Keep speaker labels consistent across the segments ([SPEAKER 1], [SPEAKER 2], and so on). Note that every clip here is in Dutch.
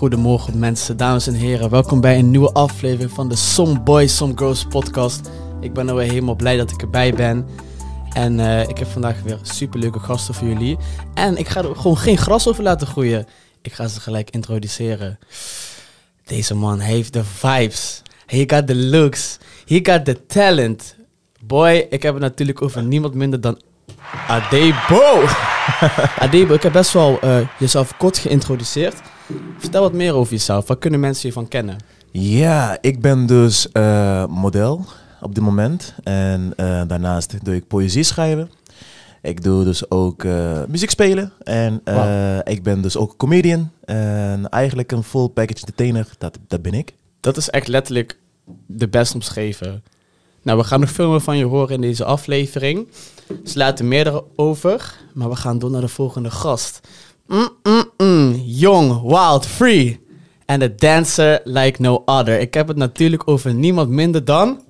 [SPEAKER 1] Goedemorgen mensen, dames en heren. Welkom bij een nieuwe aflevering van de Some Boys, Some Girls podcast. Ik ben er weer helemaal blij dat ik erbij ben. En eh, ik heb vandaag weer superleuke gasten voor jullie. En ik ga er gewoon geen gras over laten groeien. Ik ga ze gelijk introduceren. Deze man heeft de vibes. He got the looks. He got the talent. Boy, ik heb het natuurlijk over niemand minder dan Adebo. Adebo, ik heb best wel eh, jezelf kort geïntroduceerd. Vertel wat meer over jezelf. Waar kunnen mensen je van kennen?
[SPEAKER 2] Ja, ik ben dus eh, model op dit moment. En eh, daarnaast doe ik poëzie schrijven. Ik doe dus ook eh, muziek spelen. En ik ben dus ook comedian. En eigenlijk een full package entertainer. Dat, dat ben ik.
[SPEAKER 1] Dat is echt letterlijk de best omschreven. Nou, we gaan nog veel meer van je horen in deze aflevering. Ze laten meer erover, maar we gaan door naar de volgende gast. Mm-mm-mm. Young, wild, free. And a dancer like no other. Ik heb het natuurlijk over niemand minder dan...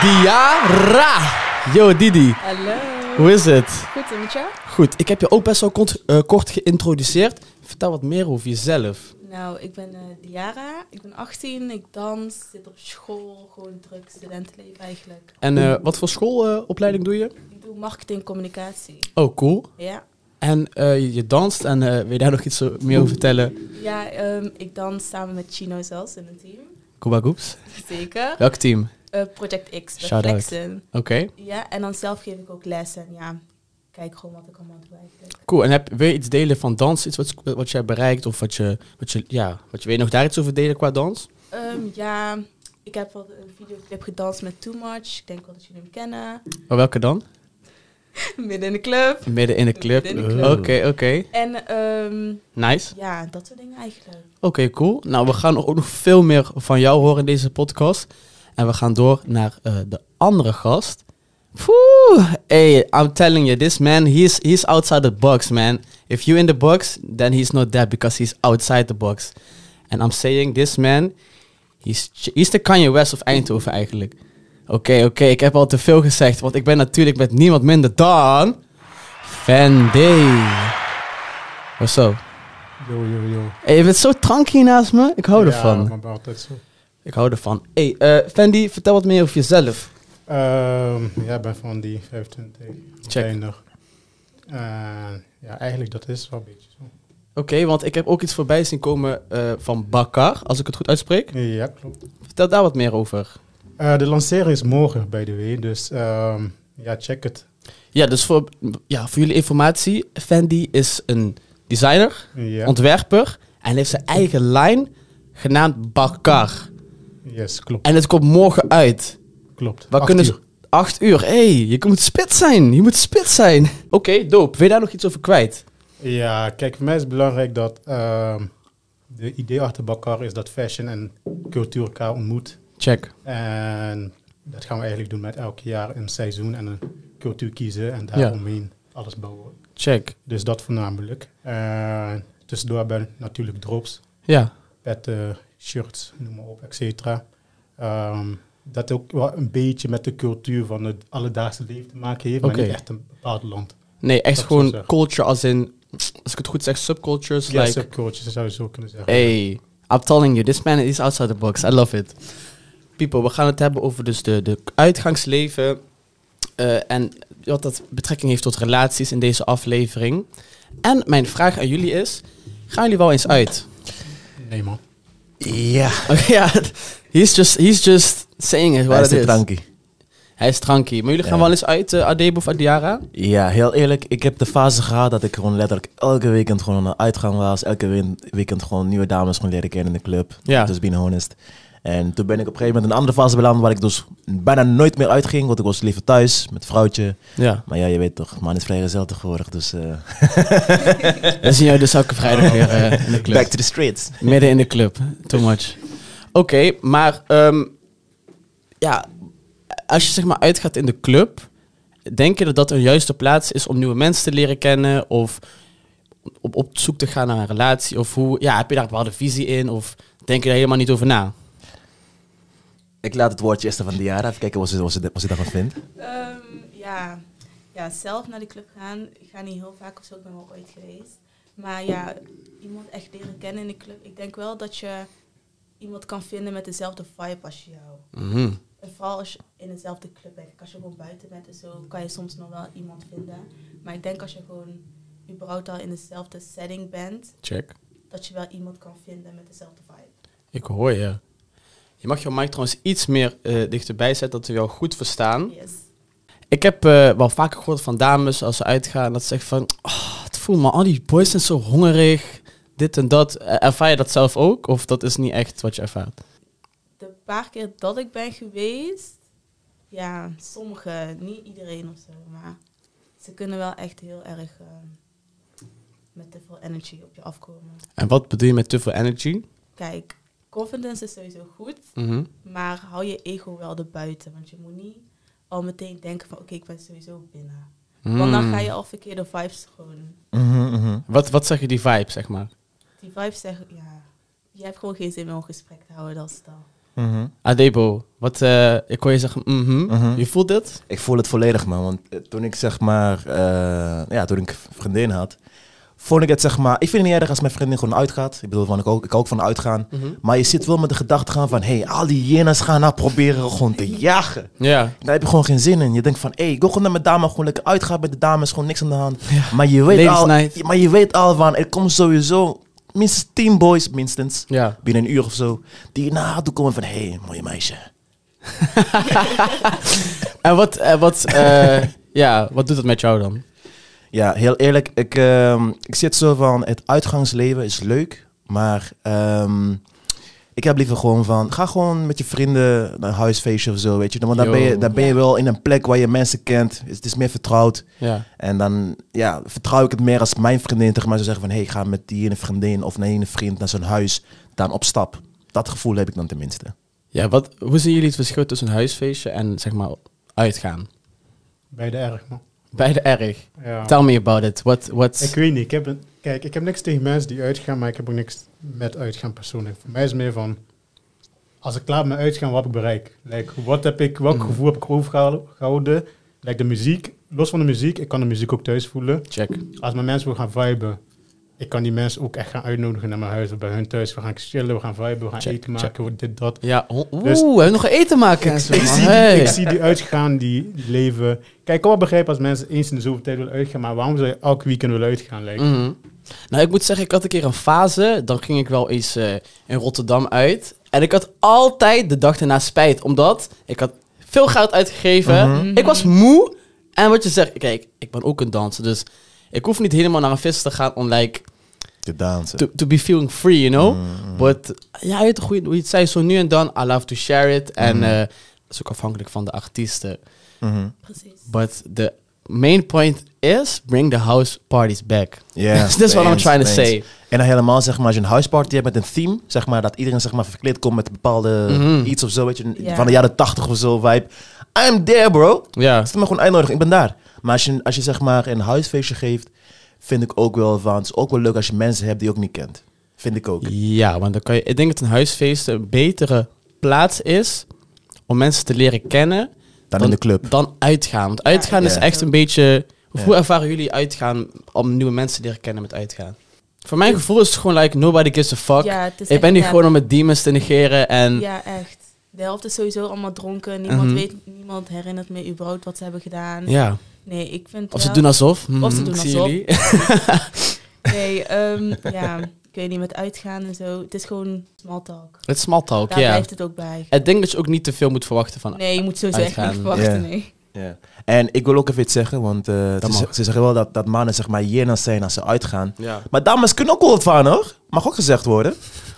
[SPEAKER 1] Diara! Yo, Didi.
[SPEAKER 3] Hallo.
[SPEAKER 1] Hoe is het?
[SPEAKER 3] Goed, en met jou?
[SPEAKER 1] Goed, ik heb je ook best wel kort, eh, kort geïntroduceerd. Vertel wat meer over jezelf.
[SPEAKER 3] Nou, ik ben eh, Diara, ik ben 18, ik dans, zit op school, gewoon druk studentenleven eigenlijk.
[SPEAKER 1] En eh, wat voor schoolopleiding doe je?
[SPEAKER 3] Ik doe marketing communicatie.
[SPEAKER 1] Oh, cool.
[SPEAKER 3] Ja,
[SPEAKER 1] En eh, je- danst en eh, wil je daar nog iets meer over vertellen?
[SPEAKER 3] ja ehm, ik dans samen met Chino zelfs in een team.
[SPEAKER 1] Kuba Goops.
[SPEAKER 3] Zeker.
[SPEAKER 1] Welk team?
[SPEAKER 3] Eh, Project X, bij
[SPEAKER 1] Shout-out.
[SPEAKER 3] Flexen.
[SPEAKER 1] Oké,
[SPEAKER 3] Ja, en dan zelf geef ik ook lessen en ja, kijk gewoon wat ik allemaal doe eigenlijk.
[SPEAKER 1] cool. En heb, wil je iets delen van dans? Iets wat, wat jij bereikt of wat je, wat je, ja, wat je, je nog daar iets over delen qua dans?
[SPEAKER 3] Ehm, ja, ik heb al een videoclip gedanst met Too Much. Ik denk wel dat jullie hem kennen.
[SPEAKER 1] Maar welke dan?
[SPEAKER 3] Midden in de club.
[SPEAKER 1] Midden in de club. Oké, oké.
[SPEAKER 3] En ehm,
[SPEAKER 1] Nice.
[SPEAKER 3] ja, dat soort dingen eigenlijk.
[SPEAKER 1] Oké, cool. Nou, we gaan nog- ook nog veel meer van jou horen in deze podcast. En we gaan door naar eh, de andere gast. Poeh, hey, I'm telling you, this man, he's, he's outside the box, man. If you in the box, then he's not that because he's outside the box. And I'm saying, this man, he's, he's de Kanye West of Eindhoven eigenlijk. Oké, oké, ik heb al te veel gezegd, want ik ben natuurlijk met niemand minder dan... Fendi. What's up?
[SPEAKER 4] Yo, yo, yo.
[SPEAKER 1] Hey, je bent zo tranky naast me. Ik hou ervan.
[SPEAKER 4] Ja, maar altijd zo.
[SPEAKER 1] Ik hou ervan. Hey, eh, Fendi, vertel wat meer over jezelf.
[SPEAKER 4] Ehm, ja, ik ben van die 25.
[SPEAKER 1] Check.
[SPEAKER 4] Eh, ja, eigenlijk dat is wel een beetje zo.
[SPEAKER 1] Oké, want ik heb ook iets voorbij zien komen eh, van Bakar, als ik het goed uitspreek.
[SPEAKER 4] Ja, klopt.
[SPEAKER 1] Vertel daar wat meer over.
[SPEAKER 4] Eh, de lancering is morgen, by the way. Dus ehm, ja, check het.
[SPEAKER 1] Ja, dus voor, ja, voor jullie informatie. Fendi is een designer, ontwerper en heeft zijn eigen lijn genaamd Bakar.
[SPEAKER 4] yes, klopt.
[SPEAKER 1] En het komt morgen uit.
[SPEAKER 4] klopt.
[SPEAKER 1] Waar
[SPEAKER 4] Acht
[SPEAKER 1] kunnen
[SPEAKER 4] uur.
[SPEAKER 1] Acht uur. hey, je moet spit zijn. Je moet spit zijn. Oké, dope. Wil je daar nog iets over kwijt?
[SPEAKER 4] Ja, kijk, voor mij is het belangrijk dat ehm, de idee achter Bakar is dat fashion en cultuur elkaar ontmoet.
[SPEAKER 1] Check.
[SPEAKER 4] En dat gaan we eigenlijk doen met elk jaar een seizoen en een cultuur kiezen en daaromheen alles bouwen.
[SPEAKER 1] Check.
[SPEAKER 4] Dus dat voornamelijk. Eh, tussendoor hebben we natuurlijk drops,
[SPEAKER 1] Ja.
[SPEAKER 4] petten, shirts, noem maar op, et cetera. Ehm, dat ook wel een beetje met de cultuur van het alledaagse leven te maken heeft,
[SPEAKER 1] Oké.
[SPEAKER 4] maar niet echt een bepaald land.
[SPEAKER 1] Nee, echt
[SPEAKER 4] Dat
[SPEAKER 1] gewoon culture als in, als ik het goed zeg, subcultures.
[SPEAKER 4] Ja,
[SPEAKER 1] like,
[SPEAKER 4] subcultures zou je zo kunnen zeggen.
[SPEAKER 1] hey, I'm telling you, this man is outside the box. I love it. People, we gaan het hebben over dus de, de uitgangsleven eh, en wat dat betrekking heeft tot relaties in deze aflevering. En mijn vraag aan jullie is, gaan jullie wel eens uit?
[SPEAKER 4] Nee man.
[SPEAKER 2] Ja,
[SPEAKER 1] Oké, ja, he's just, he's just saying it
[SPEAKER 2] hij
[SPEAKER 1] what
[SPEAKER 2] is
[SPEAKER 1] it
[SPEAKER 2] de
[SPEAKER 1] is.
[SPEAKER 2] trankie.
[SPEAKER 1] Hij is tranky. Maar jullie gaan
[SPEAKER 2] Ja.
[SPEAKER 1] wel eens uit, uh, Adebo of Adiara?
[SPEAKER 2] Ja, heel eerlijk. Ik heb de fase gehad dat ik gewoon letterlijk elke weekend gewoon aan de uitgang was. Elke we- weekend gewoon nieuwe dames gewoon leren kennen in de club.
[SPEAKER 1] Ja.
[SPEAKER 2] Dus being honest. En toen ben ik op een gegeven moment in een andere fase beland waar ik dus bijna nooit meer uitging. Want ik was liever thuis met vrouwtje.
[SPEAKER 1] Ja.
[SPEAKER 2] Maar ja, je weet toch, man is vrijgezel tegenwoordig. Dus eh,
[SPEAKER 1] We zien jou dus elke vrijdag weer eh, in de club.
[SPEAKER 2] back to the streets.
[SPEAKER 1] Midden in de club. Too much. Oké, maar ehm, ja, als je zeg maar uitgaat in de club, denk je dat dat een juiste plaats is om nieuwe mensen te leren kennen of op, op zoek te gaan naar een relatie? Of hoe, ja, heb je daar een bepaalde visie in of denk je daar helemaal niet over na?
[SPEAKER 2] Ik laat het woordje eerst van Diara. Even kijken wat ze, wat ze, wat ze daarvan vindt.
[SPEAKER 3] Ehm, ja. ja, zelf naar de club gaan. Ik ga niet heel vaak op zoek, ik ben wel ooit geweest. Maar ja, iemand echt leren kennen in de club. Ik denk wel dat je iemand kan vinden met dezelfde vibe als jou.
[SPEAKER 1] Mhm.
[SPEAKER 3] En vooral als je in dezelfde club bent. Als je gewoon buiten bent en zo, kan je soms nog wel iemand vinden. Maar ik denk als je gewoon überhaupt al in dezelfde setting bent,
[SPEAKER 1] Check.
[SPEAKER 3] dat je wel iemand kan vinden met dezelfde vibe.
[SPEAKER 1] Ik hoor je. Je mag jouw mic trouwens iets meer eh, dichterbij zetten, dat we jou goed verstaan.
[SPEAKER 3] Yes.
[SPEAKER 1] Ik heb eh, wel vaker gehoord van dames als ze uitgaan, dat ze zeggen van, oh, het voelt me, al die boys zijn zo hongerig, dit en dat. Eh, ervaar je dat zelf ook? Of dat is niet echt wat je ervaart?
[SPEAKER 3] De paar keer dat ik ben geweest, ja, sommige, niet iedereen of zo, maar ze kunnen wel echt heel erg met te veel energy op je afkomen.
[SPEAKER 1] En wat bedoel je met te veel energy?
[SPEAKER 3] Kijk, confidence is sowieso goed,
[SPEAKER 1] Mhm.
[SPEAKER 3] maar hou je ego wel erbuiten. Want je moet niet al meteen denken van oké, ik ben sowieso binnen. Want dan
[SPEAKER 1] Mm.
[SPEAKER 3] ga je al verkeerde vibes gewoon.
[SPEAKER 2] Mhm, mhm.
[SPEAKER 1] Wat, wat zeg je die vibe, zeg maar?
[SPEAKER 3] Die vibes zeggen, ja, je hebt gewoon geen zin meer om een gesprek te houden, dat is al.
[SPEAKER 2] Mhm.
[SPEAKER 1] Adebo, wat, eh, ik hoor je zeggen. Je voelt dit?
[SPEAKER 2] Ik voel het volledig, man. Want eh, toen ik zeg maar, eh, ja, toen ik een vriendin had, vond ik het zeg maar, ik vind het niet erg als mijn vriendin gewoon uitgaat. Ik bedoel, van, ik, ook, ik ook van uitgaan. Maar je zit wel met de gedachte gaan van, hé, hey, al die jenas gaan nou proberen gewoon te jagen.
[SPEAKER 1] Ja.
[SPEAKER 2] Daar heb je gewoon geen zin in. Je denkt van, hé, hey, ik wil gewoon naar mijn dame gewoon lekker uitgaan met de dames, gewoon niks aan de hand. Maar je weet
[SPEAKER 1] Ladies
[SPEAKER 2] al,
[SPEAKER 1] night.
[SPEAKER 2] maar je weet al van, er komt sowieso minstens tien boys, minstens,
[SPEAKER 1] Ja.
[SPEAKER 2] binnen een uur of zo, die haar toe komen van, hé, hey, mooie meisje.
[SPEAKER 1] En wat, eh, wat, eh, ja, wat doet dat met jou dan?
[SPEAKER 2] Ja, heel eerlijk, ik, ehm, ik zit zo van, het uitgangsleven is leuk, maar ehm, ik heb liever gewoon van, ga gewoon met je vrienden naar een huisfeestje of zo, weet je. Want dan
[SPEAKER 1] Yo.
[SPEAKER 2] ben je, dan ben je wel in een plek waar je mensen kent, het is meer vertrouwd.
[SPEAKER 1] Ja.
[SPEAKER 2] En dan ja, vertrouw ik het meer als mijn vriendin tegen mij zou zeggen van... hé, hey, ga met die ene vriendin of een ene vriend naar zo'n huis, dan op stap. Dat gevoel heb ik dan tenminste.
[SPEAKER 1] Ja, wat, hoe zien jullie het verschil tussen een huisfeestje en zeg maar uitgaan?
[SPEAKER 4] Beide erg, man.
[SPEAKER 1] Beide erg.
[SPEAKER 4] Ja.
[SPEAKER 1] Tell me about it. What, what's...
[SPEAKER 4] Ik weet niet. Ik heb kijk, ik heb niks tegen mensen die uitgaan, maar ik heb ook niks met uitgaan persoonlijk. Voor mij is het meer van, als ik klaar ben met uitgaan, wat heb ik bereikt? Like, wat heb ik, welk
[SPEAKER 1] Mhm.
[SPEAKER 4] gevoel heb ik overgehouden? Like de muziek, los van de muziek, ik kan de muziek ook thuis voelen.
[SPEAKER 1] Check.
[SPEAKER 4] Als mijn mensen wil gaan viben, ik kan die mensen ook echt gaan uitnodigen naar mijn huis of bij hun thuis. We gaan chillen, we gaan viben, we gaan
[SPEAKER 1] Check,
[SPEAKER 4] eten
[SPEAKER 1] check.
[SPEAKER 4] maken, dit, dat.
[SPEAKER 1] Ja, o- oeh,
[SPEAKER 4] Dus-
[SPEAKER 1] we hebben nog eten maken en zo,
[SPEAKER 4] Ik zie,
[SPEAKER 1] Hey.
[SPEAKER 4] ik zie die uitgaan, die, leven. Kijk, ik kan wel begrijpen als mensen eens in de zoveel tijd willen uitgaan, maar waarom zou je elke weekend willen uitgaan? Like,
[SPEAKER 1] Mhm. Nou, ik moet zeggen, ik had een keer een fase. Dan ging ik wel eens eh, in Rotterdam uit. En ik had altijd de dag erna spijt. Omdat ik had veel geld uitgegeven.
[SPEAKER 2] Mhm.
[SPEAKER 1] Ik was moe. En wat je zegt, kijk, ik ben ook een danser. Dus ik hoef niet helemaal naar een vis te gaan om like,
[SPEAKER 2] De dansen.
[SPEAKER 1] to, to be feeling free, you know?
[SPEAKER 2] Mhm.
[SPEAKER 1] But ja, je weet hoe je, hoe je het zei, zo nu en dan, I love to share it. En
[SPEAKER 2] Mhm.
[SPEAKER 1] eh, dat is ook afhankelijk van de artiesten.
[SPEAKER 2] Mhm.
[SPEAKER 3] Precies.
[SPEAKER 1] But the main point is, bring the house parties back.
[SPEAKER 2] Ja,
[SPEAKER 1] That's what I'm trying to say.
[SPEAKER 2] En dan helemaal, zeg maar, als je een huisparty hebt met een theme, zeg maar, dat iedereen zeg maar verkleed komt met een bepaalde iets of zo, weet je, van de jaren 80 of zo vibe. I'm there, bro.
[SPEAKER 1] Ja,
[SPEAKER 2] Stel me gewoon uitnodigen, ik ben daar. Maar als je, als je zeg maar een huisfeestje geeft, vind ik ook wel van, het is ook wel leuk als je mensen hebt die je ook niet kent. Vind ik ook.
[SPEAKER 1] ja, want dan kan je, ik denk dat een huisfeest een betere plaats is om mensen te leren kennen
[SPEAKER 2] Dan in de club.
[SPEAKER 1] dan uitgaan. Want uitgaan
[SPEAKER 2] Ja.
[SPEAKER 1] is echt een beetje...
[SPEAKER 2] Ja.
[SPEAKER 1] Hoe ervaren jullie uitgaan om nieuwe mensen te leren kennen met uitgaan? Voor mijn gevoel is het gewoon like, nobody gives a fuck.
[SPEAKER 3] Ja, het is
[SPEAKER 1] ik ben hier gewoon om met demons te negeren en...
[SPEAKER 3] Ja, echt. De helft is sowieso allemaal dronken. Niemand
[SPEAKER 1] Mhm.
[SPEAKER 3] weet, niemand herinnert meer überhaupt wat ze hebben gedaan.
[SPEAKER 1] Ja.
[SPEAKER 3] Nee, ik vind
[SPEAKER 1] Of ze
[SPEAKER 3] wel-
[SPEAKER 1] doen alsof.
[SPEAKER 3] Of ze
[SPEAKER 1] Mhm,
[SPEAKER 3] doen
[SPEAKER 1] ik zie
[SPEAKER 3] alsof.
[SPEAKER 1] jullie.
[SPEAKER 3] Nee, ehm, ja, ik weet niet, met uitgaan en zo. Het is gewoon small talk.
[SPEAKER 1] Het is small talk,
[SPEAKER 3] Daar
[SPEAKER 1] ja.
[SPEAKER 3] blijft het ook bij.
[SPEAKER 1] Ik denk dat je ook niet te veel moet verwachten van...
[SPEAKER 3] Nee, je moet sowieso echt
[SPEAKER 1] Uitgaan.
[SPEAKER 3] niet verwachten, nee.
[SPEAKER 2] Ja. En ik wil ook even iets zeggen, want eh, ze, ze zeggen wel dat, dat mannen zeg maar zijn als ze uitgaan.
[SPEAKER 1] Ja.
[SPEAKER 2] Maar dames kunnen ook wel wat van hoor. Mag ook gezegd worden.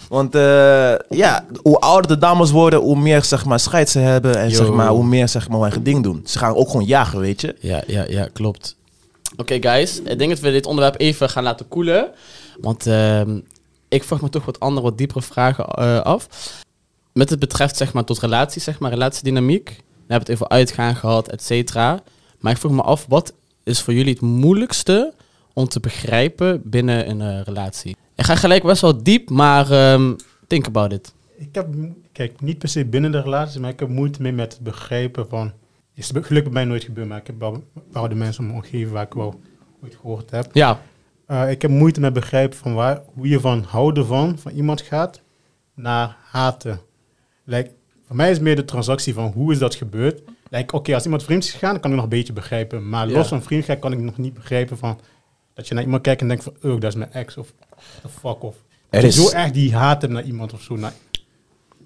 [SPEAKER 2] Want eh, ja, hoe ouder de dames worden, hoe meer zeg maar scheid ze hebben. En
[SPEAKER 1] Yo.
[SPEAKER 2] zeg maar, hoe meer zeg maar hun eigen ding doen. Ze gaan ook gewoon jagen, weet je.
[SPEAKER 1] Ja, ja, ja, klopt. Oké, guys. Ik denk dat we dit onderwerp even gaan laten koelen. Want ehm, ik vraag me toch wat andere, wat diepere vragen eh, af. Met het betreft, zeg maar, tot relaties, zeg maar, relatiedynamiek. We hebben het even uitgaan gehad, et cetera. Maar ik vroeg me af, wat is voor jullie het moeilijkste om te begrijpen binnen een eh, relatie? Ga gelijk best wel diep, maar ehm, think about it.
[SPEAKER 4] Ik heb, kijk, niet per se binnen de relatie, maar ik heb moeite mee met het begrijpen van... Is het gelukkig bij mij nooit gebeurd, maar ik heb wel bepaalde mensen om me omgeven waar ik wel ooit gehoord heb.
[SPEAKER 1] Ja,
[SPEAKER 4] Eh, ik heb moeite met begrijpen van waar, hoe je van houden van, van iemand gaat, naar haten. Like, voor mij is meer de transactie van hoe is dat gebeurd. Like, Oké, als iemand vreemd is gegaan, dan kan ik nog een beetje begrijpen. Maar
[SPEAKER 1] Ja.
[SPEAKER 4] los van vriendschap kan ik nog niet begrijpen van... Dat je naar iemand kijkt en denkt van, oh, dat is mijn ex. Of the fuck off.
[SPEAKER 2] Er is-
[SPEAKER 4] zo erg die haat naar iemand of zo.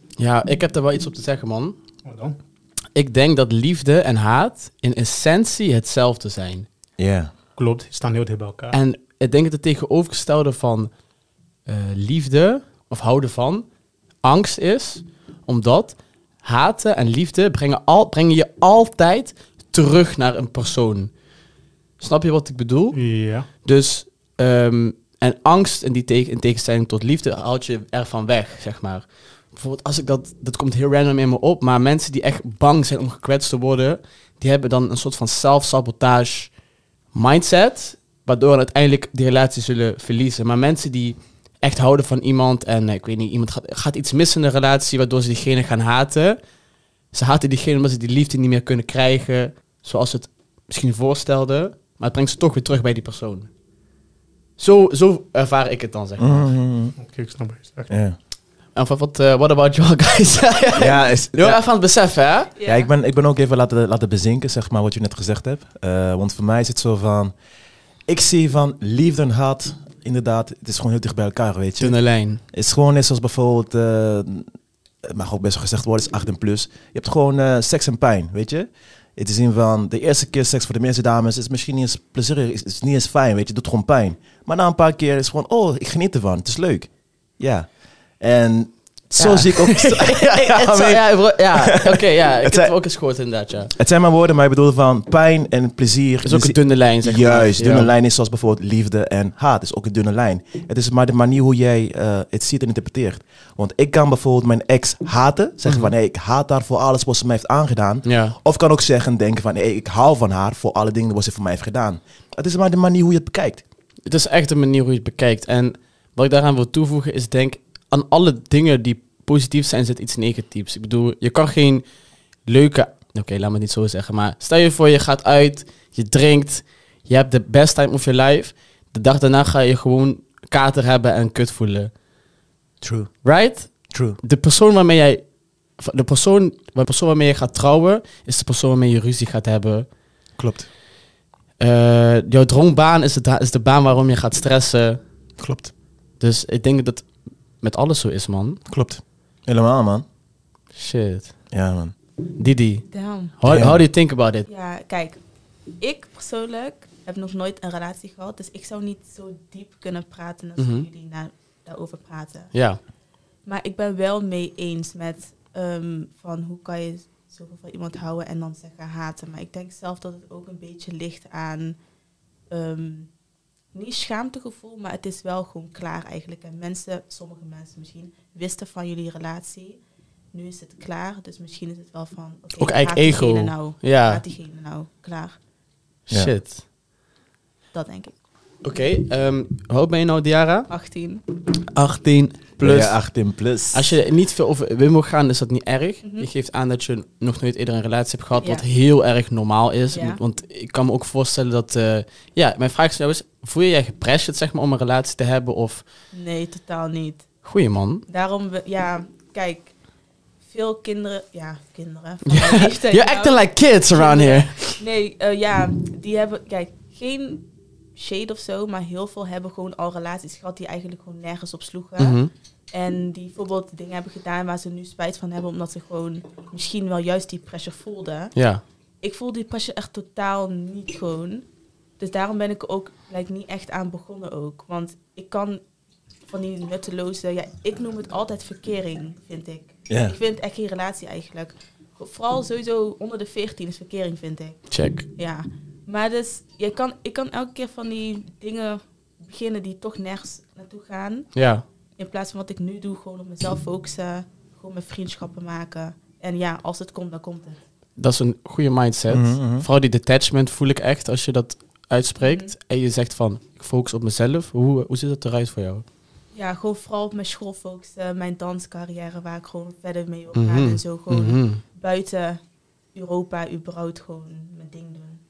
[SPEAKER 1] Ja, ik heb er wel iets op te zeggen, man.
[SPEAKER 4] wat dan?
[SPEAKER 1] Ik denk dat liefde en haat in essentie hetzelfde zijn.
[SPEAKER 2] Ja.
[SPEAKER 4] Klopt, die staan heel dicht bij elkaar.
[SPEAKER 1] En ik denk dat het tegenovergestelde van eh, liefde of houden van angst is, omdat haten en liefde brengen, al, brengen je altijd terug naar een persoon. Snap je wat ik bedoel?
[SPEAKER 4] Ja.
[SPEAKER 1] Dus, ehm, en angst in, die tegen, in tegenstelling tot liefde houdt je ervan weg, zeg maar. Bijvoorbeeld als ik dat, dat komt heel random in me op, maar mensen die echt bang zijn om gekwetst te worden, die hebben dan een soort van self-sabotage mindset, waardoor uiteindelijk die relatie zullen verliezen. Maar mensen die echt houden van iemand en eh, ik weet niet, iemand gaat, gaat iets missen in de relatie, waardoor ze diegene gaan haten. Ze haten diegene omdat ze die liefde niet meer kunnen krijgen, zoals ze het misschien voorstelden, maar het brengt ze toch weer terug bij die persoon. Zo, zo ervaar ik het dan, zeg maar.
[SPEAKER 2] Mhm.
[SPEAKER 4] Oké, ik snap.
[SPEAKER 2] Ja.
[SPEAKER 1] En van wat, eh, what about you guys?
[SPEAKER 2] Ja, is,
[SPEAKER 1] Heel
[SPEAKER 2] ja.
[SPEAKER 1] even aan het beseffen, hè?
[SPEAKER 2] Ja, ik ben, ik ben ook even laten, laten bezinken, zeg maar, wat je net gezegd hebt. Eh, want voor mij is het zo van... Ik zie van liefde en haat, inderdaad, het is gewoon heel dicht bij elkaar, weet je.
[SPEAKER 1] Dunne lijn.
[SPEAKER 2] Het is gewoon net zoals bijvoorbeeld... eh, het mag ook best wel gezegd worden, het is 8 en plus. Je hebt gewoon seks en pijn, weet je. Het is in van, de eerste keer seks voor de meeste dames is misschien niet eens plezierig, is, is niet eens fijn, weet je. Het doet gewoon pijn. Maar na een paar keer is het gewoon, oh, ik geniet ervan, het is leuk. Ja. En zo
[SPEAKER 1] Ja.
[SPEAKER 2] zie ik ook... ja, ja,
[SPEAKER 1] Het oké, ja. Ik heb
[SPEAKER 2] zijn-
[SPEAKER 1] het ook eens gehoord inderdaad, ja.
[SPEAKER 2] Het zijn maar woorden, maar ik bedoel van pijn en plezier.
[SPEAKER 1] Het is ook een dunne lijn, zeg maar.
[SPEAKER 2] Juist, dunne lijn is zoals bijvoorbeeld liefde en haat. Het is ook een dunne lijn. Het is maar de manier hoe jij eh, het ziet en interpreteert. Want ik kan bijvoorbeeld mijn ex haten. Zeggen van, nee, ik haat haar voor alles wat ze mij heeft aangedaan. Of kan ook zeggen, denken van, nee, ik hou van haar voor alle dingen wat ze voor mij heeft gedaan. Het is maar de manier hoe je het bekijkt.
[SPEAKER 1] Het is echt een manier hoe je het bekijkt. En wat ik daaraan wil toevoegen is, denk aan alle dingen die positief zijn, zit iets negatiefs. Ik bedoel, je kan geen leuke... Oké, laat me het niet zo zeggen. Maar stel je voor, je gaat uit, je drinkt, je hebt de best time of your life. De dag daarna ga je gewoon kater hebben en kut voelen.
[SPEAKER 2] True,
[SPEAKER 1] Right?
[SPEAKER 2] true.
[SPEAKER 1] De persoon waarmee jij... De persoon, de persoon waarmee je gaat trouwen, is de persoon waarmee je ruzie gaat hebben.
[SPEAKER 2] Klopt,
[SPEAKER 1] Eh, jouw droombaan is, het, is de baan waarom je gaat stressen.
[SPEAKER 2] klopt,
[SPEAKER 1] Dus ik denk dat het met alles zo is, man.
[SPEAKER 2] klopt. Helemaal, man.
[SPEAKER 1] Shit.
[SPEAKER 2] Ja, man.
[SPEAKER 1] Didi,
[SPEAKER 3] Damn.
[SPEAKER 1] how, how do you think about it?
[SPEAKER 3] Ja, kijk. Ik persoonlijk heb nog nooit een relatie gehad. Dus ik zou niet zo diep kunnen praten als
[SPEAKER 1] Mhm.
[SPEAKER 3] jullie na, daarover praten.
[SPEAKER 1] Ja.
[SPEAKER 3] Maar ik ben wel mee eens met ehm, van hoe kan je zoveel van iemand houden en dan zeggen haten. Maar ik denk zelf dat het ook een beetje ligt aan ehm, niet schaamtegevoel, maar het is wel gewoon klaar eigenlijk. En mensen, sommige mensen misschien, wisten van jullie relatie. Nu is het klaar, dus misschien is het wel van... oké,
[SPEAKER 1] Ook eigenlijk ego.
[SPEAKER 3] Nou,
[SPEAKER 1] Ja.
[SPEAKER 3] Haat diegene nou, klaar.
[SPEAKER 2] Ja.
[SPEAKER 1] Shit.
[SPEAKER 3] Dat denk ik.
[SPEAKER 1] Oké, ehm, hoe oud ben je nou, Diara?
[SPEAKER 3] 18.
[SPEAKER 1] 18 plus.
[SPEAKER 2] Ja, 18 plus.
[SPEAKER 1] Als je niet veel over wil mogen gaan, is dat niet erg.
[SPEAKER 3] Mhm.
[SPEAKER 1] Je geeft aan dat je nog nooit eerder een relatie hebt gehad,
[SPEAKER 3] Ja.
[SPEAKER 1] wat heel erg normaal is.
[SPEAKER 3] Ja.
[SPEAKER 1] Want ik kan me ook voorstellen dat... eh, ja, mijn vraag is nou is, voel je jij gepressured zeg maar, om een relatie te hebben? Of,
[SPEAKER 3] Nee, totaal niet.
[SPEAKER 1] goeie man.
[SPEAKER 3] Daarom, we- ja, kijk, veel kinderen, ja, kinderen. van leeftijd
[SPEAKER 1] You're
[SPEAKER 3] nou.
[SPEAKER 1] acting like kids around here.
[SPEAKER 3] Nee, eh, ja, die hebben, kijk, geen shade of zo, maar heel veel hebben gewoon al relaties gehad die eigenlijk gewoon nergens op sloegen.
[SPEAKER 1] Mhm.
[SPEAKER 3] En die bijvoorbeeld dingen hebben gedaan waar ze nu spijt van hebben, omdat ze gewoon misschien wel juist die pressure voelden.
[SPEAKER 1] Ja.
[SPEAKER 3] Ik voel die pressure echt totaal niet gewoon. Dus daarom ben ik ook like, niet echt aan begonnen ook. Want ik kan van die nutteloze... Ja, ik noem het altijd verkering, vind ik.
[SPEAKER 2] Ja.
[SPEAKER 3] Ik vind echt geen relatie eigenlijk. Vooral sowieso onder de 14 is verkering, vind ik.
[SPEAKER 1] Check.
[SPEAKER 3] Ja. Maar dus, je kan, ik kan elke keer van die dingen beginnen die toch nergens naartoe gaan.
[SPEAKER 1] Ja.
[SPEAKER 3] In plaats van wat ik nu doe, gewoon op mezelf focussen. Gewoon mijn vriendschappen maken. En ja, als het komt, dan komt het.
[SPEAKER 1] Dat is een goede mindset.
[SPEAKER 2] Mhm, mhm.
[SPEAKER 1] Vooral die detachment voel ik echt als je dat uitspreekt.
[SPEAKER 3] Mhm.
[SPEAKER 1] En je zegt van, ik focus op mezelf. Hoe, hoe ziet dat eruit voor jou?
[SPEAKER 3] Ja, gewoon vooral op mijn school focussen. Mijn danscarrière, waar ik gewoon verder mee wil gaan. En zo gewoon buiten Europa überhaupt gewoon mijn ding doen.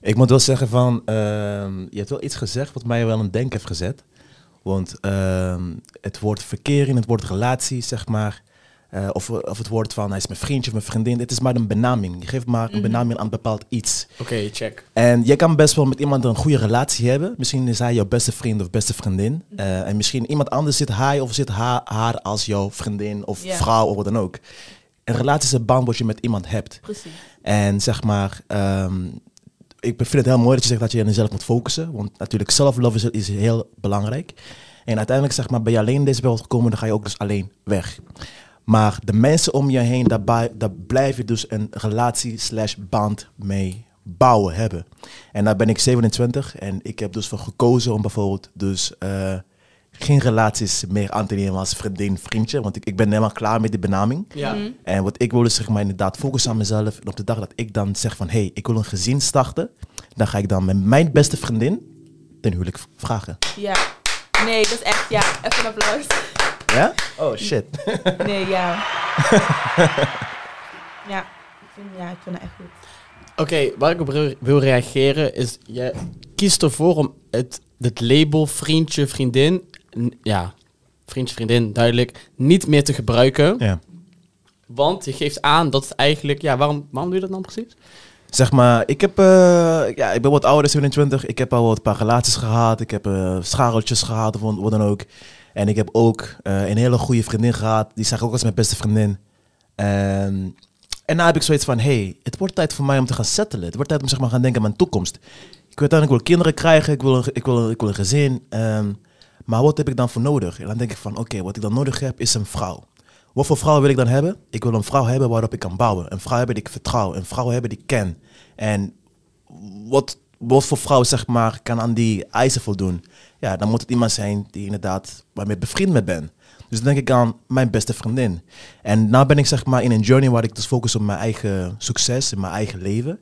[SPEAKER 2] Ik moet wel zeggen van, ehm, je hebt wel iets gezegd wat mij wel aan het denken heeft gezet. Want ehm, het woord verkering, het woord relatie, zeg maar, eh, of, of het woord van hij is mijn vriendje of mijn vriendin, het is maar een benaming. Je geeft maar een
[SPEAKER 3] Mhm.
[SPEAKER 2] benaming aan een bepaald iets.
[SPEAKER 1] Oké, check.
[SPEAKER 2] En je kan best wel met iemand een goede relatie hebben. Misschien is hij jouw beste vriend of beste vriendin. Eh, en misschien iemand anders zit hij of zit haar, haar als jouw vriendin of vrouw of wat dan ook. Een relatie is een band wat je met iemand hebt.
[SPEAKER 3] Precies.
[SPEAKER 2] En zeg maar, ehm, ik vind het heel mooi dat je zegt dat je aan jezelf moet focussen. Want natuurlijk, self-love is, heel belangrijk. En uiteindelijk zeg maar, ben je alleen in deze wereld gekomen, dan ga je ook dus alleen weg. Maar de mensen om je heen, daar blijf je dus een relatie slash band mee bouwen hebben. En daar ben ik 27 en ik heb dus voor gekozen om bijvoorbeeld dus eh, geen relaties meer aan te nemen als vriendin, vriendje. Want ik, ik ben helemaal klaar met die benaming.
[SPEAKER 1] Ja.
[SPEAKER 3] Mhm.
[SPEAKER 2] En wat ik wil is zeg maar inderdaad focussen aan mezelf. En op de dag dat ik dan zeg van, hé, hey, ik wil een gezin starten. Dan ga ik dan met mijn beste vriendin ten huwelijk vragen.
[SPEAKER 3] Ja. Nee, dat is echt, ja, even een applaus.
[SPEAKER 2] Ja? Oh shit.
[SPEAKER 3] Nee, ja. Ja, ik vind, ja, ik vind het echt goed.
[SPEAKER 1] Oké, waar ik op re- wil reageren is, je kiest ervoor om het, het label vriendje, vriendin, ja, vriendje, vriendin, duidelijk, niet meer te gebruiken.
[SPEAKER 2] Ja.
[SPEAKER 1] Want je geeft aan dat het eigenlijk, ja, waarom, waarom doe je dat dan precies?
[SPEAKER 2] Zeg maar, ik heb, eh, ja, ik ben wat ouder, 27. Ik heb al wat paar relaties gehad. Ik heb eh scharreltjes gehad of wat dan ook. En ik heb ook eh, een hele goede vriendin gehad. Die zag ik ook als mijn beste vriendin. En, en nou heb ik zoiets van, hey, het wordt tijd voor mij om te gaan settelen. Het wordt tijd om zeg maar gaan denken aan mijn toekomst. Ik wil uiteindelijk wel kinderen krijgen. Ik wil een, ik wil, ik wil een gezin. Ehm, maar wat heb ik dan voor nodig? En dan denk ik van, oké, wat ik dan nodig heb is een vrouw. Wat voor vrouw wil ik dan hebben? Ik wil een vrouw hebben waarop ik kan bouwen. Een vrouw hebben die ik vertrouw. Een vrouw hebben die ik ken. En wat, wat voor vrouw zeg maar kan aan die eisen voldoen? Ja, dan moet het iemand zijn die inderdaad waarmee bevriend mee ben. Dus dan denk ik aan mijn beste vriendin. En nu ben ik zeg maar in een journey waar ik dus focus op mijn eigen succes in mijn eigen leven.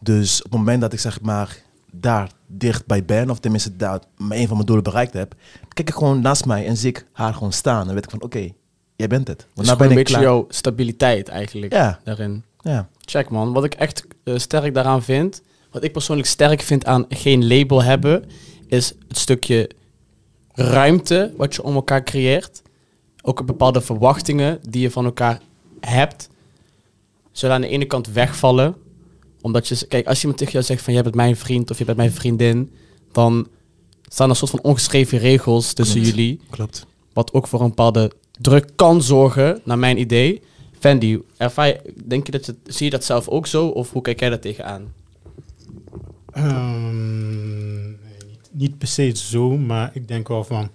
[SPEAKER 2] Dus op het moment dat ik zeg maar daar dichtbij ben, of tenminste daar een van mijn doelen bereikt heb, kijk ik gewoon naast mij en zie ik haar gewoon staan. Dan weet ik van oké, jij bent het. Want
[SPEAKER 1] Dus
[SPEAKER 2] nou
[SPEAKER 1] gewoon een
[SPEAKER 2] ik
[SPEAKER 1] beetje
[SPEAKER 2] klaar.
[SPEAKER 1] jouw stabiliteit eigenlijk
[SPEAKER 2] Ja,
[SPEAKER 1] daarin.
[SPEAKER 2] ja.
[SPEAKER 1] Check man. Wat ik echt eh, sterk daaraan vind, wat ik persoonlijk sterk vind aan geen label hebben, is het stukje ruimte wat je om elkaar creëert. Ook bepaalde verwachtingen die je van elkaar hebt, zullen aan de ene kant wegvallen. Omdat je, kijk, als iemand tegen jou zegt van jij bent mijn vriend of je bent mijn vriendin, dan staan er een soort van ongeschreven regels tussen
[SPEAKER 2] Klopt.
[SPEAKER 1] jullie.
[SPEAKER 2] Klopt.
[SPEAKER 1] Wat ook voor een bepaalde druk kan zorgen, naar mijn idee. Fendi, ervaar denk je dat je, zie je dat zelf ook zo? Of hoe kijk jij daar tegenaan?
[SPEAKER 4] Ehm, nee, niet, niet per se zo, maar ik denk wel van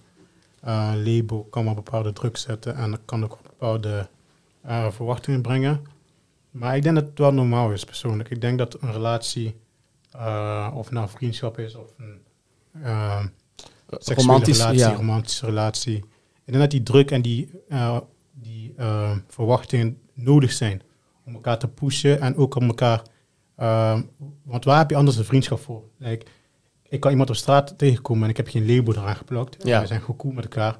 [SPEAKER 4] eh label kan wel bepaalde druk zetten en dat kan ook bepaalde eh, verwachtingen brengen. Maar ik denk dat het wel normaal is persoonlijk. Ik denk dat een relatie, eh, of nou vriendschap is of een eh, seksuele
[SPEAKER 1] Romantisch,
[SPEAKER 4] relatie,
[SPEAKER 1] ja.
[SPEAKER 4] romantische relatie. Ik denk dat die druk en die, eh, die eh, verwachtingen nodig zijn om elkaar te pushen en ook om elkaar. eh, want waar heb je anders een vriendschap voor? Like, ik kan iemand op straat tegenkomen en ik heb geen label eraan geplakt.
[SPEAKER 1] Ja.
[SPEAKER 4] We zijn goed cool met elkaar.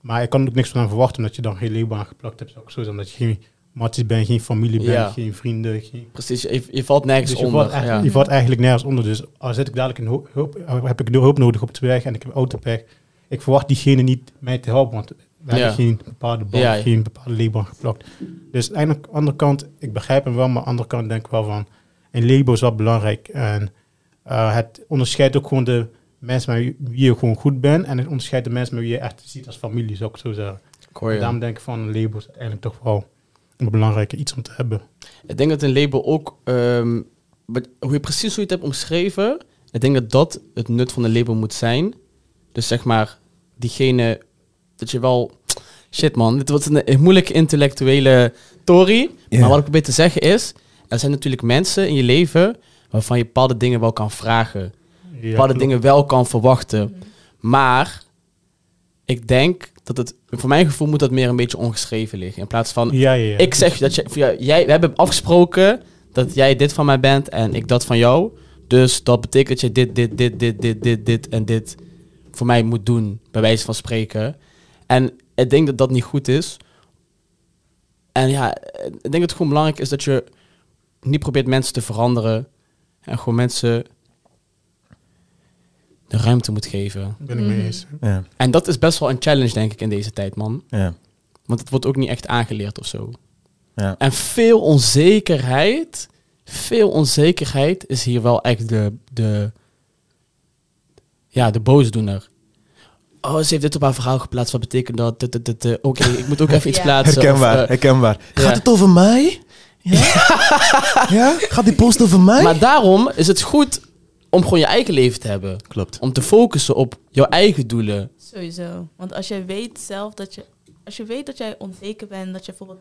[SPEAKER 4] Maar ik kan er ook niks van verwachten omdat je dan geen label aan geplakt hebt. Zou ik zo zijn dat je geen matties bent, geen familie bent,
[SPEAKER 1] Ja.
[SPEAKER 4] geen vrienden. Geen...
[SPEAKER 1] Precies, je, je valt nergens
[SPEAKER 4] Dus je
[SPEAKER 1] onder.
[SPEAKER 4] valt, echt-
[SPEAKER 1] ja.
[SPEAKER 4] je valt eigenlijk nergens onder. Dus al zit ik dadelijk in hulp, heb ik de hulp nodig op het weg en ik heb autopech. Ik verwacht diegene niet mij te helpen, want we hebben geen bepaalde band, geen bepaalde label geplakt. Dus aan de andere kant, ik begrijp hem wel, maar aan de andere kant denk ik wel van, een label is wel belangrijk. En eh, het onderscheidt ook gewoon de mensen met wie je gewoon goed bent en het onderscheidt de mensen met wie je echt ziet als familie, zou ik zo zeggen. Daarom denk ik van, een label is uiteindelijk toch wel een belangrijke iets om te hebben.
[SPEAKER 1] Ik denk dat een label ook, ehm, wat- hoe je precies hoe je het hebt omschreven, ik denk dat dat het nut van een label moet zijn. Dus zeg maar, diegene, dat je wel, shit man, dit wordt een, een moeilijke intellectuele tory. Maar wat ik probeer te zeggen is, er zijn natuurlijk mensen in je leven waarvan je bepaalde dingen wel kan vragen.
[SPEAKER 4] Ja,
[SPEAKER 1] bepaalde
[SPEAKER 4] klopt.
[SPEAKER 1] dingen wel kan verwachten. Maar ik denk dat het, voor mijn gevoel moet dat meer een beetje ongeschreven liggen. In plaats van,
[SPEAKER 4] Ja, ja, ja.
[SPEAKER 1] ik zeg dat je, ja, jij, we hebben afgesproken dat jij dit van mij bent en ik dat van jou. Dus dat betekent dat je dit, dit, dit, dit, dit, dit, dit en dit voor mij moet doen, bij wijze van spreken. En ik denk dat dat niet goed is. En ja, ik denk dat het gewoon belangrijk is dat je niet probeert mensen te veranderen. En gewoon mensen de ruimte moet geven.
[SPEAKER 4] Ben ik mee
[SPEAKER 3] Mhm.
[SPEAKER 4] eens.
[SPEAKER 2] Ja,
[SPEAKER 1] En dat is best wel een challenge, denk ik, in deze tijd, man.
[SPEAKER 2] ja,
[SPEAKER 1] Want het wordt ook niet echt aangeleerd of zo.
[SPEAKER 2] ja.
[SPEAKER 1] En veel onzekerheid, veel onzekerheid is hier wel echt de, de, ja, de boosdoener. Oh, ze heeft dit op haar verhaal geplaatst. Wat betekent dat? Oké, ik moet ook even iets
[SPEAKER 3] Ja.
[SPEAKER 1] plaatsen. of,
[SPEAKER 2] Herkenbaar,
[SPEAKER 1] eh,
[SPEAKER 2] herkenbaar.
[SPEAKER 1] ja.
[SPEAKER 2] Gaat het over mij? Ja? ja? Gaat die post over mij?
[SPEAKER 1] maar daarom is het goed om gewoon je eigen leven te hebben.
[SPEAKER 2] Klopt.
[SPEAKER 1] Om te focussen op jouw eigen doelen.
[SPEAKER 3] Sowieso. Want als jij weet zelf dat je... Als je weet dat jij onzeker bent, dat je bijvoorbeeld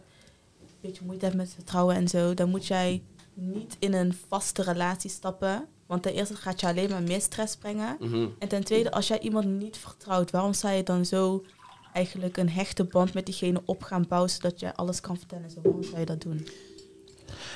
[SPEAKER 3] een beetje moeite hebt met vertrouwen en zo, dan moet jij niet in een vaste relatie stappen. Want ten eerste gaat je alleen maar meer stress brengen. En ten tweede, als jij iemand niet vertrouwt, waarom zou je dan zo eigenlijk een hechte band met diegene op gaan bouwen, zodat jij alles kan vertellen? Zo, waarom zou je dat doen?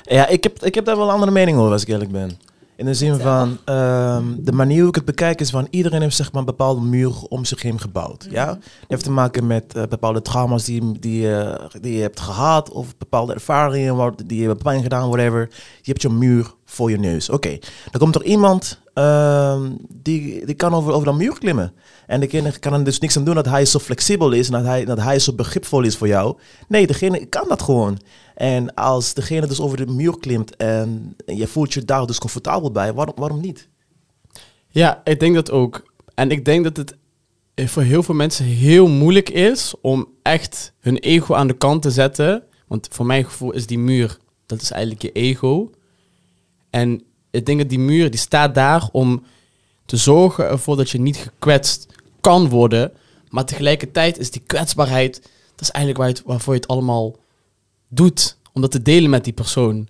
[SPEAKER 2] Ja, ik heb, ik heb daar wel een andere mening over, als ik eerlijk ben. In de zin van, ehm, de manier hoe ik het bekijk is van, iedereen heeft zeg maar een bepaalde muur om zich heen gebouwd. Ja? Dat heeft te maken met eh, bepaalde trauma's die, die, eh, die je hebt gehad, of bepaalde ervaringen die je hebt pijn gedaan, whatever. Je hebt je muur voor je neus. Oké, dan komt er iemand ehm, die, die kan over, over dat muur klimmen. En degene kan er dus niks aan doen dat hij zo flexibel is en dat hij, dat hij zo begripvol is voor jou. Nee, degene kan dat gewoon. En als degene dus over de muur klimt en je voelt je daar dus comfortabel bij, waarom, waarom niet?
[SPEAKER 1] Ja, ik denk dat ook. En ik denk dat het voor heel veel mensen heel moeilijk is om echt hun ego aan de kant te zetten. Want voor mijn gevoel is die muur, dat is eigenlijk je ego. En ik denk dat die muur, die staat daar om te zorgen ervoor dat je niet gekwetst kan worden. Maar tegelijkertijd is die kwetsbaarheid, dat is eigenlijk waarvoor je het allemaal doet. Om dat te delen met die persoon.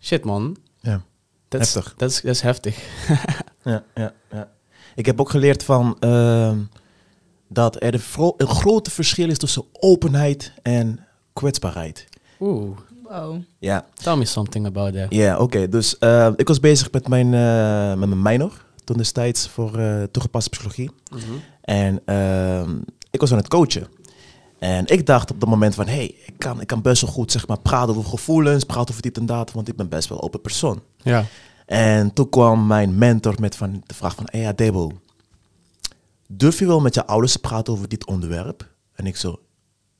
[SPEAKER 1] Shit man,
[SPEAKER 2] Ja,
[SPEAKER 1] dat is,
[SPEAKER 2] Heftig.
[SPEAKER 1] dat is, dat is heftig.
[SPEAKER 2] ja, ja. ja. Ik heb ook geleerd van ehm, dat er een, grote verschil is tussen openheid en kwetsbaarheid.
[SPEAKER 1] Oeh.
[SPEAKER 3] Wow.
[SPEAKER 2] Ja,
[SPEAKER 1] Tell me something about that.
[SPEAKER 2] ja oké. Dus eh, ik was bezig met mijn, eh, met mijn minor toen destijds voor eh, toegepaste psychologie. En ehm, ik was aan het coachen. En ik dacht op dat moment van, hé, hey, ik, kan, ik kan best wel goed zeg maar, praten over gevoelens, praten over dit en dat, want ik ben best wel open persoon.
[SPEAKER 1] Ja.
[SPEAKER 2] En toen kwam mijn mentor met van, de vraag van, hey, ja, Debo, durf je wel met je ouders te praten over dit onderwerp? En ik zo,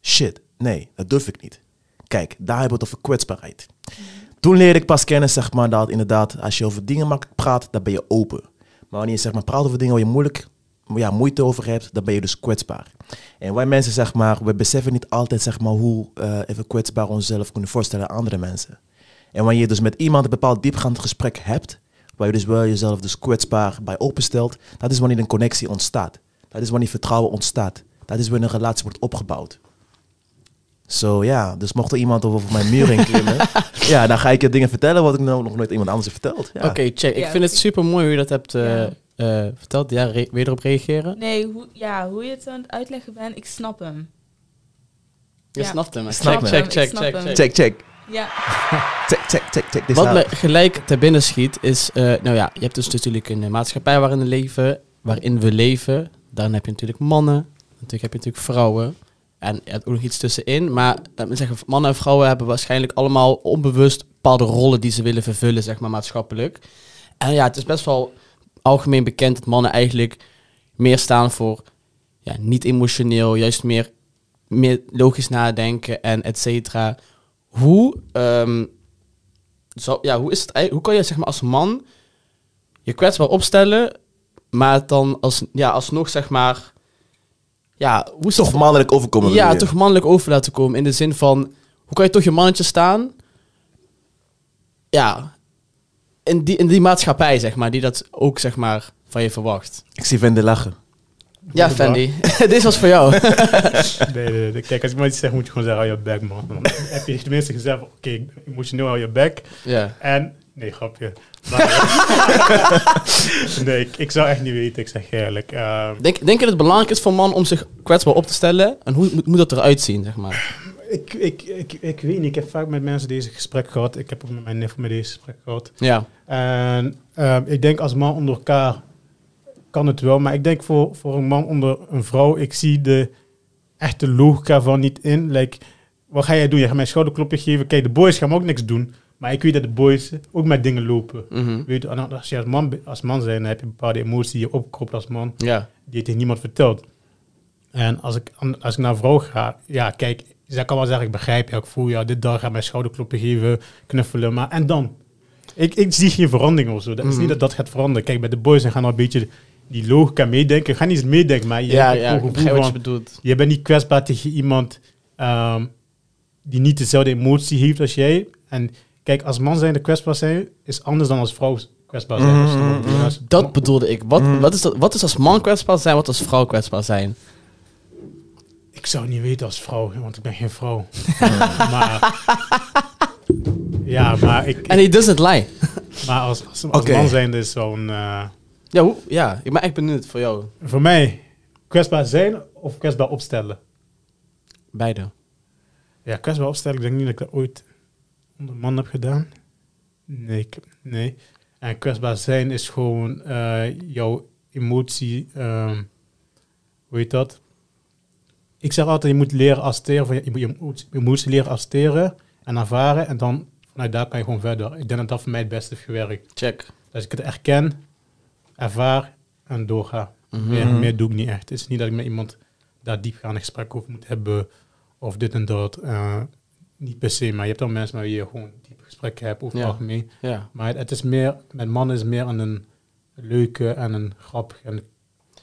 [SPEAKER 2] shit, nee, dat durf ik niet. Kijk, daar hebben we het over kwetsbaarheid. Toen leerde ik pas kennen, zeg maar, dat inderdaad, als je over dingen makkelijk praat, dan ben je open. Maar wanneer je zeg maar, praat over dingen waar je moeilijk, ja, moeite over hebt, dan ben je dus kwetsbaar. En wij mensen, zeg maar, we beseffen niet altijd, zeg maar, hoe eh, even kwetsbaar we onszelf kunnen voorstellen aan andere mensen. En wanneer je dus met iemand een bepaald diepgaand gesprek hebt, waar je dus wel jezelf dus kwetsbaar bij openstelt, dat is wanneer een connectie ontstaat. Dat is wanneer vertrouwen ontstaat. Dat is wanneer een relatie wordt opgebouwd. Zo ja, dus mocht er iemand over mijn muur heen klimmen, ja, dan ga ik je dingen vertellen wat ik nou nog nooit iemand anders heb verteld. Ja.
[SPEAKER 1] Oké, check. Ik
[SPEAKER 3] Ja,
[SPEAKER 1] vind het super mooi hoe je dat hebt eh,
[SPEAKER 3] Ja.
[SPEAKER 1] Eh, verteld. Ja, re- je erop reageren?
[SPEAKER 3] Nee, hoe, ja, hoe je het aan het uitleggen bent, ik snap hem.
[SPEAKER 1] Je
[SPEAKER 3] Ja.
[SPEAKER 1] snapt hem.
[SPEAKER 2] Snap
[SPEAKER 1] check,
[SPEAKER 2] hem,
[SPEAKER 1] check,
[SPEAKER 3] ik
[SPEAKER 1] check,
[SPEAKER 3] snap
[SPEAKER 1] check,
[SPEAKER 3] hem.
[SPEAKER 1] check.
[SPEAKER 2] Check, check.
[SPEAKER 3] Ja,
[SPEAKER 2] Check, check, check, check.
[SPEAKER 1] Wat
[SPEAKER 2] is
[SPEAKER 1] me gelijk te binnen schiet is... eh, nou ja, je hebt dus natuurlijk een eh, maatschappij waarin we leven. Waarin we leven. Dan heb je natuurlijk mannen. Natuurlijk heb je natuurlijk vrouwen. En je hebt ook nog iets tussenin. Maar laat me zeggen, mannen en vrouwen hebben waarschijnlijk allemaal onbewust bepaalde rollen die ze willen vervullen, zeg maar, maatschappelijk. En ja, het is best wel algemeen bekend dat mannen eigenlijk meer staan voor ja, niet emotioneel, juist meer, meer logisch nadenken en et cetera. Hoe, ehm, zou, ja, hoe, is het, hoe kan je zeg maar, als man je kwetsbaar opstellen, maar het dan als, ja, alsnog zeg maar... Ja, hoe
[SPEAKER 2] Toch mannelijk overkomen.
[SPEAKER 1] ja, toch mannelijk over laten komen. In de zin van, hoe kan je toch je mannetje staan? Ja, in die, in die maatschappij, zeg maar, die dat ook, zeg maar, van je verwacht.
[SPEAKER 2] Ik zie Vende lachen.
[SPEAKER 1] Ja, Fendi, dit was voor jou.
[SPEAKER 4] Nee, nee, nee. Kijk, als iemand iets zegt, moet je gewoon zeggen, hou je bek, man. Dan heb je tenminste gezegd, oké, emotioneel hou je bek.
[SPEAKER 1] ja.
[SPEAKER 4] En, nee, grapje. Maar, nee, ik, ik zou echt niet weten, ik zeg eerlijk. Ehm,
[SPEAKER 1] Denk, denk je dat het belangrijk is voor een man om zich kwetsbaar op te stellen? En hoe moet, moet dat eruit zien, zeg maar?
[SPEAKER 4] Ik, ik, ik, ik weet niet, ik heb vaak met mensen deze gesprek gehad. Ik heb ook met mijn neef met deze gesprek gehad.
[SPEAKER 1] Ja,
[SPEAKER 4] En ehm, ik denk als man onder elkaar kan het wel. Maar ik denk voor, voor een man onder een vrouw, ik zie de echte logica van niet in. Like, wat ga jij doen? Je gaat mij een schouderklopje geven. Kijk, de boys gaan ook niks doen. Maar ik weet dat de boys ook met dingen lopen.
[SPEAKER 1] Mhm.
[SPEAKER 4] Weet je, als je als man, als man bent, dan heb je bepaalde emoties die je opkropt als man.
[SPEAKER 1] Ja.
[SPEAKER 4] Die je tegen niemand vertelt. En als ik, als ik naar een vrouw ga, ja, kijk, zij kan wel zeggen, ik begrijp je, ik voel je, dit dag gaat mijn schouderkloppen geven, knuffelen, maar en dan? Ik, ik zie geen verandering of zo. Dat is
[SPEAKER 1] Mhm.
[SPEAKER 4] niet dat dat gaat veranderen. Kijk, bij de boys gaan we een beetje die logica meedenken. Ga niet eens meedenken, maar je
[SPEAKER 1] Ja, ik wat je bedoelt.
[SPEAKER 4] je bent niet kwetsbaar tegen iemand ehm, die niet dezelfde emotie heeft als jij. En kijk, als man zijn de kwetsbaar zijn, is anders dan als vrouw kwetsbaar zijn.
[SPEAKER 2] Mhm,
[SPEAKER 4] Als-
[SPEAKER 2] mhm.
[SPEAKER 1] Dat bedoelde ik. Wat,
[SPEAKER 2] Mm.
[SPEAKER 1] wat, is dat, wat is als man kwetsbaar zijn, wat als vrouw kwetsbaar zijn?
[SPEAKER 4] Ik zou het niet weten als vrouw, want ik ben geen vrouw. maar, ja, maar, ik,
[SPEAKER 1] En he doesn't lie.
[SPEAKER 4] maar als, als, man zijn is zo'n... eh,
[SPEAKER 1] Ja, hoe, ja, ik ben echt benieuwd voor jou.
[SPEAKER 4] voor mij, kwetsbaar zijn of kwetsbaar opstellen?
[SPEAKER 1] Beide.
[SPEAKER 4] Ja, kwetsbaar opstellen, ik denk niet dat ik dat ooit onder man heb gedaan. Nee, ik, nee. En kwetsbaar zijn is gewoon eh, jouw emotie, ehm, hoe heet dat? Ik zeg altijd, je moet leren accepteren, van je, je moet je leren accepteren en ervaren. En dan vanuit daar kan je gewoon verder. Ik denk dat dat voor mij het beste heeft gewerkt.
[SPEAKER 1] Check.
[SPEAKER 4] Dat ik het erken, ervaar en doorga.
[SPEAKER 1] Mhm.
[SPEAKER 4] Meer, meer doe ik niet echt. Het is niet dat ik met iemand daar diepgaande gesprek over moet hebben of dit en dat. eh, niet per se, maar je hebt dan mensen met wie je gewoon diepe gesprekken hebt over
[SPEAKER 1] Ja.
[SPEAKER 4] het algemeen.
[SPEAKER 1] Ja.
[SPEAKER 4] Maar het, het is meer, met mannen is het meer aan een leuke en een grappig. En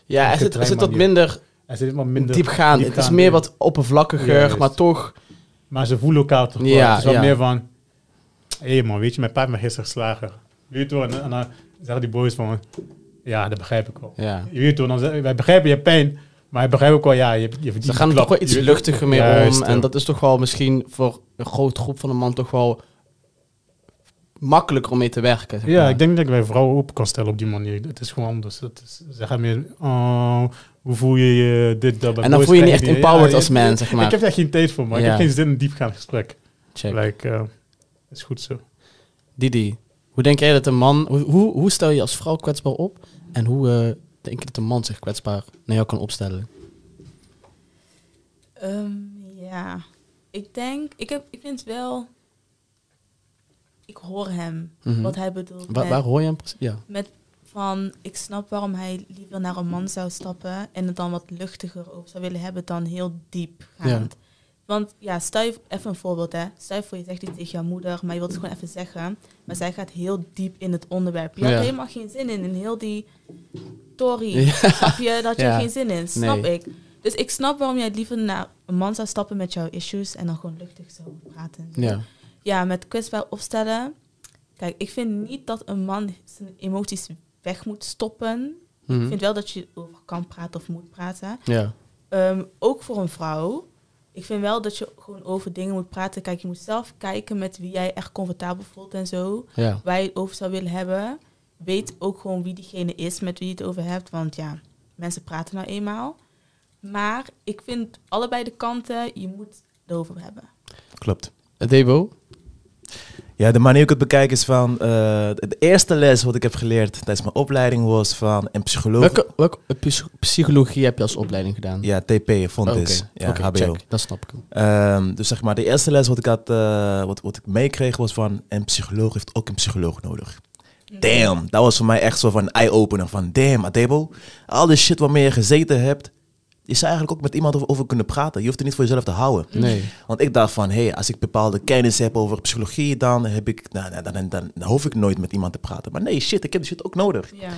[SPEAKER 1] Ja, er
[SPEAKER 4] Op
[SPEAKER 1] zit, er zit wat
[SPEAKER 4] manier. Zit wat minder
[SPEAKER 1] diepgaand. Het is meer wat oppervlakkiger, maar toch...
[SPEAKER 4] Maar ze voelen elkaar toch wel.
[SPEAKER 1] Ja,
[SPEAKER 4] Het is wat
[SPEAKER 1] ja.
[SPEAKER 4] meer van... Hé hey man, weet je, mijn pa heeft me gisteren geslagen. Weet je wel, en, en dan zeggen die boys van... Ja, dat begrijp ik wel.
[SPEAKER 1] Ja.
[SPEAKER 4] Je weet wel, dan zeggen, wij begrijpen je pijn, maar je begrijpt ook wel, ja, je, je
[SPEAKER 1] Ze gaan er toch wel iets luchtiger mee
[SPEAKER 4] Juist,
[SPEAKER 1] om. En dat is toch wel misschien voor een grote groep van een man toch wel makkelijker om mee te werken. zeg
[SPEAKER 4] Ja, ik denk dat ik bij vrouwen open kan stellen op die manier. Het is gewoon anders. Het is, ze gaan meer, oh, hoe voel je je, dit, dat.
[SPEAKER 1] En dan voel je je echt empowered
[SPEAKER 4] ja,
[SPEAKER 1] als man, zeg maar.
[SPEAKER 4] Ik heb daar geen tijd voor, maar
[SPEAKER 1] Ja.
[SPEAKER 4] ik heb geen zin in een diepgaand gesprek.
[SPEAKER 1] Check.
[SPEAKER 4] Like, eh, is goed zo.
[SPEAKER 1] Didi, hoe denk jij dat een man... Hoe, hoe, hoe stel je als vrouw kwetsbaar op? En hoe eh, denk je dat een man zich kwetsbaar naar jou kan opstellen?
[SPEAKER 3] Ehm, ja, ik denk, ik, heb, ik vind wel, ik hoor hem,
[SPEAKER 1] Mhm.
[SPEAKER 3] wat hij bedoelt.
[SPEAKER 1] Wa- waar hoor je hem precies? Ja.
[SPEAKER 3] met van, ik snap waarom hij liever naar een man zou stappen en het dan wat luchtiger over zou willen hebben dan heel diep gaand. Want ja, stel je even een voorbeeld hè. Stel je voor je zegt iets tegen jouw moeder, maar je wilt het gewoon even zeggen. Maar zij gaat heel diep in het onderwerp. Je
[SPEAKER 1] Ja.
[SPEAKER 3] had helemaal geen zin in, in heel die story.
[SPEAKER 1] Ja.
[SPEAKER 3] Snap je? Dat je
[SPEAKER 1] Ja.
[SPEAKER 3] geen zin in. Snap
[SPEAKER 1] Nee.
[SPEAKER 3] ik. Dus ik snap waarom jij liever naar een man zou stappen met jouw issues en dan gewoon luchtig zou praten.
[SPEAKER 1] Ja.
[SPEAKER 3] Ja, met kwetsbaar opstellen. Kijk, ik vind niet dat een man zijn emoties weg moet stoppen.
[SPEAKER 1] Mhm.
[SPEAKER 3] Ik vind wel dat je over kan praten of moet praten.
[SPEAKER 1] Ja.
[SPEAKER 3] Ehm, ook voor een vrouw. Ik vind wel dat je gewoon over dingen moet praten. Kijk, je moet zelf kijken met wie jij echt comfortabel voelt en zo.
[SPEAKER 1] Ja.
[SPEAKER 3] Waar je het over zou willen hebben. Weet ook gewoon wie diegene is met wie je het over hebt. Want ja, mensen praten nou eenmaal. Maar ik vind allebei de kanten, je moet het over hebben.
[SPEAKER 2] Klopt.
[SPEAKER 1] Debo?
[SPEAKER 2] Ja, de manier hoe ik het bekijk is van... eh, de eerste les wat ik heb geleerd tijdens mijn opleiding was van een psycholoog.
[SPEAKER 1] Welke, welke psy- psychologie heb je als opleiding gedaan?
[SPEAKER 2] Ja, TP, Fontes.
[SPEAKER 1] Oké,
[SPEAKER 2] Ja, HBO.
[SPEAKER 1] check. Dat snap ik.
[SPEAKER 2] Ehm, dus zeg maar, de eerste les wat ik, had, eh, wat, wat ik meekreeg was van... een psycholoog heeft ook een psycholoog nodig. Damn, dat was voor mij echt zo van een eye-opener. Van damn, Adebo, al die shit waarmee je gezeten hebt... je zou eigenlijk ook met iemand over, over kunnen praten. Je hoeft het niet voor jezelf te houden.
[SPEAKER 1] Nee.
[SPEAKER 2] Want ik dacht van, hé, hey, als ik bepaalde kennis heb over psychologie... dan, heb ik, nou, nou, dan, dan, dan, dan hoef ik nooit met iemand te praten. Maar nee, shit, ik heb die shit ook nodig.
[SPEAKER 3] Ja.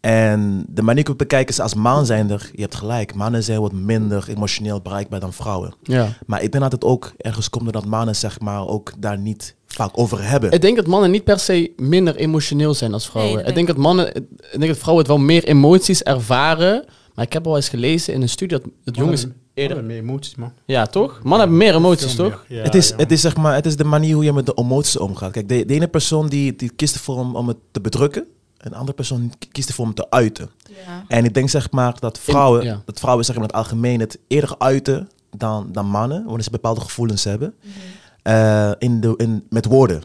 [SPEAKER 2] En de manier hoe ik het bekijk is als man je hebt gelijk. Mannen zijn wat minder emotioneel bereikbaar dan vrouwen.
[SPEAKER 1] Ja.
[SPEAKER 2] Maar ik denk dat het ook ergens komt doordat mannen zeg maar ook daar niet vaak over hebben.
[SPEAKER 1] Ik denk dat mannen niet per se minder emotioneel zijn als vrouwen.
[SPEAKER 3] Nee, dat
[SPEAKER 1] ik denk dat mannen, ik denk dat vrouwen het wel meer emoties ervaren. Maar ik heb al eens gelezen in een studie dat, jongens
[SPEAKER 4] Mannen-
[SPEAKER 1] eerder...
[SPEAKER 4] meer emoties, man.
[SPEAKER 1] Ja, toch? Mannen hebben meer emoties, toch?
[SPEAKER 4] meer. Ja,
[SPEAKER 2] het, is,
[SPEAKER 4] ja.
[SPEAKER 2] het is zeg maar, het is de manier hoe je met de emoties omgaat. Kijk, de, de ene persoon die, die kiest ervoor om, om het te bedrukken. En de andere persoon kiest ervoor om het te uiten.
[SPEAKER 3] Ja.
[SPEAKER 2] En ik denk zeg maar dat vrouwen,
[SPEAKER 1] ja.
[SPEAKER 2] dat vrouwen zeg maar in het algemeen het eerder uiten dan, dan mannen. Wanneer ze bepaalde gevoelens hebben.
[SPEAKER 3] Mhm.
[SPEAKER 2] Eh, in de, in, met woorden.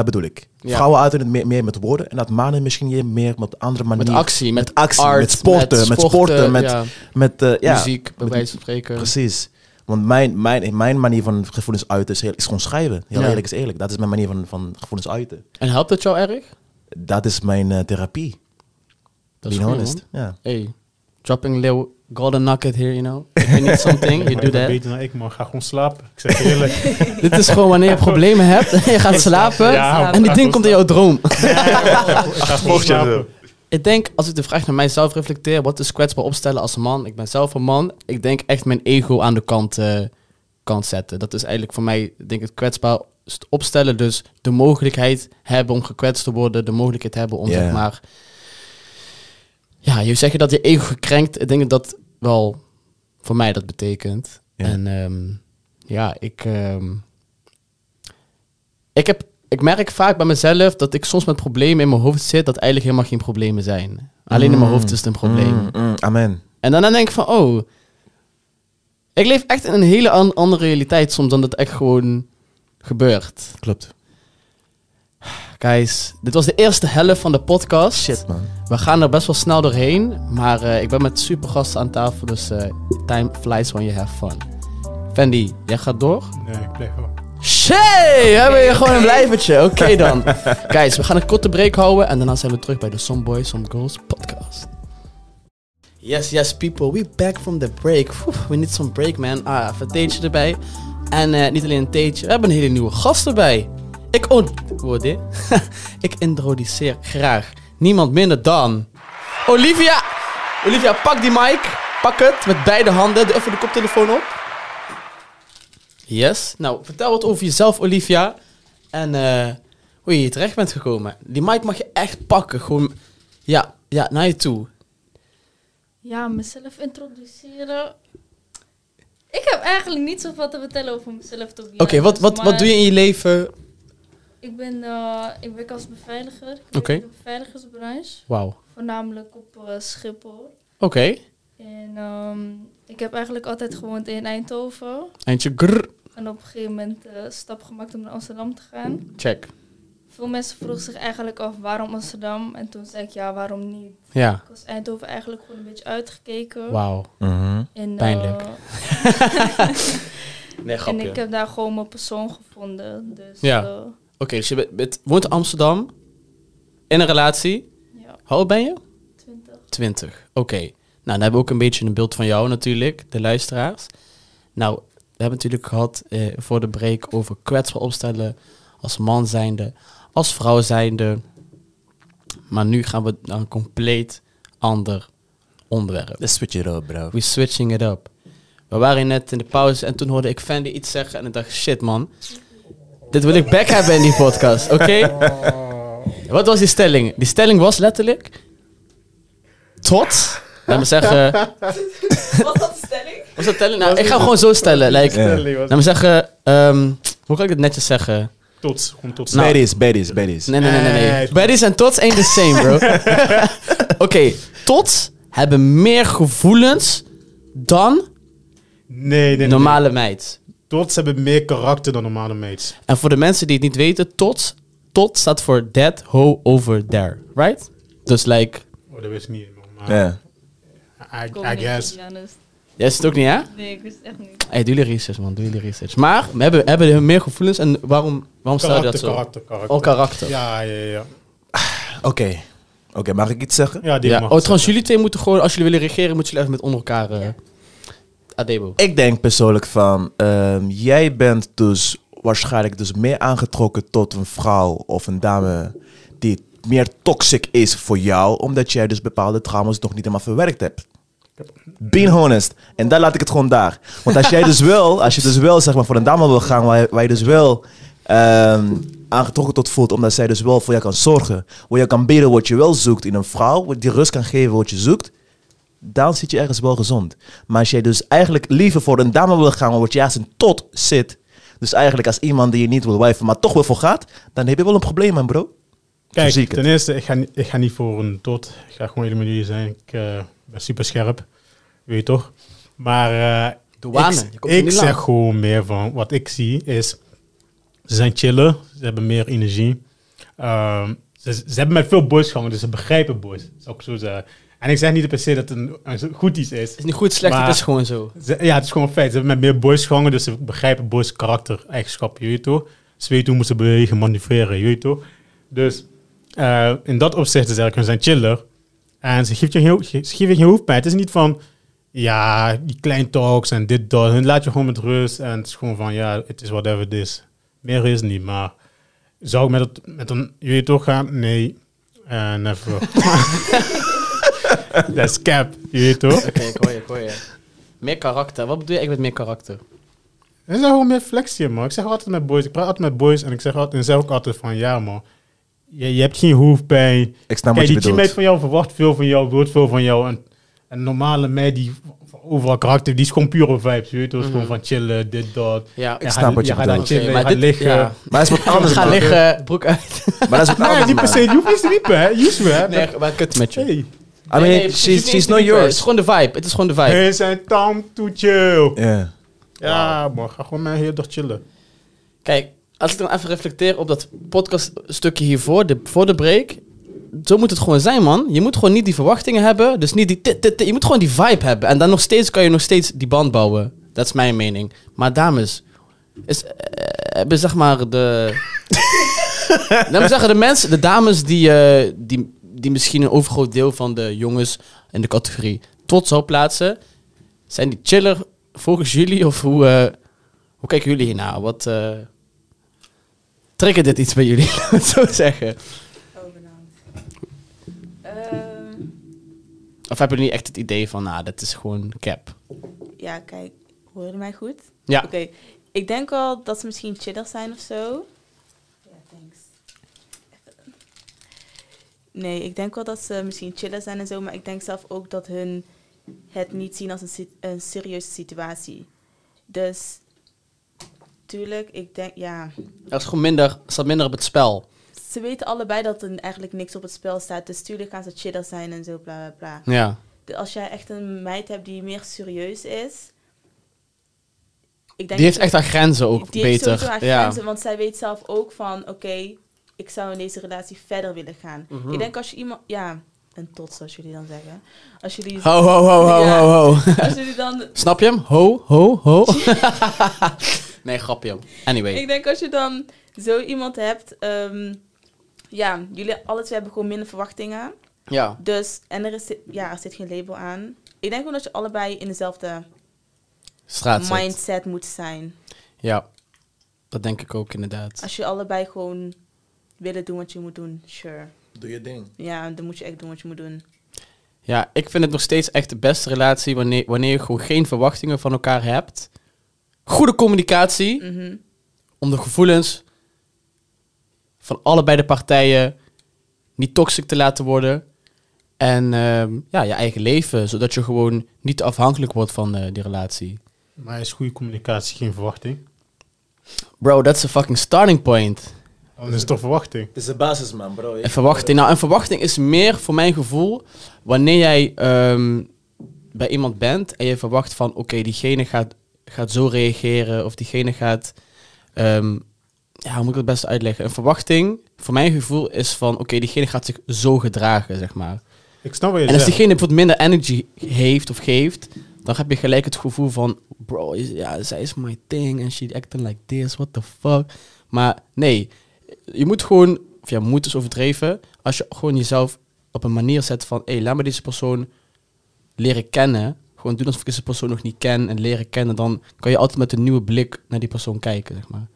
[SPEAKER 2] Dat bedoel ik.
[SPEAKER 1] Ja.
[SPEAKER 2] Vrouwen uiten het meer, meer met woorden. En dat mannen misschien meer met andere manier.
[SPEAKER 1] Met actie, met,
[SPEAKER 2] met actie,
[SPEAKER 1] art,
[SPEAKER 2] met sporten, met, sporten, met,
[SPEAKER 1] ja,
[SPEAKER 2] met eh, ja,
[SPEAKER 1] muziek, bij wijze van spreken.
[SPEAKER 2] Precies. Want mijn, mijn, mijn manier van gevoelens uiten is, heel, is gewoon schrijven. Heel
[SPEAKER 1] Ja.
[SPEAKER 2] eerlijk is eerlijk. Dat is mijn manier van, van gevoelens uiten.
[SPEAKER 1] En helpt het jou erg?
[SPEAKER 2] Dat is mijn eh, therapie.
[SPEAKER 1] Dat is
[SPEAKER 2] Being honest. Ja.
[SPEAKER 1] Hey, dropping little golden nugget here, you know. If you need something, you do that.
[SPEAKER 4] beter dan ik, man. Ga gewoon slapen. Ik zeg je eerlijk.
[SPEAKER 1] Dit is gewoon wanneer je problemen hebt en je gaat slapen.
[SPEAKER 4] Ja,
[SPEAKER 1] en die ding komt in jouw droom.
[SPEAKER 4] ik ga gewoon slapen.
[SPEAKER 1] Ik denk, als ik de vraag naar mijzelf reflecteer, wat is kwetsbaar opstellen als man? Ik ben zelf een man. Ik denk echt mijn ego aan de kant, eh, kant zetten. Dat is eigenlijk voor mij, denk ik, het kwetsbaar st- opstellen. Dus de mogelijkheid hebben om gekwetst te worden. De mogelijkheid hebben om, zeg maar... Ja, je zegt dat je ego gekrenkt. Ik denk dat dat wel voor mij dat betekent.
[SPEAKER 2] Ja.
[SPEAKER 1] En ehm, ja, ik... ehm, ik, heb, ik merk vaak bij mezelf dat ik soms met problemen in mijn hoofd zit... dat eigenlijk helemaal geen problemen zijn. Alleen in mijn hoofd is het een probleem.
[SPEAKER 2] Mm, mm, amen.
[SPEAKER 1] En dan, dan denk ik van, oh... Ik leef echt in een hele an- andere realiteit soms dan dat echt gewoon gebeurt.
[SPEAKER 2] Klopt.
[SPEAKER 1] Guys, dit was de eerste helft van de podcast.
[SPEAKER 2] Shit, man.
[SPEAKER 1] We gaan er best wel snel doorheen. Maar eh, ik ben met super gasten aan tafel, dus eh, time flies when you have fun. Fendi, jij gaat door?
[SPEAKER 4] Nee, ik blijf wel.
[SPEAKER 1] Shit, hebben we gewoon een blijvertje. Oké dan. Guys, we gaan een korte break houden en daarna zijn we terug bij de Some Boys, Some Girls podcast. Yes, yes, people. We back from the break. We need some break, man. Ah, even een theetje erbij. En eh, niet alleen een theetje, we hebben een hele nieuwe gast erbij. Ik, dit? ik introduceer graag niemand minder dan Olivia. Olivia, pak die mic. Pak het met beide handen. Doe even de koptelefoon op. Yes. Nou, vertel wat over jezelf, Olivia. En eh, hoe je hier terecht bent gekomen. Die mic mag je echt pakken. Gewoon, ja, ja, naar je toe.
[SPEAKER 5] Ja, mezelf introduceren. Ik heb eigenlijk niet zoveel te vertellen over mezelf.
[SPEAKER 1] Oké, wat, wat, wat doe je in je leven?
[SPEAKER 5] Ik ben, eh, ik werk als beveiliger. Ik
[SPEAKER 1] Oké.
[SPEAKER 5] in de beveiligersbranche.
[SPEAKER 1] Wauw.
[SPEAKER 5] Voornamelijk op eh, Schiphol.
[SPEAKER 1] Oké.
[SPEAKER 5] En ehm, ik heb eigenlijk altijd gewoond in Eindhoven.
[SPEAKER 1] Eindje grrr.
[SPEAKER 5] En op een gegeven moment eh stap gemaakt om naar Amsterdam te gaan.
[SPEAKER 1] Check.
[SPEAKER 5] Veel mensen vroegen zich eigenlijk af waarom Amsterdam. En toen zei ik ja, waarom niet?
[SPEAKER 1] Ja.
[SPEAKER 5] Ik was Eindhoven eigenlijk gewoon een beetje uitgekeken.
[SPEAKER 1] Wauw.
[SPEAKER 2] Mhm.
[SPEAKER 5] En,
[SPEAKER 1] Pijnlijk. Nee,
[SPEAKER 5] En ik heb daar gewoon mijn persoon gevonden. Dus
[SPEAKER 1] Ja. Oké, dus je bent- bent- woont in Amsterdam. In een relatie.
[SPEAKER 5] ja,
[SPEAKER 1] Hoe oud ben je?
[SPEAKER 5] 20.
[SPEAKER 1] 20. Oké. Nou, dan hebben we ook een beetje een beeld van jou natuurlijk, de luisteraars. Nou, we hebben natuurlijk gehad eh, voor de break over kwetsbaar opstellen als man zijnde, als vrouw zijnde. Maar nu gaan we naar een compleet ander onderwerp.
[SPEAKER 2] Let's switch it up, bro.
[SPEAKER 1] We switching it up. We waren net in de pauze en toen hoorde ik Fendi iets zeggen en ik dacht, shit man, dit wil ik back hebben in die podcast, oké? Wat was die stelling? Die stelling was letterlijk tot, laat me zeggen,
[SPEAKER 3] Wat dat stelling?
[SPEAKER 1] was dat stelling? Nou, ik ga hem gewoon zo stellen. Like, laat me zeggen, ehm, hoe kan ik dit netjes zeggen?
[SPEAKER 4] Tot, gewoon tot.
[SPEAKER 1] Nou.
[SPEAKER 2] Baddies, baddies, baddies.
[SPEAKER 1] Nee, nee, nee, nee. nee.
[SPEAKER 4] Nee.
[SPEAKER 1] Baddies en tots ain't the same, bro. Oké, tots hebben meer gevoelens dan
[SPEAKER 4] Nee, nee, nee.
[SPEAKER 1] normale meid.
[SPEAKER 4] Tots hebben meer karakter dan normale mates.
[SPEAKER 1] En voor de mensen die het niet weten, TOTS, tot staat voor Dead Ho Over There, right? Dus like,
[SPEAKER 4] Oh, dat wist ik niet. man, Maar
[SPEAKER 2] Ja.
[SPEAKER 4] I, I guess.
[SPEAKER 1] jij is het ook niet, hè?
[SPEAKER 5] Nee, ik wist het echt niet.
[SPEAKER 1] Hey, doe jullie research, man, doe jullie research. Maar, we hebben, hebben er meer gevoelens en waarom, waarom stel je dat zo?
[SPEAKER 4] karakter, karakter.
[SPEAKER 1] Al karakter.
[SPEAKER 4] Ja, ja, ja.
[SPEAKER 2] Oké. Oké, mag ik iets zeggen?
[SPEAKER 4] Ja, die
[SPEAKER 1] Ja.
[SPEAKER 4] mag
[SPEAKER 1] Oh, trouwens,
[SPEAKER 4] zeggen.
[SPEAKER 1] jullie twee moeten gewoon, als jullie willen regeren, moeten jullie even met onder elkaar... eh Adebo.
[SPEAKER 2] Ik denk persoonlijk van, ehm, jij bent dus waarschijnlijk dus meer aangetrokken tot een vrouw of een dame die meer toxic is voor jou, omdat jij dus bepaalde trauma's nog niet helemaal verwerkt hebt. Being honest. En daar laat ik het gewoon daar. Want als jij dus wel, als je dus wel zeg maar voor een dame wil gaan waar je, waar je dus wel ehm, aangetrokken tot voelt, omdat zij dus wel voor jou kan zorgen, waar je kan bieden wat je wel zoekt in een vrouw, die rust kan geven wat je zoekt, dan zit je ergens wel gezond. Maar als jij dus eigenlijk liever voor een dame wil gaan, waar je juist een tot zit, dus eigenlijk als iemand die je niet wil wijven, maar toch wel voor gaat, dan heb je wel een probleem, man, bro.
[SPEAKER 4] Kijk,
[SPEAKER 2] het.
[SPEAKER 4] ten eerste, ik ga, niet- ik ga niet voor een tot. Ik ga gewoon hele manier zijn. Ik eh, ben super scherp. Weet je toch? Maar eh,
[SPEAKER 1] Douane, je
[SPEAKER 4] ik, zeg gewoon meer van wat ik zie is... Ze zijn chiller. Ze hebben meer energie. Ehm, ze, ze hebben met veel boys gehangen, dus ze begrijpen boys. Zou ik zo zeggen. En ik zeg niet per se dat het een, een goed iets is.
[SPEAKER 1] Het is niet goed, slecht,
[SPEAKER 4] Maar-
[SPEAKER 1] het is gewoon zo.
[SPEAKER 4] Ze- ja, het is gewoon een feit. Ze hebben met meer boys gehangen, dus ze begrijpen boys karaktereigenschappen, je weet toch? Ze weten hoe moeten ze bewegen, manoeuvreren, je weet toch? Dus eh, in dat opzicht is eigenlijk, hun zijn chiller. En ze geeft je heel, ze je geen hoofdpijn. Het is niet van, ja, die klein talks en dit, dat. Hun laat je gewoon met rust. En het is gewoon van, ja, het is whatever it is. Meer is niet, maar zou ik met, het, met een, je weet toch gaan? Nee, Eh never. Dat is cap, je weet toch?
[SPEAKER 1] Oké, ik hoor je, ik hoor je. Meer karakter. Wat bedoel je eigenlijk met meer karakter?
[SPEAKER 4] Er is gewoon meer flexie, man. Ik zeg altijd met boys, ik praat altijd met boys en ik zeg, altijd, en zeg ook altijd van, ja, man. Je, je hebt geen hoofdpijn.
[SPEAKER 2] Ik snap
[SPEAKER 4] Kijk,
[SPEAKER 2] wat je
[SPEAKER 4] die teammate van jou verwacht veel van jou, wil veel van jou. En een normale meid die overal karakter, die is gewoon pure vibes, je weet toch? Gewoon van chillen, dit, dat.
[SPEAKER 1] Ja,
[SPEAKER 2] Ik snap wat je
[SPEAKER 4] je
[SPEAKER 2] bedoelt.
[SPEAKER 4] chillen, je
[SPEAKER 1] maar dit-
[SPEAKER 4] liggen.
[SPEAKER 1] ja.
[SPEAKER 2] Maar dat is wat anders,
[SPEAKER 1] Ga liggen, broek uit.
[SPEAKER 2] Maar dat is wat
[SPEAKER 4] Nee,
[SPEAKER 2] anders,
[SPEAKER 4] niet per se, je hoeft niet te wiepen, hè. Use hè.
[SPEAKER 1] Nee, maar kut met je.
[SPEAKER 4] Hey.
[SPEAKER 2] I mean, she's, she's not
[SPEAKER 1] Het is
[SPEAKER 2] yours.
[SPEAKER 1] gewoon de vibe. Het is gewoon de vibe.
[SPEAKER 4] Hey, zijn time to chill.
[SPEAKER 2] Ja.
[SPEAKER 4] Ja, man, ga gewoon met heel dag chillen.
[SPEAKER 1] Kijk, als ik dan even reflecteer op dat podcaststukje hiervoor, de, voor de break. Zo moet het gewoon zijn, man. Je moet gewoon niet die verwachtingen hebben. Dus niet die... tit, tit, tit. Je moet gewoon die vibe hebben. En dan nog steeds kan je nog steeds die band bouwen. Dat is mijn mening. Maar dames, is, eh, hebben zeg maar de... Laat me zeggen, de mensen, de dames die, eh, die, die misschien een overgroot deel van de jongens in de categorie tot zou plaatsen, zijn die chiller volgens jullie? Of hoe, eh, hoe kijken jullie hiernaar? Wat triggert dit iets bij jullie? Het zo zeggen.
[SPEAKER 3] Oh. Ehm,
[SPEAKER 1] Of hebben jullie niet echt het idee van, nou, dat is gewoon cap?
[SPEAKER 3] ja, kijk, hoor je mij goed?
[SPEAKER 1] Ja.
[SPEAKER 3] Oké, ik denk wel dat ze misschien chiller zijn of zo. Ja, thanks. Even. Nee, ik denk wel dat ze misschien chiller zijn en zo, maar ik denk zelf ook dat hun het niet zien als een, serieuze situatie. Dus, tuurlijk, ik denk, ja,
[SPEAKER 1] Er is gewoon minder, staat minder op het spel.
[SPEAKER 3] ze weten allebei dat er eigenlijk niks op het spel staat, dus tuurlijk gaan ze chiller zijn en zo, bla bla bla.
[SPEAKER 1] Ja.
[SPEAKER 3] De- als jij echt een meid hebt die meer serieus is. Ik denk
[SPEAKER 1] Die heeft echt haar grenzen ook
[SPEAKER 3] die heeft
[SPEAKER 1] beter.
[SPEAKER 3] sowieso haar
[SPEAKER 1] ja.
[SPEAKER 3] grenzen, want zij weet zelf ook van, oké, ik zou in deze relatie verder willen gaan.
[SPEAKER 1] Mhm.
[SPEAKER 3] Ik denk als je iemand, ja, een tot zoals jullie dan zeggen. Als jullie,
[SPEAKER 1] Ho, ho, ho, ho,
[SPEAKER 3] Ja.
[SPEAKER 1] ho, ho.
[SPEAKER 3] als jullie dan,
[SPEAKER 1] Snap je hem? Ho, ho, ho. nee, grapje. Anyway.
[SPEAKER 3] ik denk als je dan zo iemand hebt, ehm, ja, jullie alle twee hebben gewoon minder verwachtingen.
[SPEAKER 1] Ja.
[SPEAKER 3] Dus, en er is, ja, er zit geen label aan. Ik denk gewoon dat je allebei in dezelfde
[SPEAKER 1] Straat
[SPEAKER 3] mindset moet zijn.
[SPEAKER 1] Ja. Dat denk ik ook inderdaad.
[SPEAKER 3] Als je allebei gewoon willen doen wat je moet doen, sure.
[SPEAKER 2] Doe je ding.
[SPEAKER 3] Ja, dan moet je echt doen wat je moet doen.
[SPEAKER 1] Ja, ik vind het nog steeds echt de beste relatie wanneer, wanneer je gewoon geen verwachtingen van elkaar hebt. Goede communicatie
[SPEAKER 3] Mhm.
[SPEAKER 1] om de gevoelens van allebei de partijen niet toxic te laten worden. En ehm, ja, je eigen leven, zodat je gewoon niet afhankelijk wordt van eh, die relatie.
[SPEAKER 4] Maar is goede communicatie geen verwachting?
[SPEAKER 1] Bro, that's a fucking starting point.
[SPEAKER 4] Oh, dat is toch verwachting?
[SPEAKER 2] Het is de basis, man, bro.
[SPEAKER 1] Een verwachting. Nou, een verwachting is meer voor mijn gevoel wanneer jij ehm, bij iemand bent en je verwacht van oké, diegene gaat, gaat zo reageren of diegene gaat. ehm, ja, hoe moet ik het best uitleggen? Een verwachting, voor mijn gevoel, is van oké, diegene gaat zich zo gedragen, zeg maar.
[SPEAKER 4] Ik snap wat je
[SPEAKER 1] En als
[SPEAKER 4] zegt.
[SPEAKER 1] diegene bijvoorbeeld minder energy heeft of geeft, dan heb je gelijk het gevoel van, bro, ja, zij is my thing and she acting like this, what the fuck. Maar nee, je moet gewoon, of ja, moet is overdreven, als je gewoon jezelf op een manier zet van, hé, laat me deze persoon leren kennen. Gewoon doen alsof ik deze persoon nog niet ken en leren kennen. Dan kan je altijd met een nieuwe blik naar die persoon kijken, zeg maar.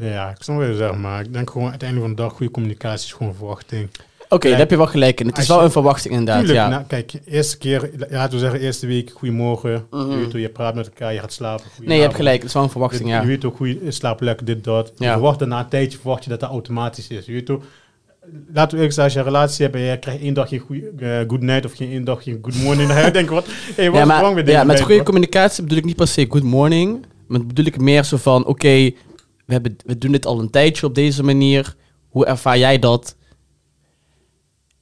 [SPEAKER 4] Ja, ik snap wat je zegt, maar ik denk gewoon uiteindelijk van de dag goede communicatie is gewoon verwachting.
[SPEAKER 1] Oké, daar heb je wel gelijk in. Het is wel
[SPEAKER 4] je-
[SPEAKER 1] een verwachting inderdaad,
[SPEAKER 4] Tuurlijk,
[SPEAKER 1] ja.
[SPEAKER 4] nou, kijk, eerste keer, laten we zeggen, eerste week, goedemorgen.
[SPEAKER 1] Mhm.
[SPEAKER 4] Je weet hoe je praat met elkaar, je gaat slapen.
[SPEAKER 1] nee, je hebt gelijk. Het is wel een verwachting,
[SPEAKER 4] Dit-
[SPEAKER 1] ja.
[SPEAKER 4] Je weet ook hoe je slaapt lekker, dit, dat. Je verwacht na een tijdje verwacht je dat dat automatisch is. Je weet toch, laten we eerlijk zijn, als je een relatie hebt en je krijgt één dag geen goeie, eh, good night of geen één dag geen good morning, dan je denken, wat, hey, wat
[SPEAKER 1] ja,
[SPEAKER 4] is
[SPEAKER 1] maar,
[SPEAKER 4] with
[SPEAKER 1] ja, met goede communicatie bedoel ik niet per se good morning. Maar bedoel ik meer zo van, oké, we hebben we doen dit al een tijdje op deze manier. Hoe ervaar jij dat?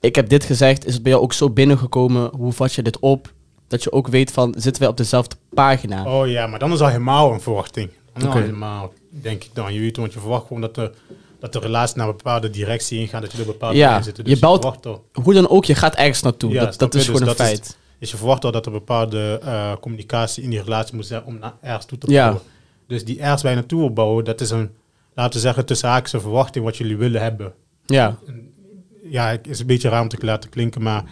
[SPEAKER 1] Ik heb dit gezegd, is het bij jou ook zo binnengekomen? Hoe vat je dit op? Dat je ook weet van, zitten wij op dezelfde pagina?
[SPEAKER 4] Oh ja, maar dan is al helemaal een verwachting. Dan helemaal, denk ik dan. Je weet, want je verwacht gewoon dat, er, dat de relatie naar een bepaalde directie ingaat, dat op een bepaalde
[SPEAKER 1] Ja,
[SPEAKER 4] zitten.
[SPEAKER 1] je
[SPEAKER 4] Dus
[SPEAKER 1] bouwt-
[SPEAKER 4] verwacht al-
[SPEAKER 1] Hoe dan ook, je gaat ergens naartoe.
[SPEAKER 4] Ja,
[SPEAKER 1] dat,
[SPEAKER 4] snap
[SPEAKER 1] dat is
[SPEAKER 4] je?
[SPEAKER 1] gewoon
[SPEAKER 4] Dus
[SPEAKER 1] een
[SPEAKER 4] dat is-
[SPEAKER 1] feit.
[SPEAKER 4] Dus je verwacht al dat er bepaalde eh, communicatie in die relatie moet zijn om naar ergens toe te
[SPEAKER 1] Ja.
[SPEAKER 4] bouwen. Dus die ergens je naartoe wil bouwen, dat is een, laten we zeggen, tussen haakse verwachting wat jullie willen hebben.
[SPEAKER 1] Ja,
[SPEAKER 4] Ja, het is een beetje raar om te laten klinken, maar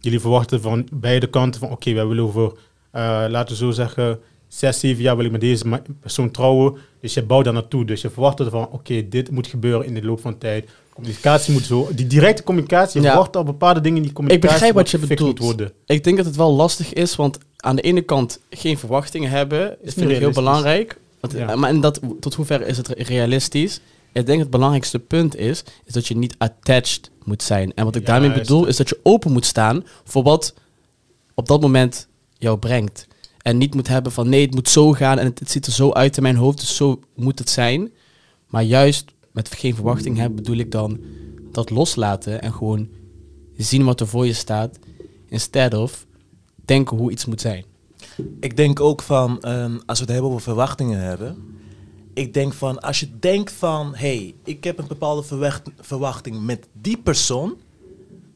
[SPEAKER 4] jullie verwachten van beide kanten van oké, wij willen over, eh, laten we zo zeggen, zes, zeven jaar wil ik met deze persoon trouwen. Dus je bouwt daar naartoe. Dus je verwacht van oké, dit moet gebeuren in de loop van tijd. Communicatie moet zo, die directe communicatie, je
[SPEAKER 1] Ja.
[SPEAKER 4] verwacht al bepaalde dingen in die communicatie.
[SPEAKER 1] begrijp wat je bedoelt.
[SPEAKER 4] worden.
[SPEAKER 1] ik denk dat het wel lastig is, want aan de ene kant geen verwachtingen hebben, is vind ik heel belangrijk. Want,
[SPEAKER 4] Ja.
[SPEAKER 1] Maar en dat, tot hoever is het re- realistisch? Ik denk het belangrijkste punt is, is dat je niet attached moet zijn. En wat ik daarmee
[SPEAKER 4] Juist.
[SPEAKER 1] bedoel, is dat je open moet staan voor wat op dat moment jou brengt. En niet moet hebben van nee, het moet zo gaan en het, het ziet er zo uit in mijn hoofd, dus zo moet het zijn. Maar juist met geen verwachting hebben, bedoel ik dan dat loslaten en gewoon zien wat er voor je staat, instead of denken hoe iets moet zijn.
[SPEAKER 2] Ik denk ook van, ehm, als we het hebben over verwachtingen hebben. Ik denk van, als je denkt van, hé, hey, ik heb een bepaalde verwacht- verwachting met die persoon.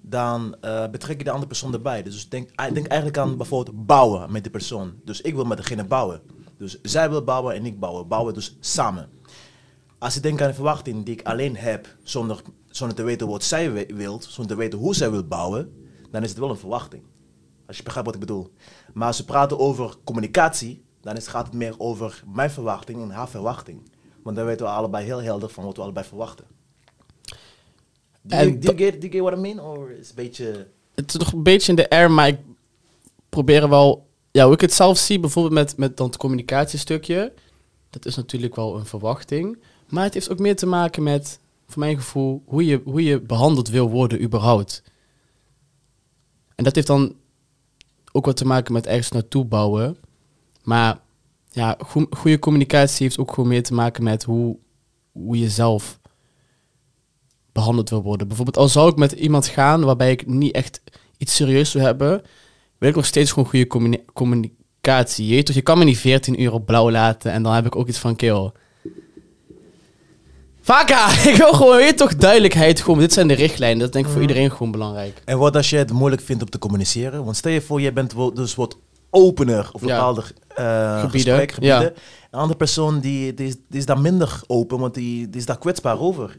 [SPEAKER 2] Dan eh, betrek je de andere persoon erbij. Dus denk, denk eigenlijk aan bijvoorbeeld bouwen met die persoon. Dus ik wil met degene bouwen. Dus zij wil bouwen en ik bouwen. Bouwen dus samen. Als ik denk aan een verwachting die ik alleen heb, zonder, zonder te weten wat zij wi- wil, zonder te weten hoe zij wil bouwen, dan is het wel een verwachting. Als je begrijpt wat ik bedoel. Maar als we praten over communicatie, dan is, gaat het meer over mijn verwachting en haar verwachting. Want dan weten we allebei heel helder van wat we allebei verwachten. Do you,
[SPEAKER 1] En
[SPEAKER 2] do you get, do you get what I mean? Or is het een beetje...
[SPEAKER 1] Het is nog een beetje in de air, maar ik probeer er wel... Ja, hoe ik het zelf zie, bijvoorbeeld met, met dan het communicatiestukje. Dat is natuurlijk wel een verwachting. Maar het heeft ook meer te maken met, voor mijn gevoel, hoe je, hoe je behandeld wil worden überhaupt. En dat heeft dan ook wat te maken met ergens naartoe bouwen. Maar ja, goe- goede communicatie heeft ook gewoon meer te maken met hoe, hoe je zelf behandeld wil worden. Bijvoorbeeld, al zou ik met iemand gaan waarbij ik niet echt iets serieus wil hebben, wil ik nog steeds gewoon goede communi- communicatie. Je, toch, je kan me niet 14 uur op blauw laten en dan heb ik ook iets van kill. Vaka, ik wil gewoon, weet je toch, duidelijkheid. Gewoon, dit zijn de richtlijnen. Dat is denk ik voor iedereen gewoon belangrijk.
[SPEAKER 2] En wat als je het moeilijk vindt om te communiceren? Want stel je voor, je bent dus wat opener op
[SPEAKER 1] Ja.
[SPEAKER 2] bepaalde eh
[SPEAKER 1] Gebieden, ja.
[SPEAKER 2] Een andere persoon die, die, is, die is daar minder open, want die, die is daar kwetsbaar over.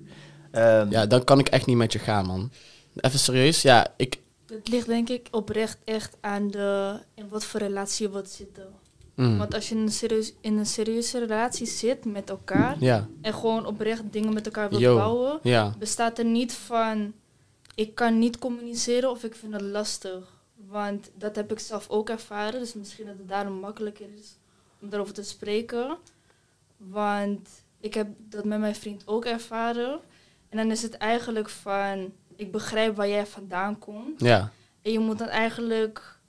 [SPEAKER 2] Eh,
[SPEAKER 1] Ja, dan kan ik echt niet met je gaan, man. Even serieus, ja, ik...
[SPEAKER 5] Het ligt denk ik oprecht echt aan de, in wat voor relatie je wilt zitten.
[SPEAKER 1] mm,
[SPEAKER 5] Want als je in een, serieus, in een serieuze relatie zit met elkaar
[SPEAKER 1] ja,
[SPEAKER 5] en gewoon oprecht dingen met elkaar wilt
[SPEAKER 1] Yo.
[SPEAKER 5] bouwen,
[SPEAKER 1] ja,
[SPEAKER 5] bestaat er niet van ik kan niet communiceren of ik vind het lastig. Want dat heb ik zelf ook ervaren, dus misschien dat het daarom makkelijker is om daarover te spreken. Want ik heb dat met mijn vriend ook ervaren. En dan is het eigenlijk van, ik begrijp waar jij vandaan komt.
[SPEAKER 1] ja,
[SPEAKER 5] En je moet dan eigenlijk,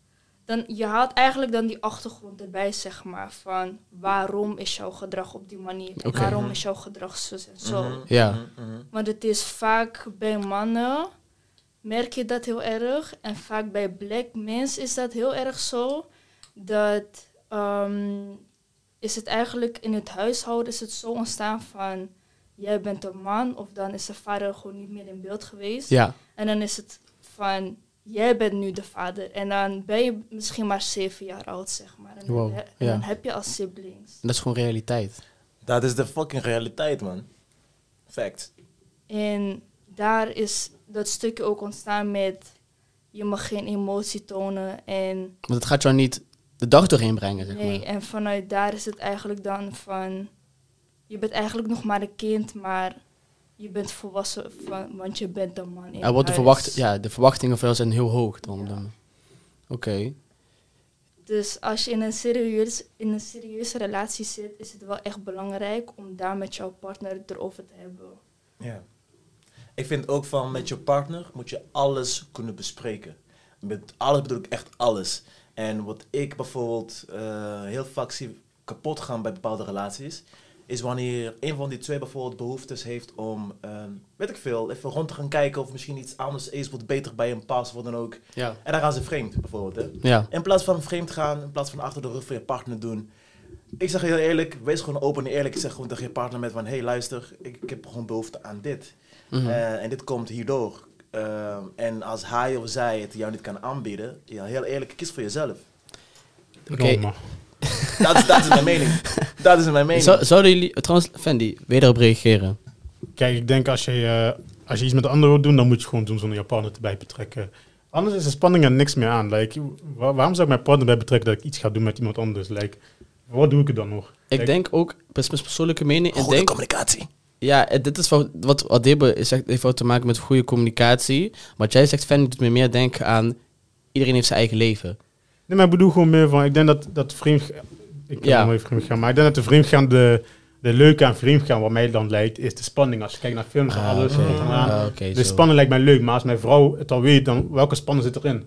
[SPEAKER 5] dan, je haalt eigenlijk dan die achtergrond erbij, zeg maar. Van waarom is jouw gedrag op die manier? En. Waarom is jouw gedrag zo en zo?
[SPEAKER 2] mhm,
[SPEAKER 1] Ja.
[SPEAKER 2] mhm, mhm.
[SPEAKER 5] Want het is vaak bij mannen, merk je dat heel erg. En vaak bij black mensen is dat heel erg zo. Dat ehm, is het eigenlijk in het huishouden is het zo ontstaan van... Jij bent een man of dan is de vader gewoon niet meer in beeld geweest.
[SPEAKER 1] ja,
[SPEAKER 5] En dan is het van, jij bent nu de vader. En dan ben je misschien maar zeven jaar oud, zeg maar. En,
[SPEAKER 1] Wow,
[SPEAKER 5] dan, he- en
[SPEAKER 1] ja.
[SPEAKER 5] dan heb je als siblings.
[SPEAKER 1] dat is gewoon realiteit.
[SPEAKER 2] Dat is de fucking realiteit, man. Fact.
[SPEAKER 5] En daar is dat stukje ook ontstaan met, je mag geen emotie tonen. En,
[SPEAKER 1] Want het gaat jou niet de dag doorheen brengen, zeg
[SPEAKER 5] nee,
[SPEAKER 1] maar.
[SPEAKER 5] en vanuit daar is het eigenlijk dan van, je bent eigenlijk nog maar een kind, maar je bent volwassen, van, want je bent een man in
[SPEAKER 1] Er wordt de, verwacht, ja, de verwachtingen van jou zijn heel hoog. Dan, dan. Oké.
[SPEAKER 5] Dus als je in een, serieus, in een serieuze relatie zit, is het wel echt belangrijk om daar met jouw partner het erover te hebben.
[SPEAKER 2] Ja. Ik vind ook van met je partner moet je alles kunnen bespreken. Met alles bedoel ik echt alles. En wat ik bijvoorbeeld eh, heel vaak zie kapot gaan bij bepaalde relaties, is wanneer een van die twee bijvoorbeeld behoeftes heeft om, ehm, weet ik veel, even rond te gaan kijken of misschien iets anders is wat beter bij hem past, wat dan ook.
[SPEAKER 1] Ja.
[SPEAKER 2] En dan gaan ze vreemd bijvoorbeeld. Hè?
[SPEAKER 1] Ja.
[SPEAKER 2] In plaats van vreemd gaan, in plaats van achter de rug van je partner doen, ik zeg heel eerlijk, wees gewoon open en eerlijk. Ik zeg gewoon tegen je partner met van, hey luister, ik, ik heb gewoon behoefte aan dit.
[SPEAKER 1] Mhm.
[SPEAKER 2] Eh, en dit komt hierdoor. Ehm, en als hij of zij het jou niet kan aanbieden, ja, heel eerlijk, kies voor jezelf.
[SPEAKER 1] Oké.
[SPEAKER 2] Dat, is- dat is mijn mening. Dat is mijn mening.
[SPEAKER 1] Zou- Zouden jullie, trouwens, Fendi, daarop reageren?
[SPEAKER 4] Kijk, ik denk als je, eh, als je iets met de ander wilt doen, dan moet je het gewoon doen zonder je partner erbij betrekken. Anders is de spanning er niks meer aan. Like, wa- waarom zou ik mijn partner bij betrekken dat ik iets ga doen met iemand anders? Like, wat doe ik er dan nog?
[SPEAKER 1] Ik denk ook, best mijn persoonlijke mening, ik
[SPEAKER 2] Goede
[SPEAKER 1] denk,
[SPEAKER 2] communicatie.
[SPEAKER 1] Ja, eh, dit is wat, wat, zegt, heeft te maken met goede communicatie. Wat jij zegt, Fendi, doet me meer denken aan, iedereen heeft zijn eigen leven.
[SPEAKER 4] Nee, maar ik bedoel gewoon meer van, ik denk dat, dat vreemd... Ik
[SPEAKER 1] Ja.
[SPEAKER 4] ja. vreemd gaan, maar ik denk dat de vreemdgaan, de, de leuke aan vreemdgaan, wat mij dan lijkt, is de spanning. Als je kijkt naar films en
[SPEAKER 1] Ah,
[SPEAKER 4] alles. eraan.
[SPEAKER 1] Ah, oké,
[SPEAKER 4] de
[SPEAKER 1] zo.
[SPEAKER 4] spanning lijkt mij leuk, maar als mijn vrouw het al weet, dan welke spanning zit erin?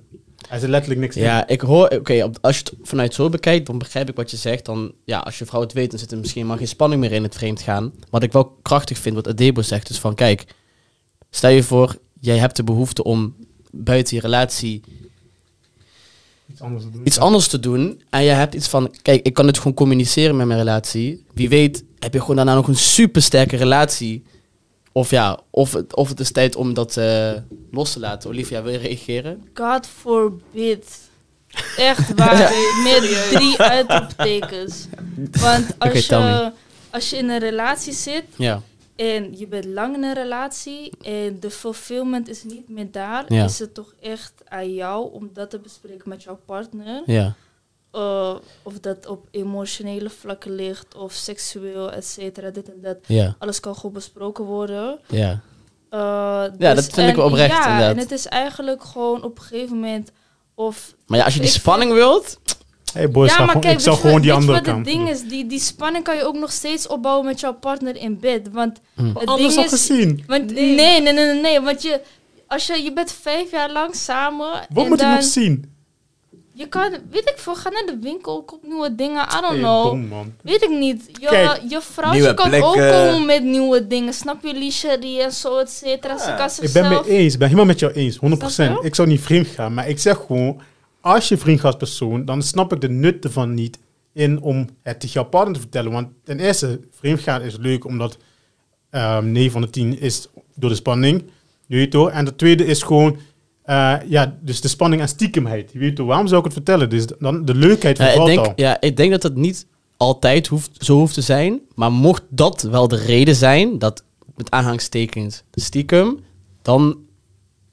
[SPEAKER 4] Er zit letterlijk niks in.
[SPEAKER 1] Ja, ik hoor, oké, als je het vanuit zo bekijkt, dan begrijp ik wat je zegt. Dan, ja, als je vrouw het weet, dan zit er misschien maar geen spanning meer in het vreemd gaan. Wat ik wel krachtig vind, wat Adebo zegt, is van, kijk, stel je voor, jij hebt de behoefte om buiten je relatie
[SPEAKER 4] Iets anders te doen.
[SPEAKER 1] iets anders te doen. En je hebt iets van, kijk, ik kan het gewoon communiceren met mijn relatie. Wie weet, heb je gewoon daarna nog een super sterke relatie. Of ja, of, het- of het is tijd om dat eh, los te laten. Olivia, wil je reageren?
[SPEAKER 5] God forbid. Echt waar. Met drie uitroeptekens. Want als, je, als je in een relatie zit
[SPEAKER 1] Ja.
[SPEAKER 5] en je bent lang in een relatie en de fulfillment is niet meer daar,
[SPEAKER 1] Ja.
[SPEAKER 5] is het toch echt aan jou om dat te bespreken met jouw partner.
[SPEAKER 1] Ja.
[SPEAKER 5] Uh, of dat op emotionele vlakken ligt of seksueel, et cetera, dit en dat.
[SPEAKER 1] Ja.
[SPEAKER 5] Alles kan goed besproken worden.
[SPEAKER 1] Ja.
[SPEAKER 5] Uh,
[SPEAKER 1] Ja,
[SPEAKER 5] dus-
[SPEAKER 1] dat vind ik wel oprecht,
[SPEAKER 5] Ja,
[SPEAKER 1] inderdaad.
[SPEAKER 5] en het is eigenlijk gewoon op een gegeven moment of...
[SPEAKER 1] Maar ja, als je die spanning wilt...
[SPEAKER 4] Hey boys,
[SPEAKER 5] ja, maar
[SPEAKER 4] gewoon-
[SPEAKER 5] kijk,
[SPEAKER 4] ik zou
[SPEAKER 5] je
[SPEAKER 4] gewoon die
[SPEAKER 5] je
[SPEAKER 4] andere kant
[SPEAKER 5] het ding is? Die, die spanning kan je ook nog steeds opbouwen met jouw partner in bed. Want
[SPEAKER 1] Hm.
[SPEAKER 5] het
[SPEAKER 4] Anders
[SPEAKER 5] ding
[SPEAKER 4] al
[SPEAKER 5] is...
[SPEAKER 4] gezien.
[SPEAKER 5] Want,
[SPEAKER 3] Nee.
[SPEAKER 5] nee. nee, nee, nee, nee. Want je, als je, je bent vijf jaar lang samen.
[SPEAKER 4] Wat
[SPEAKER 5] en
[SPEAKER 4] moet ik
[SPEAKER 5] dan,
[SPEAKER 4] nog zien?
[SPEAKER 5] Je kan, weet ik veel, ga naar de winkel, koop nieuwe dingen. I don't
[SPEAKER 4] Hey,
[SPEAKER 5] know.
[SPEAKER 4] dom, man.
[SPEAKER 5] Weet ik niet. Je,
[SPEAKER 4] Kijk,
[SPEAKER 5] je vrouwtje kan
[SPEAKER 2] plekken.
[SPEAKER 5] ook komen met nieuwe dingen. Snap je, lingerie en zo, et cetera. Ze kan
[SPEAKER 4] Ik ben mee eens, ik ben helemaal met jou eens, 100%.
[SPEAKER 5] Snap je?
[SPEAKER 4] Ik zou niet vreemd gaan, maar ik zeg gewoon, als je vriend gaat als persoon, dan snap ik de nut ervan niet in om het tegen jouw partner te vertellen. Want ten eerste, vreemd gaan is leuk omdat ehm 9 van de 10 is door de spanning, je weet toch? En de tweede is gewoon, eh, ja, dus de spanning en stiekemheid. Je weet waarom zou ik het vertellen? Dus dan de leukheid
[SPEAKER 1] Ja, ik,
[SPEAKER 4] vervalt
[SPEAKER 1] denk,
[SPEAKER 4] al.
[SPEAKER 1] ja, ik denk dat het niet altijd hoeft, zo hoeft te zijn. Maar mocht dat wel de reden zijn, dat met aanhangstekens stiekem, dan,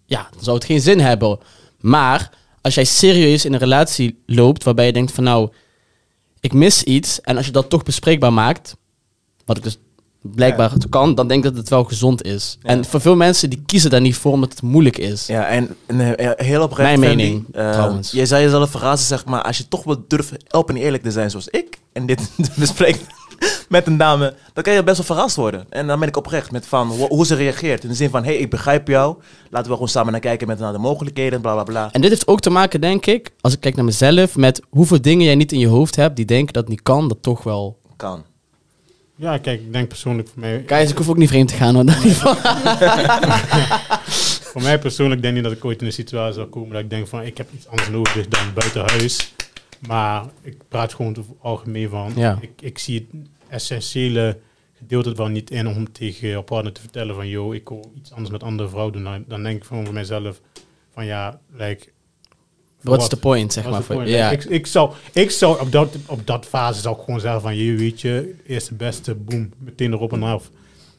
[SPEAKER 1] ja, dan zou het geen zin hebben. Maar als jij serieus in een relatie loopt waarbij je denkt van nou, ik mis iets. En als je dat toch bespreekbaar maakt, wat ik dus blijkbaar kan, dan denk ik dat het wel gezond is.
[SPEAKER 2] Ja.
[SPEAKER 1] En voor veel mensen die kiezen daar niet voor omdat het moeilijk is.
[SPEAKER 2] Ja, en, en eh, heel oprecht.
[SPEAKER 1] Mijn mening,
[SPEAKER 2] eh,
[SPEAKER 1] trouwens.
[SPEAKER 2] Je zei jezelf verrassen, zeg maar, als je toch wel durft open en eerlijk te zijn zoals ik, en dit bespreekt met een dame, dan kan je best wel verrast worden. En dan ben ik oprecht met van ho- hoe ze reageert. In de zin van, hé, hey, ik begrijp jou. Laten we gewoon samen naar kijken met naar de mogelijkheden, bla bla bla.
[SPEAKER 1] En dit heeft ook te maken, denk ik, als ik kijk naar mezelf, met hoeveel dingen jij niet in je hoofd hebt die denken dat het niet kan, dat toch wel.
[SPEAKER 2] Kan.
[SPEAKER 4] Ja, kijk, ik denk persoonlijk voor mij...
[SPEAKER 1] Kijk, ik hoef ook niet vreemd te gaan, ieder geval.
[SPEAKER 4] Voor mij persoonlijk denk ik niet dat ik ooit in een situatie zal komen dat ik denk van ik heb iets anders nodig dan buiten huis. Maar ik praat gewoon over het algemeen van.
[SPEAKER 1] Ja.
[SPEAKER 4] Ik, ik zie het essentiële gedeelte ervan niet in om tegen je partner te vertellen van yo, ik wil iets anders met andere vrouw doen. Dan, dan denk ik van voor mijzelf van ja, like,
[SPEAKER 1] What's the point, zeg
[SPEAKER 4] What's
[SPEAKER 1] maar. ja.
[SPEAKER 4] Ik, ik zou, ik zou op, dat, op dat fase zou ik gewoon zeggen van je weet je, eerste beste, boem, meteen erop en af.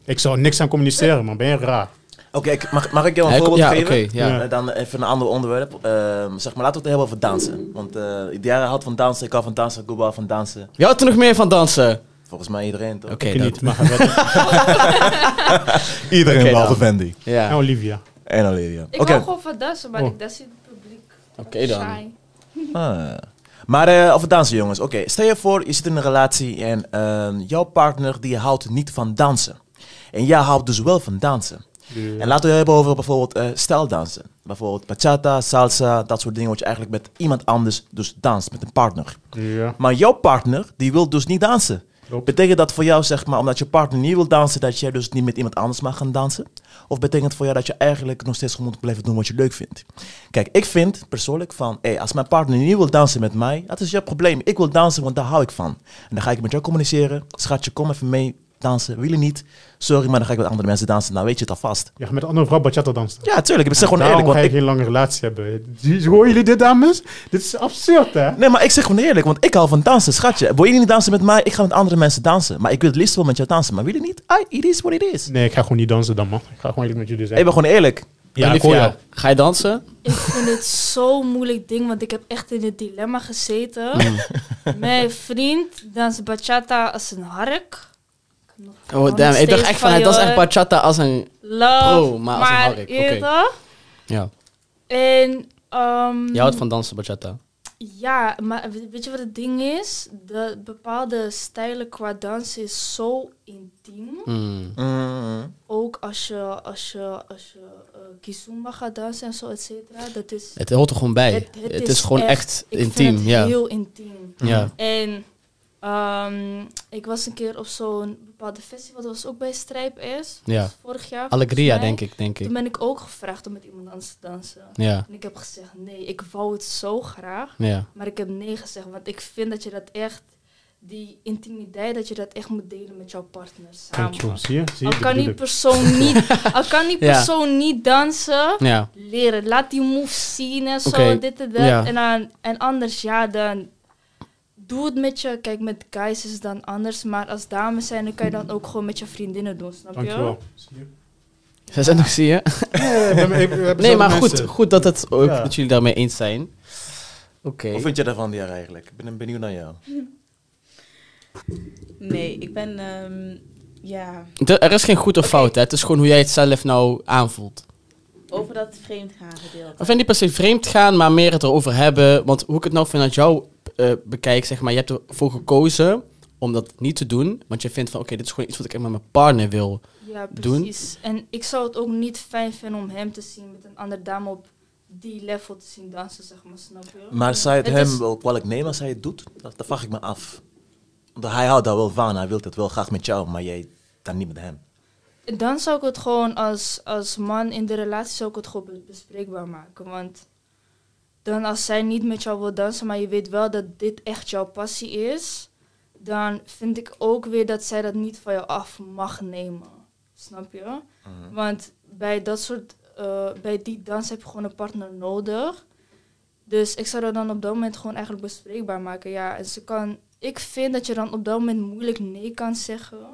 [SPEAKER 4] Ik zou niks aan communiceren, maar ben je raar.
[SPEAKER 2] Oké, mag, mag ik jou een voorbeeld
[SPEAKER 1] ja,
[SPEAKER 2] geven?
[SPEAKER 1] oké, ja.
[SPEAKER 4] Ja.
[SPEAKER 2] Eh, dan even een ander onderwerp. Ehm, zeg maar, laten we het hebben over dansen. Want eh iedereen houdt van dansen. Ik hou van dansen. Google van dansen.
[SPEAKER 1] Je houdt er nog meer van dansen?
[SPEAKER 2] Volgens mij iedereen, toch?
[SPEAKER 1] Oké,
[SPEAKER 4] ik
[SPEAKER 1] dat-
[SPEAKER 4] niet, maar
[SPEAKER 2] Iedereen
[SPEAKER 1] Oké,
[SPEAKER 2] behalve.
[SPEAKER 1] Ja.
[SPEAKER 4] en Olivia.
[SPEAKER 2] En Olivia.
[SPEAKER 5] Ik
[SPEAKER 2] Oké.
[SPEAKER 5] hou gewoon van dansen, maar
[SPEAKER 4] Oh.
[SPEAKER 5] ik dans in
[SPEAKER 1] Oké dan.
[SPEAKER 2] Ah. Maar eh, over dansen, jongens. Oké, stel je voor, je zit in een relatie en ehm, jouw partner die houdt niet van dansen. En jij houdt dus wel van dansen. En laten we het hebben over bijvoorbeeld eh stijldansen. Bijvoorbeeld bachata, salsa, dat soort dingen wat je eigenlijk met iemand anders dus danst, met een partner.
[SPEAKER 4] Ja.
[SPEAKER 2] Maar jouw partner, die wil dus niet dansen.
[SPEAKER 4] Klopt.
[SPEAKER 2] Betekent dat voor jou, zeg maar, omdat je partner niet wil dansen, dat jij dus niet met iemand anders mag gaan dansen? Of betekent het voor jou dat je eigenlijk nog steeds moet blijven doen wat je leuk vindt? Kijk, ik vind persoonlijk van, hey, als mijn partner niet wil dansen met mij, dat is jouw probleem. Ik wil dansen, want daar hou ik van. En dan ga ik met jou communiceren. Schatje, kom even mee dansen. Wil je niet? Sorry, maar dan ga ik met andere mensen dansen. Nou weet je het alvast.
[SPEAKER 4] Ja, met een andere vrouw bachata dansen.
[SPEAKER 2] Ja, tuurlijk. Ik zeg gewoon eerlijk.
[SPEAKER 4] ga
[SPEAKER 2] Want
[SPEAKER 4] je
[SPEAKER 2] ik,
[SPEAKER 4] geen lange relatie hebben. Horen jullie dit, dames? Dit is absurd, hè?
[SPEAKER 2] nee, maar ik zeg gewoon eerlijk, want ik hou van dansen. Schatje, wil je niet dansen met mij? Ik ga met andere mensen dansen. Maar ik wil het liefst wel met jou dansen. Maar wil je niet? Ah, it is what it is.
[SPEAKER 4] Nee, ik ga gewoon niet dansen dan, man. Ik ga gewoon eerlijk met jullie
[SPEAKER 2] Ik
[SPEAKER 4] zijn.
[SPEAKER 2] ben gewoon eerlijk.
[SPEAKER 4] Ja, ik hoor jou.
[SPEAKER 1] ga je dansen?
[SPEAKER 5] Ik vind het zo'n moeilijk ding, want ik heb echt in het dilemma gezeten. Mijn vriend danst bachata als een hark.
[SPEAKER 1] Oh, damn. Ik dacht echt van, hij danst echt bachata als een...
[SPEAKER 5] Love,
[SPEAKER 1] Pro, maar als een hark, oké.
[SPEAKER 5] eerder.
[SPEAKER 1] Ja.
[SPEAKER 5] En, ehm,
[SPEAKER 1] Je houdt van dansen, bachata.
[SPEAKER 5] Ja, maar we- weet je wat het ding is? De bepaalde stijlen qua dansen is zo intiem.
[SPEAKER 1] Hmm.
[SPEAKER 2] Mm.
[SPEAKER 5] Ook als je, als je, als je eh, kizomba gaat dansen en zo, et cetera. Dat is,
[SPEAKER 1] Het hoort er gewoon bij. Het, is, gewoon echt, intiem.
[SPEAKER 5] Vind het
[SPEAKER 1] ja.
[SPEAKER 5] heel intiem.
[SPEAKER 1] ja.
[SPEAKER 5] En ehm, ik was een keer op zo'n bepaalde festival, dat was ook bij Strijp S.
[SPEAKER 1] Ja.
[SPEAKER 5] Vorig jaar.
[SPEAKER 1] Allegria, denk ik, denk ik.
[SPEAKER 5] Toen ben ik ook gevraagd om met iemand anders te dansen.
[SPEAKER 1] Ja,
[SPEAKER 5] En ik heb gezegd nee, ik wou het zo graag.
[SPEAKER 1] ja.
[SPEAKER 5] Maar ik heb nee gezegd, want ik vind dat je dat echt, die intimiteit, dat je dat echt moet delen met jouw partner samen.
[SPEAKER 4] Zie je? Zie je?
[SPEAKER 5] Al kan die persoon niet, al kan die
[SPEAKER 1] Ja.
[SPEAKER 5] persoon niet dansen,
[SPEAKER 1] Ja,
[SPEAKER 5] leren. Laat die moves zien en zo, dit en dat.
[SPEAKER 1] ja.
[SPEAKER 5] En, dan, en anders, ja, dan doe het met je. Kijk, met guys is het dan anders, maar als dames zijn, dan kan je dan ook gewoon met je vriendinnen doen, snap je?
[SPEAKER 4] Dankjewel. Zie je?
[SPEAKER 1] ze zijn nog, zie je?
[SPEAKER 4] Nee,
[SPEAKER 1] maar goed, goed dat, het ook,
[SPEAKER 4] Ja.
[SPEAKER 1] dat jullie daarmee eens zijn. Oké.
[SPEAKER 2] Wat vind je daarvan, Diara, eigenlijk? Ik ben benieuwd naar jou.
[SPEAKER 3] Nee, ik ben, ehm, ja,
[SPEAKER 1] De- Er is geen goed of fout, hè? Het is gewoon hoe jij het zelf nou aanvoelt.
[SPEAKER 3] over dat vreemdgaan gedeelte.
[SPEAKER 1] Of niet per se vreemd gaan, maar meer het erover hebben. Want hoe ik het nou vanuit jou eh, bekijk, zeg maar, je hebt ervoor gekozen om dat niet te doen. Want je vindt van, oké, dit is gewoon iets wat ik met mijn partner wil.
[SPEAKER 5] Ja,
[SPEAKER 1] Doen.
[SPEAKER 5] precies. En ik zou het ook niet fijn vinden om hem te zien met een andere dame op die level te zien dansen, zeg maar, snap je?
[SPEAKER 2] Maar zou je het,
[SPEAKER 5] Het
[SPEAKER 2] hem
[SPEAKER 5] is-
[SPEAKER 2] wel kwalijk nemen als hij het doet? Dat, dat vraag ik me af. Want hij houdt daar wel van. Hij wil het wel graag met jou, maar jij dan niet met hem.
[SPEAKER 5] Dan zou ik het gewoon als, als man in de relatie zou ik het gewoon be- bespreekbaar maken. Want dan als zij niet met jou wil dansen, maar je weet wel dat dit echt jouw passie is, dan vind ik ook weer dat zij dat niet van jou af mag nemen. Snap je? Want bij dat soort, eh, bij die dans heb je gewoon een partner nodig. Dus ik zou dat dan op dat moment gewoon eigenlijk bespreekbaar maken. Ja, en ze kan, ik vind dat je dan op dat moment moeilijk nee kan zeggen.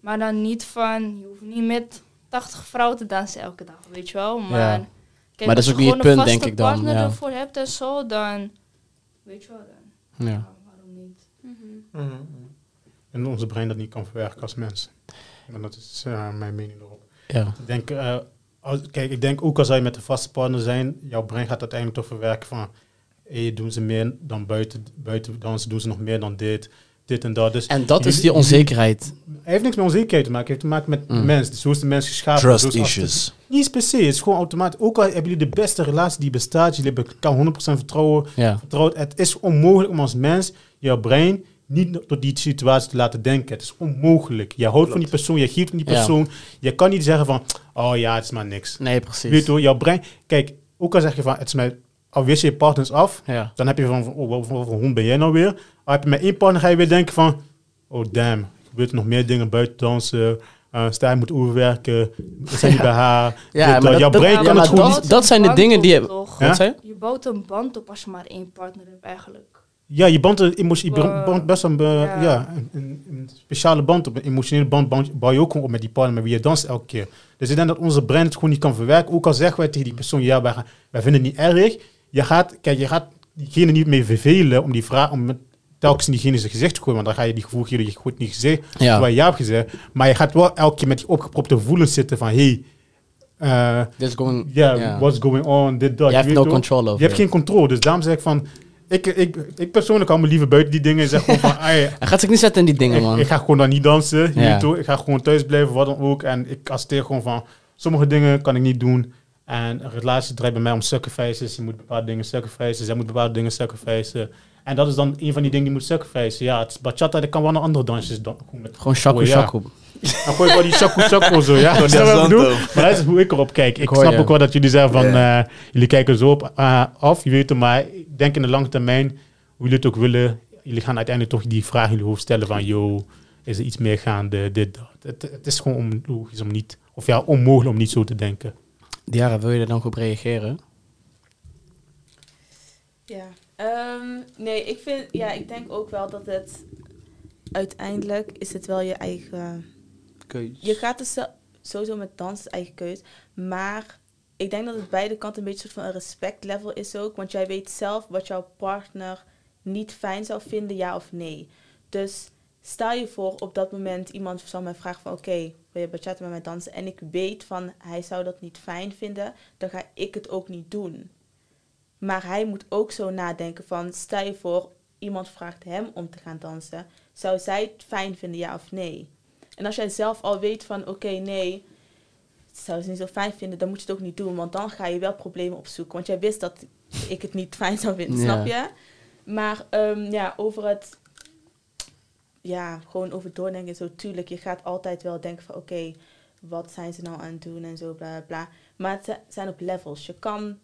[SPEAKER 5] Maar dan niet van, je hoeft niet met 80 vrouwen te dansen elke dag, weet je wel. Maar,
[SPEAKER 1] Ja.
[SPEAKER 5] Kijk,
[SPEAKER 1] Maar dat is
[SPEAKER 5] als je
[SPEAKER 1] ook niet het punt,
[SPEAKER 5] een
[SPEAKER 1] denk ik dan,
[SPEAKER 5] partner
[SPEAKER 1] ja.
[SPEAKER 5] ervoor hebt en zo, dan weet je wel dan.
[SPEAKER 1] Ja.
[SPEAKER 5] Ja, waarom niet?
[SPEAKER 4] En onze brein dat niet kan verwerken als mens. En dat is eh, mijn mening erop.
[SPEAKER 1] ja.
[SPEAKER 4] Ik denk, eh, als, kijk, ik denk ook als zij met een vaste partner zijn, jouw brein gaat uiteindelijk toch verwerken van, hey, doen ze meer dan buiten, buiten dansen, doen ze nog meer dan dit, dit en dat. Dus
[SPEAKER 1] En dat is die onzekerheid.
[SPEAKER 4] Heeft niks met onzekerheid te maken, het heeft te maken met
[SPEAKER 1] Mm.
[SPEAKER 4] de mens. Dus zo is de mens geschapen.
[SPEAKER 2] Trust
[SPEAKER 4] de-
[SPEAKER 2] issues.
[SPEAKER 4] Niet per se, het is gewoon automatisch. Ook al hebben jullie de beste relatie die bestaat, jullie hebben elkaar 100% vertrouwen, vertrouwd. Het is onmogelijk om als mens jouw brein niet tot die situatie te laten denken. Het is onmogelijk. Je houdt van die persoon, je geeft van die
[SPEAKER 1] Ja.
[SPEAKER 4] persoon. Je kan niet zeggen van, oh ja, het is maar niks.
[SPEAKER 1] Nee, precies.
[SPEAKER 4] Weet je jouw brein... Kijk, ook al zeg je van, het is mij... Al wist je je partners af,
[SPEAKER 1] Ja.
[SPEAKER 4] dan heb je van, oh, wat voor hond ben jij nou weer? Al heb je met één partner, ga je weer denken van, oh damn, er gebeuren nog meer dingen buiten dansen. Uh, Stijn moet overwerken, we zijn niet bij haar.
[SPEAKER 1] Ja,
[SPEAKER 4] Dit,
[SPEAKER 1] maar
[SPEAKER 4] dat.
[SPEAKER 1] dat-
[SPEAKER 4] jouw
[SPEAKER 1] dat-
[SPEAKER 4] brein
[SPEAKER 1] ja,
[SPEAKER 4] kan
[SPEAKER 1] maar
[SPEAKER 4] het gewoon
[SPEAKER 1] dat- dat zijn de dingen die je-
[SPEAKER 5] toch?
[SPEAKER 4] Ja?
[SPEAKER 1] Wat zei je?
[SPEAKER 5] Je bouwt een band op als je maar één partner hebt eigenlijk.
[SPEAKER 4] Ja, je band, een emotie, je band best een, eh,
[SPEAKER 5] Ja.
[SPEAKER 4] ja. een, speciale band op. Een emotionele band bouw- je ook gewoon op met die partner met wie je danst elke keer. Dus ik denk dat onze brein het gewoon niet kan verwerken. Ook al zeggen wij tegen die persoon, ja, wij, gaan- wij vinden het niet erg. Je gaat, kijk, je gaat diegene niet meer vervelen om die vraag, om met, telkens in diegene zijn gezicht gooien. Want dan ga je die gevoel geven dat je goed niet gezegd,
[SPEAKER 1] Ja.
[SPEAKER 4] waar je hebt gezegd. Maar je gaat wel elke keer met die opgepropte gevoelens zitten van, hey, eh, ja,
[SPEAKER 1] ja.
[SPEAKER 4] what's going on, dit, dat.
[SPEAKER 1] Je hebt no control over
[SPEAKER 4] Je hebt geen controle. Dus daarom zeg ik van, ik, ik, ik persoonlijk hou me liever buiten die dingen en zeg gewoon van,
[SPEAKER 1] Hij gaat zich niet zetten in die dingen,
[SPEAKER 4] ik,
[SPEAKER 1] man.
[SPEAKER 4] ik ga gewoon dan niet dansen. weet toch? Ik ga gewoon thuis blijven, wat dan ook. En ik accepteer gewoon van, sommige dingen kan ik niet doen. En een relatie draait bij mij om sacrifices. Je moet bepaalde dingen sacrificen. Zij moet bepaalde dingen sacrificen. En dat is dan een van die dingen die je moet sacrificen. Ja, het is bachata, dat kan wel een andere dansjes. Dan, gewoon met,
[SPEAKER 1] Gewoon shaku
[SPEAKER 4] Oh, ja.
[SPEAKER 1] shaku.
[SPEAKER 4] dan gooi je wel die shaku shaku zo, ja.
[SPEAKER 2] Die
[SPEAKER 4] je wat ik bedoel? Maar dat is hoe ik erop kijk. Ik,
[SPEAKER 1] Ik
[SPEAKER 4] snap
[SPEAKER 1] je.
[SPEAKER 4] ook wel dat jullie zeggen van,
[SPEAKER 2] Ja.
[SPEAKER 4] eh, jullie kijken zo op, eh, af, je weet het, maar ik denk in de lange termijn, hoe jullie het ook willen, jullie gaan uiteindelijk toch die vraag in jullie hoofd stellen van, yo, is er iets meer gaande, dit, dat. Het, het is gewoon onlogisch om niet, of ja, onmogelijk om niet zo te denken.
[SPEAKER 1] Diara, wil je er dan op reageren?
[SPEAKER 3] Ja. Ehm, nee, ik vind, ja, ik denk ook wel dat het uiteindelijk is het wel je eigen. Je gaat dus sowieso met dansen eigen keus, maar ik denk dat het beide kanten een beetje een soort van een respectlevel is ook, want jij weet zelf wat jouw partner niet fijn zou vinden, ja of nee. Dus stel je voor op dat moment iemand zou mij vragen van oké, wil je bachata met mij dansen en ik weet van hij zou dat niet fijn vinden, dan ga ik het ook niet doen. Maar hij moet ook zo nadenken van, stel je voor, iemand vraagt hem om te gaan dansen. Zou zij het fijn vinden, ja of nee? En als jij zelf al weet van, oké, nee, zou ze niet zo fijn vinden, dan moet je het ook niet doen. Want dan ga je wel problemen opzoeken. Want jij wist dat ik het niet fijn zou vinden,
[SPEAKER 1] Ja.
[SPEAKER 3] snap je? Maar ehm, ja, over het, ja, gewoon over doordenken zo, tuurlijk. Je gaat altijd wel denken van, oké, wat zijn ze nou aan het doen en zo, bla, bla. Maar het zi- zijn op levels. Je kan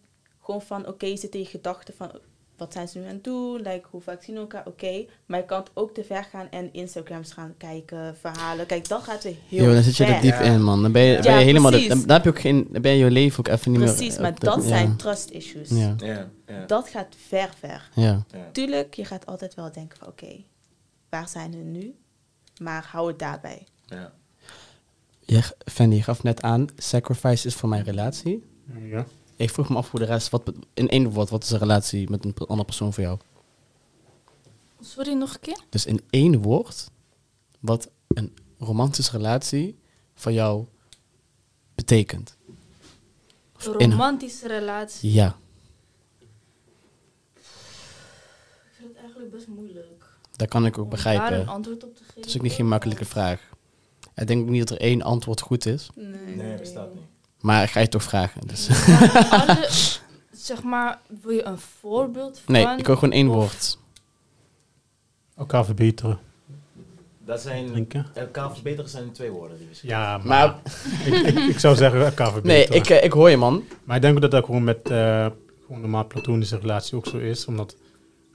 [SPEAKER 3] gewoon van, oké, je zit in je gedachten van, wat zijn ze nu aan het doen? Like, hoe vaak zien we elkaar? Oké. Maar je kan het ook te ver gaan en Instagrams gaan kijken, verhalen. Kijk, dan gaat het heel
[SPEAKER 1] Yo, dan zit je er
[SPEAKER 3] ver.
[SPEAKER 1] diep in, man. Dan ben je,
[SPEAKER 3] Ja,
[SPEAKER 1] ben je helemaal...
[SPEAKER 3] precies.
[SPEAKER 1] Dan, dan heb je ook geen... Dan ben je je leven ook even niet meer...
[SPEAKER 3] Precies, maar
[SPEAKER 1] de-
[SPEAKER 3] dat
[SPEAKER 1] ja.
[SPEAKER 3] zijn trust issues.
[SPEAKER 1] Ja,
[SPEAKER 2] Ja, ja.
[SPEAKER 3] Dat gaat ver, ver.
[SPEAKER 1] ja.
[SPEAKER 2] ja.
[SPEAKER 3] Tuurlijk, je gaat altijd wel denken van, oké, waar zijn we nu? Maar hou het daarbij.
[SPEAKER 2] ja.
[SPEAKER 1] Je, Fendi, je gaf net aan, sacrifice is voor mijn relatie.
[SPEAKER 4] Ja.
[SPEAKER 1] Ik vroeg me af voor de rest, wat, in één woord, wat is een relatie met een andere persoon voor jou?
[SPEAKER 5] Sorry, nog een keer?
[SPEAKER 1] Dus in één woord, wat een romantische relatie voor jou betekent.
[SPEAKER 5] Een
[SPEAKER 1] in-
[SPEAKER 5] romantische relatie.
[SPEAKER 1] Ja.
[SPEAKER 5] Ik vind het eigenlijk best moeilijk.
[SPEAKER 1] Dat kan ik ook
[SPEAKER 5] Om daar
[SPEAKER 1] begrijpen.
[SPEAKER 5] een antwoord op te geven.
[SPEAKER 1] Het is ook niet geen makkelijke vraag. Ik denk ook niet dat er één antwoord goed is.
[SPEAKER 3] Nee,
[SPEAKER 2] Nee, bestaat niet.
[SPEAKER 1] Maar ik ga je toch vragen. Dus.
[SPEAKER 5] Alle, zeg maar, wil je een voorbeeld van?
[SPEAKER 1] Nee, ik wil gewoon één
[SPEAKER 5] Of-
[SPEAKER 1] woord.
[SPEAKER 4] Elkaar verbeteren,
[SPEAKER 2] Dat zijn...
[SPEAKER 4] drinken.
[SPEAKER 2] Elkaar verbeteren zijn twee woorden. Die we zeggen.
[SPEAKER 4] Ja, maar,
[SPEAKER 1] Maar
[SPEAKER 4] ik, ik, ik zou zeggen elkaar
[SPEAKER 1] nee,
[SPEAKER 4] verbeteren.
[SPEAKER 1] ik, eh, ik hoor je man.
[SPEAKER 4] Maar ik denk dat dat gewoon met eh gewoon normaal platonische relatie ook zo is. Omdat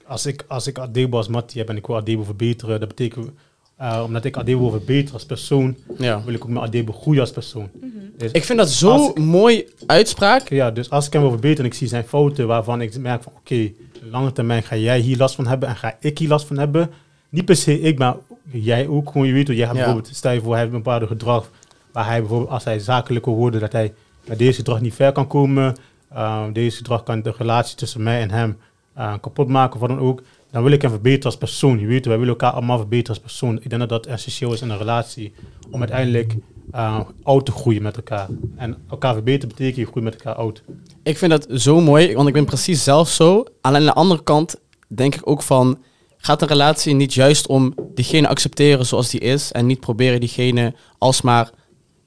[SPEAKER 4] als ik, als ik Adebo als Mattie heb en ik wil Adebo verbeteren, dat betekent, eh, omdat ik Adebo wil verbeteren als persoon,
[SPEAKER 1] Ja.
[SPEAKER 4] wil ik ook met Adebo groeien als persoon. Dus,
[SPEAKER 1] Ik vind dat zo
[SPEAKER 4] Als ik-
[SPEAKER 1] mooi uitspraak.
[SPEAKER 4] ja, dus als ik hem wil verbeteren en ik zie zijn fouten waarvan ik merk van oké, lange termijn ga jij hier last van hebben en ga ik hier last van hebben. Niet per se ik, maar jij ook. Gewoon, je weet wel, jij gaat
[SPEAKER 1] Ja.
[SPEAKER 4] bijvoorbeeld, stel je voor, hij heeft een bepaalde gedrag waar hij bijvoorbeeld, als hij zakelijk wil worden, dat hij met deze gedrag niet ver kan komen. Uh, deze gedrag kan de relatie tussen mij en hem uh, kapot maken of wat dan ook. Dan wil ik hem verbeteren als persoon. Je weet, wij willen elkaar allemaal verbeteren als persoon. Ik denk dat dat essentieel is in een relatie. Om uiteindelijk uh, oud te groeien met elkaar. En elkaar verbeteren betekent je groeit met elkaar oud.
[SPEAKER 1] Ik vind dat zo mooi, want ik ben precies zelf zo. Alleen aan de andere kant denk ik ook van... Gaat een relatie niet juist om diegene accepteren zoals die is... en niet proberen diegene alsmaar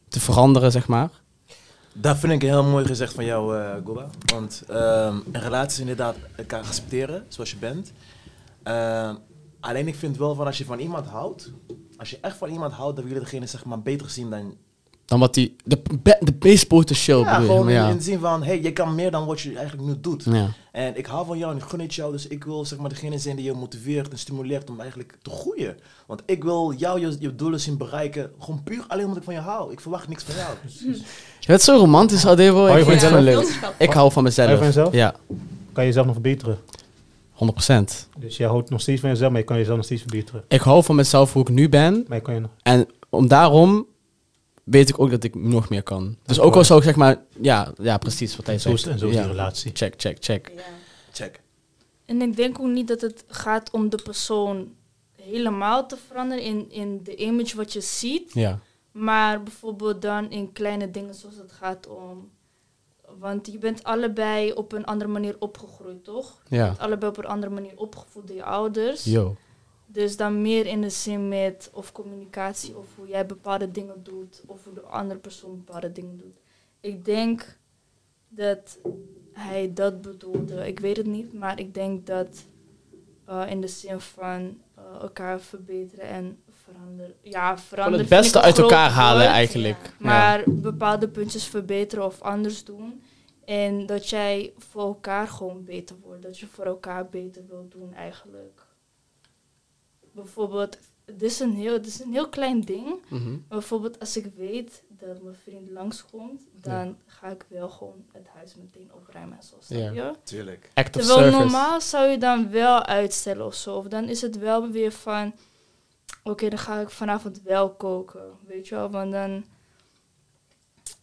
[SPEAKER 1] te veranderen, zeg maar?
[SPEAKER 2] Dat vind ik heel mooi gezegd van jou, eh Goba. Want ehm, een relatie is inderdaad elkaar accepteren zoals je bent. Ehm, alleen ik vind wel van als je van iemand houdt, als je echt van iemand houdt, dan wil je degene zeg maar beter zien dan...
[SPEAKER 1] Dan wat die... De, be- de meest potentieel
[SPEAKER 2] Ja,
[SPEAKER 1] bedoel
[SPEAKER 2] gewoon
[SPEAKER 1] maar
[SPEAKER 2] in,
[SPEAKER 1] ja.
[SPEAKER 2] in de zin van, hey, je kan meer dan wat je eigenlijk nu doet.
[SPEAKER 1] ja.
[SPEAKER 2] En ik hou van jou en ik gun het jou, dus ik wil zeg maar degene zijn die je motiveert en stimuleert om eigenlijk te groeien. Want ik wil jou je, je doelen zien bereiken, gewoon puur alleen omdat ik van je hou. Ik verwacht niks van jou.
[SPEAKER 1] Je bent zo romantisch, Adevo.
[SPEAKER 4] Hou je van jezelf?
[SPEAKER 1] Ik hou van mezelf.
[SPEAKER 4] Hou je van jezelf?
[SPEAKER 1] Ja, 100%.
[SPEAKER 4] Kan je jezelf nog verbeteren.
[SPEAKER 1] 100%.
[SPEAKER 4] Dus jij houdt nog steeds van jezelf, maar je kan jezelf nog steeds verbeteren.
[SPEAKER 1] Ik hou van mezelf hoe ik nu ben.
[SPEAKER 4] Maar je kan je nog...
[SPEAKER 1] En om daarom weet ik ook dat ik nog meer kan. Dus ook al zou ik zeg maar... Ja, ja precies wat hij
[SPEAKER 4] Zo
[SPEAKER 1] zegt.
[SPEAKER 4] en zo is
[SPEAKER 1] ja.
[SPEAKER 4] die relatie.
[SPEAKER 1] Check, check, check.
[SPEAKER 3] Ja.
[SPEAKER 2] Check.
[SPEAKER 5] En ik denk ook niet dat het gaat om de persoon helemaal te veranderen in, in de image wat je ziet.
[SPEAKER 1] Ja.
[SPEAKER 5] Maar bijvoorbeeld dan in kleine dingen zoals het gaat om. Want je bent allebei op een andere manier opgegroeid, toch? Je
[SPEAKER 1] Ja.
[SPEAKER 5] bent allebei op een andere manier opgevoed door je ouders.
[SPEAKER 1] Yo.
[SPEAKER 5] Dus dan meer in de zin met of communicatie of hoe jij bepaalde dingen doet of hoe de andere persoon bepaalde dingen doet. Ik denk dat hij dat bedoelde. Ik weet het niet, maar ik denk dat Eh, in de zin van eh, elkaar verbeteren en veranderen. Ja, veranderen.
[SPEAKER 1] het
[SPEAKER 5] vind
[SPEAKER 1] beste uit elkaar halen eigenlijk. Ja.
[SPEAKER 5] Maar bepaalde puntjes verbeteren of anders doen. En dat jij voor elkaar gewoon beter wordt. Dat je voor elkaar beter wilt doen eigenlijk. Bijvoorbeeld, dit is een heel, dit is een heel klein ding.
[SPEAKER 1] Mhm.
[SPEAKER 5] Maar bijvoorbeeld als ik weet dat mijn vriend langskomt, dan ga ik wel gewoon het huis meteen opruimen en zo.
[SPEAKER 1] Ja.
[SPEAKER 5] je?
[SPEAKER 2] Tuurlijk.
[SPEAKER 1] Act of
[SPEAKER 5] Terwijl
[SPEAKER 1] service.
[SPEAKER 5] normaal zou je dan wel uitstellen of zo. Of dan is het wel weer van, oké, dan ga ik vanavond wel koken. Weet je wel, want dan...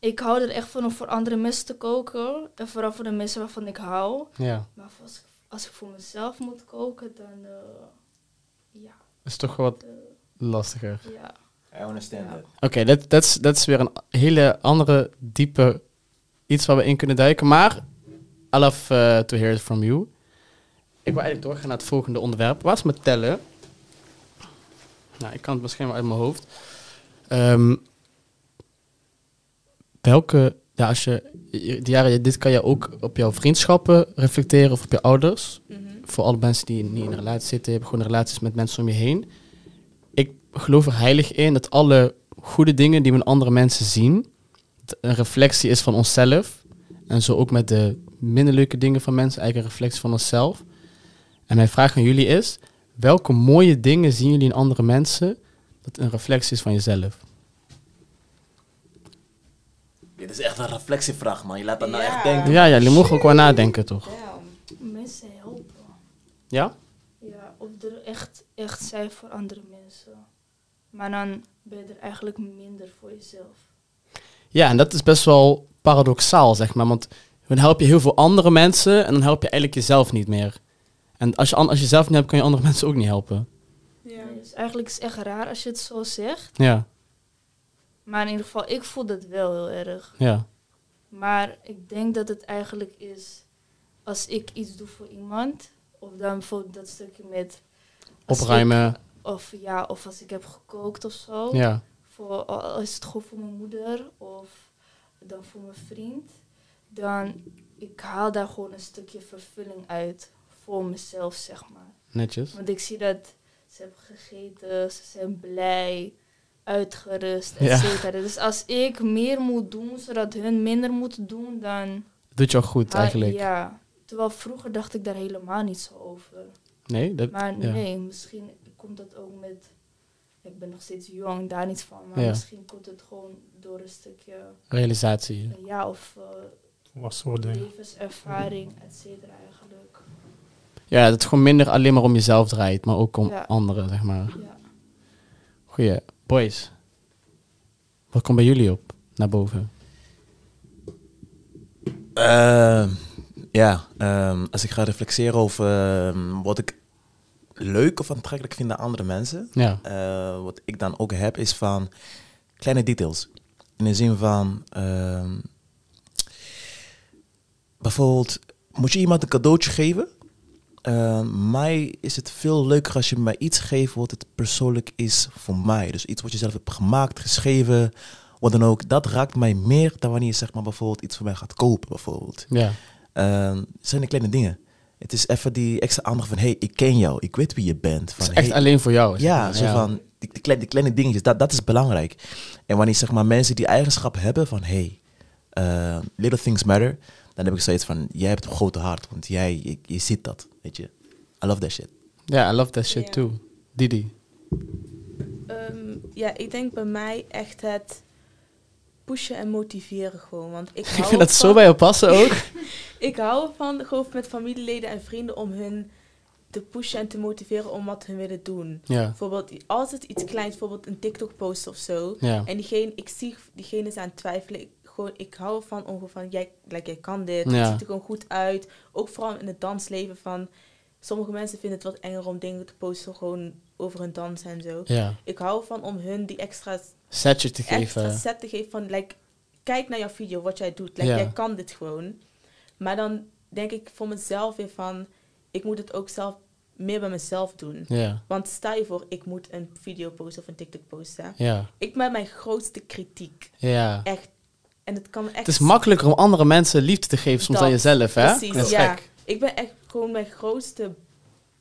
[SPEAKER 5] Ik hou er echt van om voor andere mensen te koken. En vooral voor de mensen waarvan ik hou.
[SPEAKER 1] Ja,
[SPEAKER 5] Maar als, ik- als ik voor mezelf moet koken, dan... eh, ja,
[SPEAKER 1] is toch wat
[SPEAKER 5] eh,
[SPEAKER 1] lastiger.
[SPEAKER 5] ja.
[SPEAKER 2] I understand
[SPEAKER 5] Ja.
[SPEAKER 2] that.
[SPEAKER 1] Oké, dat dat is dat is weer een hele andere, diepe iets waar we in kunnen duiken. Maar, I love eh, to hear it from you. Ik wil eigenlijk doorgaan naar het volgende onderwerp. Waar is mijn tellen? Nou, ik kan het misschien wel uit mijn hoofd. Ehm, welke, ja, als je, Diara, dit kan je ook op jouw vriendschappen reflecteren of op je ouders.
[SPEAKER 3] Mhm.
[SPEAKER 1] Voor alle mensen die niet in een relatie zitten, hebben gewoon relaties met mensen om je heen. Ik geloof er heilig in dat alle goede dingen die we in andere mensen zien, een reflectie is van onszelf. En zo ook met de minder leuke dingen van mensen, eigenlijk een reflectie van onszelf. En mijn vraag aan jullie is, welke mooie dingen zien jullie in andere mensen dat een reflectie is van jezelf?
[SPEAKER 2] Dit is echt een reflectievraag, man. Je laat dat nou
[SPEAKER 3] Ja.
[SPEAKER 2] echt denken.
[SPEAKER 1] Ja, ja, jullie mogen ook wel nadenken, toch?
[SPEAKER 3] Damn.
[SPEAKER 5] Mensen helpen.
[SPEAKER 1] Ja?
[SPEAKER 5] Ja, of er echt, echt zijn voor andere mensen. Maar dan ben je er eigenlijk minder voor jezelf.
[SPEAKER 1] Ja, en dat is best wel paradoxaal, zeg maar. Want dan help je heel veel andere mensen en dan help je eigenlijk jezelf niet meer. En als je, als je zelf niet hebt, kan je andere mensen ook niet helpen.
[SPEAKER 3] Ja.
[SPEAKER 5] Dus eigenlijk is het echt raar als je het zo zegt.
[SPEAKER 1] Ja,
[SPEAKER 5] Maar in ieder geval, ik voel dat wel heel erg.
[SPEAKER 1] ja,
[SPEAKER 5] Maar ik denk dat het eigenlijk is als ik iets doe voor iemand, of dan bijvoorbeeld dat stukje met
[SPEAKER 1] opruimen.
[SPEAKER 5] ik- of ja, of als ik heb gekookt of zo.
[SPEAKER 1] Ja,
[SPEAKER 5] Voor, is het gewoon voor mijn moeder of dan voor mijn vriend. Dan ik haal daar gewoon een stukje vervulling uit voor mezelf, zeg maar.
[SPEAKER 1] netjes.
[SPEAKER 5] Want ik zie dat ze hebben gegeten, ze zijn blij, uitgerust, et cetera. Dus als ik meer moet doen, zodat hun minder moeten doen, dan...
[SPEAKER 1] Doet jou goed
[SPEAKER 5] Ah,
[SPEAKER 1] eigenlijk.
[SPEAKER 5] Ja. Terwijl vroeger dacht ik daar helemaal niet zo over.
[SPEAKER 1] Nee, dat,
[SPEAKER 5] Maar
[SPEAKER 1] ja.
[SPEAKER 5] nee, misschien komt dat ook met... Ik ben nog steeds jong, daar niet van. Maar
[SPEAKER 1] Ja.
[SPEAKER 5] misschien komt het gewoon door een stukje...
[SPEAKER 1] realisatie.
[SPEAKER 5] Ja, of eh,
[SPEAKER 4] Wat soort dingen.
[SPEAKER 5] levenservaring, et cetera eigenlijk.
[SPEAKER 1] Ja, dat het gewoon minder alleen maar om jezelf draait, maar ook om
[SPEAKER 5] Ja.
[SPEAKER 1] anderen, zeg maar.
[SPEAKER 5] Ja.
[SPEAKER 1] Goeie. Boys, wat komt bij jullie op naar boven?
[SPEAKER 2] Ehm, ja, ehm, als ik ga reflecteren over ehm, wat ik leuk of aantrekkelijk vind aan andere mensen,
[SPEAKER 1] Ja,
[SPEAKER 2] eh, wat ik dan ook heb, is van kleine details. In de zin van, bijvoorbeeld, moet je iemand een cadeautje geven? Eh, mij is het veel leuker als je mij iets geeft wat het persoonlijk is voor mij. Dus iets wat je zelf hebt gemaakt, geschreven, wat dan ook. Dat raakt mij meer dan wanneer je zeg maar, bijvoorbeeld iets voor mij gaat kopen. Bijvoorbeeld.
[SPEAKER 1] ja,
[SPEAKER 2] het zijn de kleine dingen. Het is even die extra aandacht van, hey, ik ken jou, ik weet wie je bent.
[SPEAKER 1] het
[SPEAKER 2] Van,
[SPEAKER 1] is echt
[SPEAKER 2] hey,
[SPEAKER 1] alleen voor jou.
[SPEAKER 2] ja, zo van die, die, kleine, die kleine dingetjes, dat, dat is belangrijk. En wanneer zeg maar, mensen die eigenschap hebben van hey, eh, little things matter, dan heb ik zoiets van jij hebt een grote hart, want jij je, je ziet dat, weet je. I love that shit.
[SPEAKER 1] Ja, I love that shit too. Didi.
[SPEAKER 3] Ehm, ja, ik denk bij mij echt het pushen en motiveren gewoon. Want ik
[SPEAKER 1] Ik
[SPEAKER 3] hou
[SPEAKER 1] vind dat zo
[SPEAKER 3] van-
[SPEAKER 1] bij jou passen ook.
[SPEAKER 3] Ik hou ervan gewoon met familieleden en vrienden om hun te pushen en te motiveren om wat hun willen doen.
[SPEAKER 1] ja,
[SPEAKER 3] Bijvoorbeeld, als het iets kleins, bijvoorbeeld een TikTok-post of zo.
[SPEAKER 1] ja,
[SPEAKER 3] En diegene, ik zie diegene is aan het twijfelen. Ik, gewoon, ik hou om gewoon van, jij, like, jij kan dit.
[SPEAKER 1] Ja.
[SPEAKER 3] Het ziet er gewoon goed uit. Ook vooral in het dansleven van... Sommige mensen vinden het wat enger om dingen te posten gewoon over hun dansen en zo.
[SPEAKER 1] ja.
[SPEAKER 3] Ik hou ervan om hun die extra,
[SPEAKER 1] Setje te
[SPEAKER 3] extra
[SPEAKER 1] geven.
[SPEAKER 3] set te geven van... Like, kijk naar jouw video, wat jij doet. Like,
[SPEAKER 1] Ja.
[SPEAKER 3] Jij kan dit gewoon. Maar dan denk ik voor mezelf weer van... Ik moet het ook zelf meer bij mezelf doen.
[SPEAKER 1] Ja,
[SPEAKER 3] Want stel je voor, ik moet een video posten of een TikTok posten.
[SPEAKER 1] ja,
[SPEAKER 3] Ik ben mijn grootste kritiek.
[SPEAKER 1] ja.
[SPEAKER 3] Echt. En het kan echt...
[SPEAKER 1] Het is makkelijker om andere mensen liefde te geven soms
[SPEAKER 3] Dat,
[SPEAKER 1] dan jezelf, hè?
[SPEAKER 3] Precies,
[SPEAKER 1] Dat is
[SPEAKER 3] ja.
[SPEAKER 1] gek.
[SPEAKER 3] Ik ben echt gewoon mijn grootste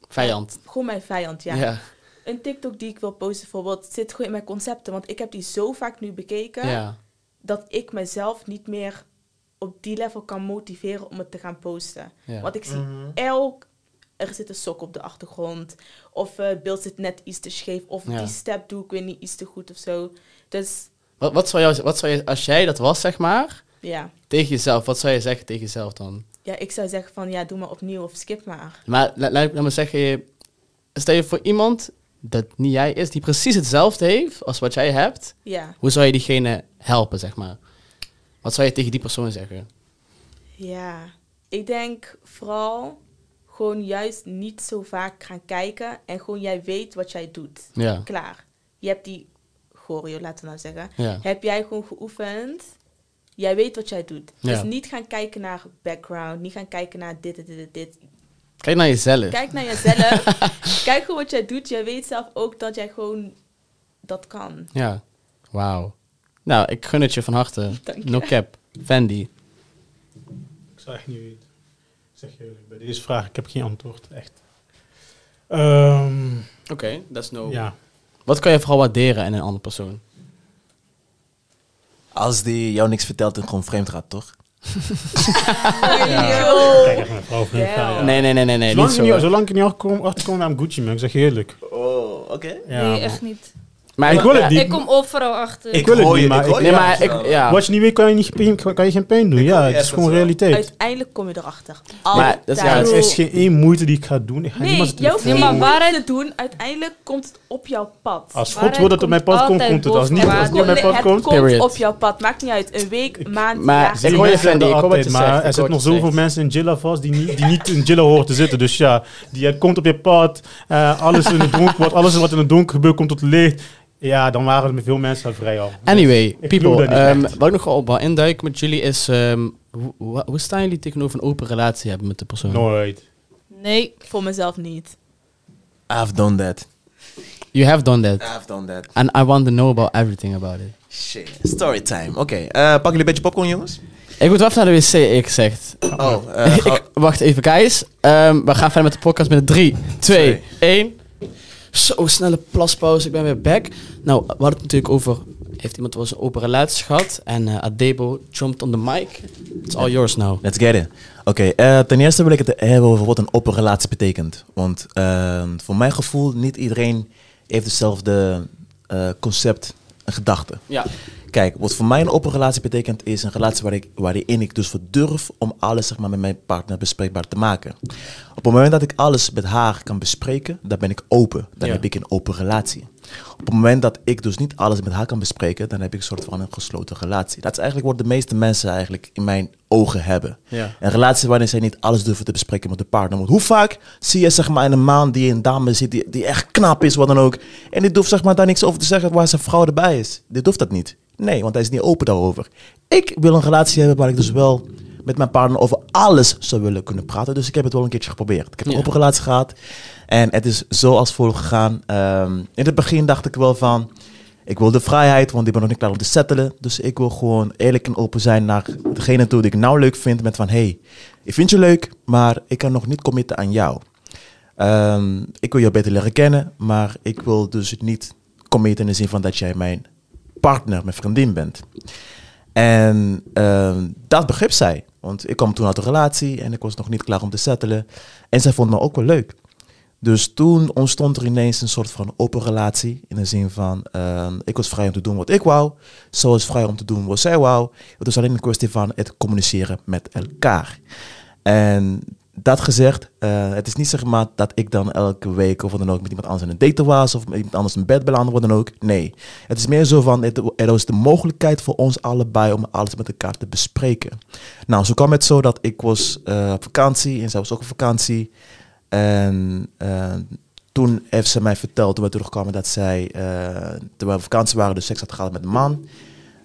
[SPEAKER 1] Vijand.
[SPEAKER 3] Gewoon mijn vijand, ja.
[SPEAKER 1] Ja.
[SPEAKER 3] Een TikTok die ik wil posten bijvoorbeeld, zit gewoon in mijn concepten. Want ik heb die zo vaak nu bekeken,
[SPEAKER 1] Ja.
[SPEAKER 3] dat ik mezelf niet meer op die level kan motiveren om het te gaan posten.
[SPEAKER 1] Ja.
[SPEAKER 3] Want ik zie
[SPEAKER 2] Mhm.
[SPEAKER 3] elk... Er zit een sok op de achtergrond. Of eh, het beeld zit net iets te scheef. Of
[SPEAKER 1] Ja.
[SPEAKER 3] die step doe ik weer niet iets te goed of zo. Dus
[SPEAKER 1] Wat, wat, zou jou, wat zou je, als jij dat was, zeg maar,
[SPEAKER 3] ja.
[SPEAKER 1] tegen jezelf, wat zou je zeggen tegen jezelf dan?
[SPEAKER 3] ja, ik zou zeggen van ja, doe maar opnieuw of skip maar.
[SPEAKER 1] Maar la- laat ik nou maar zeggen, stel je voor iemand dat niet jij is, die precies hetzelfde heeft als wat jij hebt,
[SPEAKER 3] Ja,
[SPEAKER 1] hoe zou je diegene helpen, zeg maar? Wat zou je tegen die persoon zeggen?
[SPEAKER 3] ja. Ik denk vooral gewoon juist niet zo vaak gaan kijken. En gewoon jij weet wat jij doet.
[SPEAKER 1] Ja,
[SPEAKER 3] Klaar. Je hebt die choreo, laten we nou zeggen.
[SPEAKER 1] ja,
[SPEAKER 3] Heb jij gewoon geoefend. Jij weet wat jij doet.
[SPEAKER 1] Ja.
[SPEAKER 3] Dus niet gaan kijken naar background. Niet gaan kijken naar dit, dit, dit, dit.
[SPEAKER 1] Kijk naar jezelf.
[SPEAKER 3] Kijk naar jezelf. Kijk gewoon wat jij doet. Jij weet zelf ook dat jij gewoon dat kan.
[SPEAKER 1] Ja, wauw. Nou, ik gun het je van harte.
[SPEAKER 3] Dank je.
[SPEAKER 1] No cap. Fendi.
[SPEAKER 4] Ik zou echt niet weten. Ik zeg je bij deze vraag, ik heb geen antwoord, echt. Ehm,
[SPEAKER 1] Oké, dat is no.
[SPEAKER 4] ja.
[SPEAKER 1] Wat kan je vooral waarderen in een andere persoon?
[SPEAKER 2] Als die jou niks vertelt en gewoon vreemd gaat, toch?
[SPEAKER 4] ja. Kijk, echt mijn vrouw vreemd
[SPEAKER 3] Ja.
[SPEAKER 4] gaan, ja.
[SPEAKER 1] Nee, nee, nee, nee, nee.
[SPEAKER 4] Zolang,
[SPEAKER 1] niet zo.
[SPEAKER 4] niet, zolang ik niet achterkom, achterkom naar een Gucci, man, ik zeg je eerlijk.
[SPEAKER 2] Oh, oké.
[SPEAKER 4] Ja,
[SPEAKER 5] nee, echt niet.
[SPEAKER 1] Maar
[SPEAKER 4] Ik wil het niet.
[SPEAKER 5] Ik kom overal achter.
[SPEAKER 4] Ik wil het niet, maar
[SPEAKER 1] Nee, maar ik, ja.
[SPEAKER 4] Wat je niet weet, kan je, niet, kan je geen pijn doen. Ja, het is gewoon realiteit.
[SPEAKER 3] Uiteindelijk kom je erachter.
[SPEAKER 1] Maar dat is-
[SPEAKER 4] Ja, er is geen één moeite die ik ga doen. Ik ga
[SPEAKER 3] Nee,
[SPEAKER 4] niemand
[SPEAKER 3] je hoeft
[SPEAKER 5] Nee,
[SPEAKER 3] geen
[SPEAKER 5] maar waarheid-
[SPEAKER 3] te doen. Uiteindelijk komt het op jouw pad.
[SPEAKER 4] Als God wil dat het op mijn
[SPEAKER 5] komt
[SPEAKER 4] pad komt, komt het. Als niet, als het niet op mijn
[SPEAKER 3] Het
[SPEAKER 4] pad
[SPEAKER 3] komt,
[SPEAKER 4] komt...
[SPEAKER 1] Period.
[SPEAKER 3] op jouw pad. Maakt niet uit. Een week, maand,
[SPEAKER 1] Maar
[SPEAKER 3] jaar.
[SPEAKER 1] ik hoor je, Fendi, ik
[SPEAKER 4] zeggen
[SPEAKER 1] hoor wat je zegt,
[SPEAKER 4] er zitten nog zoveel mensen in Jilla vast die niet, die niet in Jilla horen te zitten. Dus ja, die komt op je pad. eh, alles in het donker wordt, alles wat in het donker gebeurt komt tot het licht. Ja, dan waren er veel mensen al vrij al.
[SPEAKER 1] Anyway,
[SPEAKER 4] Ik
[SPEAKER 1] people, ehm, wat ik nog wel op wil induiken met jullie is... ehm, hoe, staan jullie tegenover een open relatie hebben met de persoon?
[SPEAKER 4] Nooit.
[SPEAKER 5] Nee.
[SPEAKER 3] Voor mezelf niet.
[SPEAKER 2] I've done that.
[SPEAKER 1] You have done that.
[SPEAKER 2] I've done that.
[SPEAKER 1] And I want to know about everything about it.
[SPEAKER 2] Shit. Storytime. Oké, eh, pakken jullie een beetje popcorn, jongens?
[SPEAKER 1] Ik moet wel even naar de wc, ik.
[SPEAKER 2] Oh, eh, ga-
[SPEAKER 1] ik, wacht even, guys. Ehm, we gaan verder met de podcast met 3, 2, 1. Zo, snelle plaspauze. Ik ben weer back. Nou, we hadden het natuurlijk over... Heeft iemand wel eens een open relatie gehad? En eh, Adebo jumped on the mic. It's all yours now.
[SPEAKER 2] Let's get it. Oké, eh, ten eerste wil ik het hebben over wat een open relatie betekent. Want eh, voor mijn gevoel, niet iedereen heeft hetzelfde eh, concept en gedachte.
[SPEAKER 1] Ja.
[SPEAKER 2] Kijk, wat voor mij een open relatie betekent, is een relatie waar ik, waarin ik dus voor durf om alles zeg maar, met mijn partner bespreekbaar te maken. Op het moment dat ik alles met haar kan bespreken, dan ben ik open. Dan
[SPEAKER 1] Ja.
[SPEAKER 2] heb ik een open relatie. Op het moment dat ik dus niet alles met haar kan bespreken, dan heb ik een soort van een gesloten relatie. Dat is eigenlijk wat de meeste mensen eigenlijk in mijn ogen hebben.
[SPEAKER 1] Ja.
[SPEAKER 2] Een relatie waarin zij niet alles durven te bespreken met de partner. Want hoe vaak zie je zeg maar in een maand die een dame zit die, die echt knap is, wat dan ook. En die durft zeg maar daar niks over te zeggen waar zijn vrouw erbij is. Dit hoeft dat niet. Nee, want hij is niet open daarover. Ik wil een relatie hebben waar ik dus wel met mijn partner over alles zou willen kunnen praten. Dus ik heb het wel een keertje geprobeerd. Ik heb een
[SPEAKER 1] Ja.
[SPEAKER 2] open relatie gehad. En het is zo als volgt gegaan. Ehm, in het begin dacht ik wel van... Ik wil de vrijheid, want ik ben nog niet klaar om te settelen. Dus ik wil gewoon eerlijk en open zijn naar degene toe die ik nou leuk vind. Met van, hey, ik vind je leuk, maar ik kan nog niet committen aan jou. Ehm, ik wil jou beter leren kennen, maar ik wil dus niet committen in de zin van dat jij mijn partner, mijn vriendin bent. En ehm, dat begreep zij. Want ik kwam toen uit een relatie en ik was nog niet klaar om te settelen. En zij vond me ook wel leuk. Dus toen ontstond er ineens een soort van open relatie. In de zin van, ehm, ik was vrij om te doen wat ik wou. Zij was vrij om te doen wat zij wou. Het was alleen een kwestie van het communiceren met elkaar. En dat gezegd, eh, het is niet zeg maar dat ik dan elke week of wat dan ook met iemand anders in een date was of met iemand anders in bed belandde, wat dan ook. Nee, het is meer zo van, het, er was de mogelijkheid voor ons allebei om alles met elkaar te bespreken. Nou, zo kwam het zo dat ik was eh, op vakantie en zij was ook op vakantie. En eh, toen heeft ze mij verteld, toen we terugkwamen, dat zij, toen we op vakantie waren, dus seks had gehad met een man.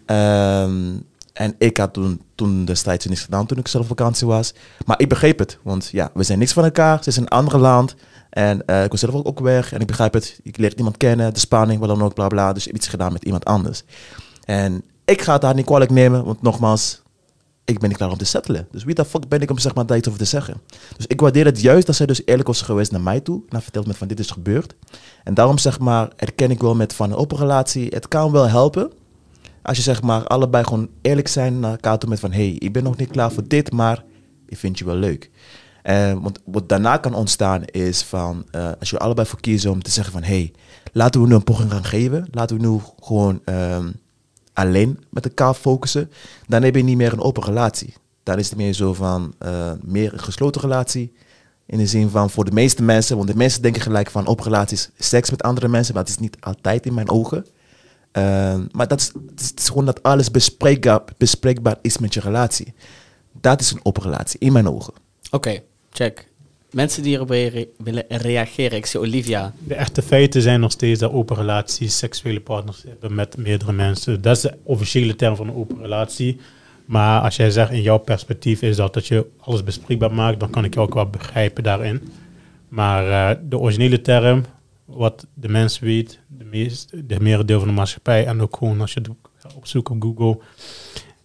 [SPEAKER 2] Ehm, en ik had toen, toen destijds niks gedaan toen ik zelf op vakantie was. Maar ik begreep het, want ja, we zijn niks van elkaar. Ze is in een ander land. En eh, ik was zelf ook, weg. En ik begrijp het. Ik leer iemand kennen, de spanning, wat dan ook, bla bla. Dus ik heb iets gedaan met iemand anders. En ik ga het haar niet kwalijk nemen, want nogmaals, ik ben niet klaar om te settelen. Dus wie de fuck ben ik om zeg maar, daar iets over te zeggen? Dus ik waardeer het juist dat zij dus eerlijk was geweest naar mij toe. Nou, verteld met van dit is gebeurd. En daarom zeg maar, erken ik wel met van een open relatie. Het kan wel helpen. Als je zeg maar allebei gewoon eerlijk zijn naar elkaar toe met van... hey, ik ben nog niet klaar voor dit, maar ik vind je wel leuk. En want wat daarna kan ontstaan is van... eh, als je allebei voor kiezen om te zeggen van... hey, laten we nu een poging gaan geven. Laten we nu gewoon ehm, alleen met elkaar focussen. Dan heb je niet meer een open relatie. Dan is het meer zo van eh, meer een gesloten relatie. In de zin van voor de meeste mensen, want de mensen denken gelijk van open relaties, seks met andere mensen, maar dat is niet altijd in mijn ogen. Ehm, maar dat is, het is, het is gewoon dat alles bespreekbaar, bespreekbaar is met je relatie. Dat is een open relatie, in mijn ogen.
[SPEAKER 1] Oké, check. Mensen die hierop rea- willen reageren. Ik zie Olivia.
[SPEAKER 4] De echte feiten zijn nog steeds dat open relaties seksuele partners hebben met meerdere mensen. Dat is de officiële term van een open relatie. Maar als jij zegt in jouw perspectief is dat dat je alles bespreekbaar maakt, dan kan ik je ook wel begrijpen daarin. Maar eh, de originele term, wat de mens weet, de, meest, de merendeel van de maatschappij en ook gewoon als je het opzoekt op Google,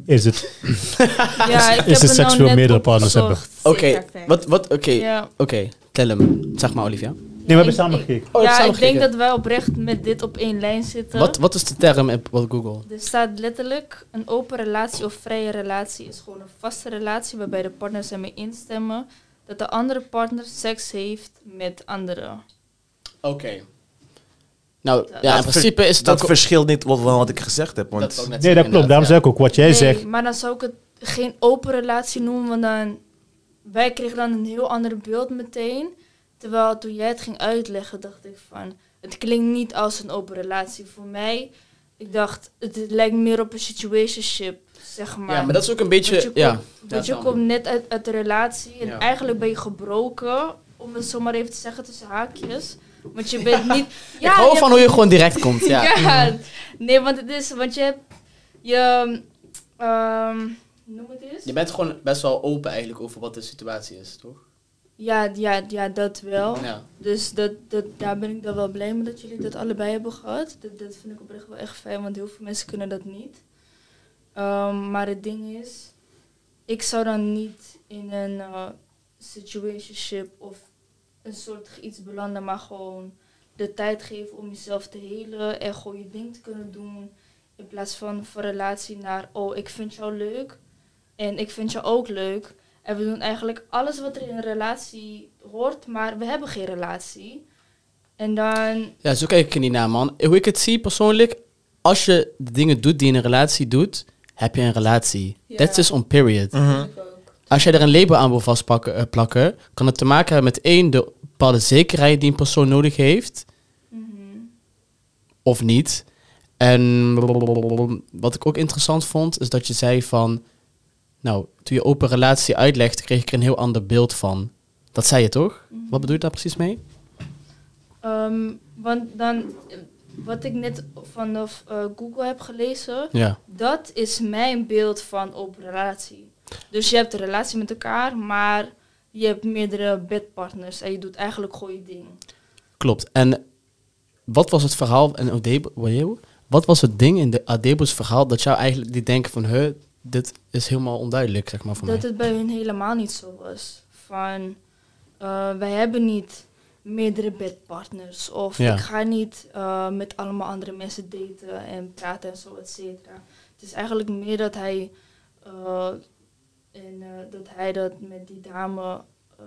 [SPEAKER 4] is het
[SPEAKER 5] Ja, ik
[SPEAKER 4] is
[SPEAKER 5] heb
[SPEAKER 4] het
[SPEAKER 5] nou
[SPEAKER 4] seksueel
[SPEAKER 5] net
[SPEAKER 4] meerdere partners
[SPEAKER 5] opgezocht.
[SPEAKER 1] Oké, wat, wat, oké,
[SPEAKER 5] Ja.
[SPEAKER 1] oké. Tel hem. Zeg maar, Olivia.
[SPEAKER 4] Nee, we hebben samen gekeken.
[SPEAKER 1] Oh,
[SPEAKER 5] ja,
[SPEAKER 1] samen
[SPEAKER 5] ik denk dat wij oprecht met dit op één lijn zitten.
[SPEAKER 1] Wat, wat is de term op op Google?
[SPEAKER 5] Er staat letterlijk, een open relatie of vrije relatie is gewoon een vaste relatie waarbij de partners ermee instemmen dat de andere partner seks heeft met anderen.
[SPEAKER 1] Oké. Nou, ja, in principe is het
[SPEAKER 2] Dat
[SPEAKER 1] ook...
[SPEAKER 2] verschilt niet wat, wat ik gezegd heb. Want
[SPEAKER 1] dat
[SPEAKER 4] Nee, dat klopt. Daarom zeg ik ook wat jij
[SPEAKER 5] nee,
[SPEAKER 4] zegt.
[SPEAKER 5] maar dan zou ik het geen open relatie noemen, want dan... Wij kregen dan een heel ander beeld meteen. Terwijl toen jij het ging uitleggen, dacht ik van... Het klinkt niet als een open relatie voor mij. Ik dacht, het lijkt meer op een situationship, zeg maar.
[SPEAKER 1] Ja, maar dat is ook een beetje...
[SPEAKER 5] Want je
[SPEAKER 1] ja.
[SPEAKER 5] komt, want je komt net uit, uit de relatie en
[SPEAKER 1] Ja.
[SPEAKER 5] eigenlijk ben je gebroken, om het zo maar even te zeggen tussen haakjes. Want je bent niet...
[SPEAKER 1] ik hou van hoe je gewoon direct komt, ja.
[SPEAKER 5] ja. nee, want het is, want je hebt, je, ehm, noem het eens?
[SPEAKER 1] Je bent gewoon best wel open eigenlijk over wat de situatie is, toch?
[SPEAKER 5] Ja, ja, ja, dat wel.
[SPEAKER 1] Ja.
[SPEAKER 5] Dus dat, dat, daar ben ik dan wel blij mee dat jullie dat allebei hebben gehad. Dat, dat vind ik oprecht wel echt fijn, want heel veel mensen kunnen dat niet. Ehm, maar het ding is, ik zou dan niet in een eh, situationship of een soort iets belanden, maar gewoon de tijd geven om jezelf te helen en gewoon je ding te kunnen doen. In plaats van van relatie naar, oh, ik vind jou leuk en ik vind jou ook leuk. En we doen eigenlijk alles wat er in een relatie hoort, maar we hebben geen relatie. En dan,
[SPEAKER 1] ja, zo kijk ik er niet naar, man. Hoe ik het zie persoonlijk, als je de dingen doet die je in een relatie doet, heb je een relatie.
[SPEAKER 3] Ja.
[SPEAKER 1] That's just on period.
[SPEAKER 2] Mhm.
[SPEAKER 1] Als jij er een label aan wil vastplakken, eh, plakken, kan het te maken hebben met één, de bepaalde zekerheid die een persoon nodig heeft,
[SPEAKER 5] mhm.
[SPEAKER 1] of niet. En wat ik ook interessant vond, is dat je zei van, nou, toen je open relatie uitlegde, kreeg ik er een heel ander beeld van. Dat zei je toch?
[SPEAKER 5] Mhm.
[SPEAKER 1] Wat bedoel je daar precies mee?
[SPEAKER 5] Ehm, want dan, wat ik net vanaf eh, Google heb gelezen,
[SPEAKER 1] Ja.
[SPEAKER 5] dat is mijn beeld van open relatie. Dus je hebt een relatie met elkaar, maar je hebt meerdere bedpartners en je doet eigenlijk gewoon je ding.
[SPEAKER 1] Klopt. En wat was het verhaal in Odebo? Wat was het ding in de Adebo's verhaal dat jou eigenlijk die denken van, huh, dit is helemaal onduidelijk, zeg maar voor
[SPEAKER 5] dat
[SPEAKER 1] mij.
[SPEAKER 5] het bij hun helemaal niet zo was. Van, eh, wij hebben niet meerdere bedpartners. Of
[SPEAKER 1] Ja.
[SPEAKER 5] ik ga niet eh, met allemaal andere mensen daten en praten en zo, et cetera. Het is eigenlijk meer dat hij, eh, en, eh, dat, hij dat met die dame eh,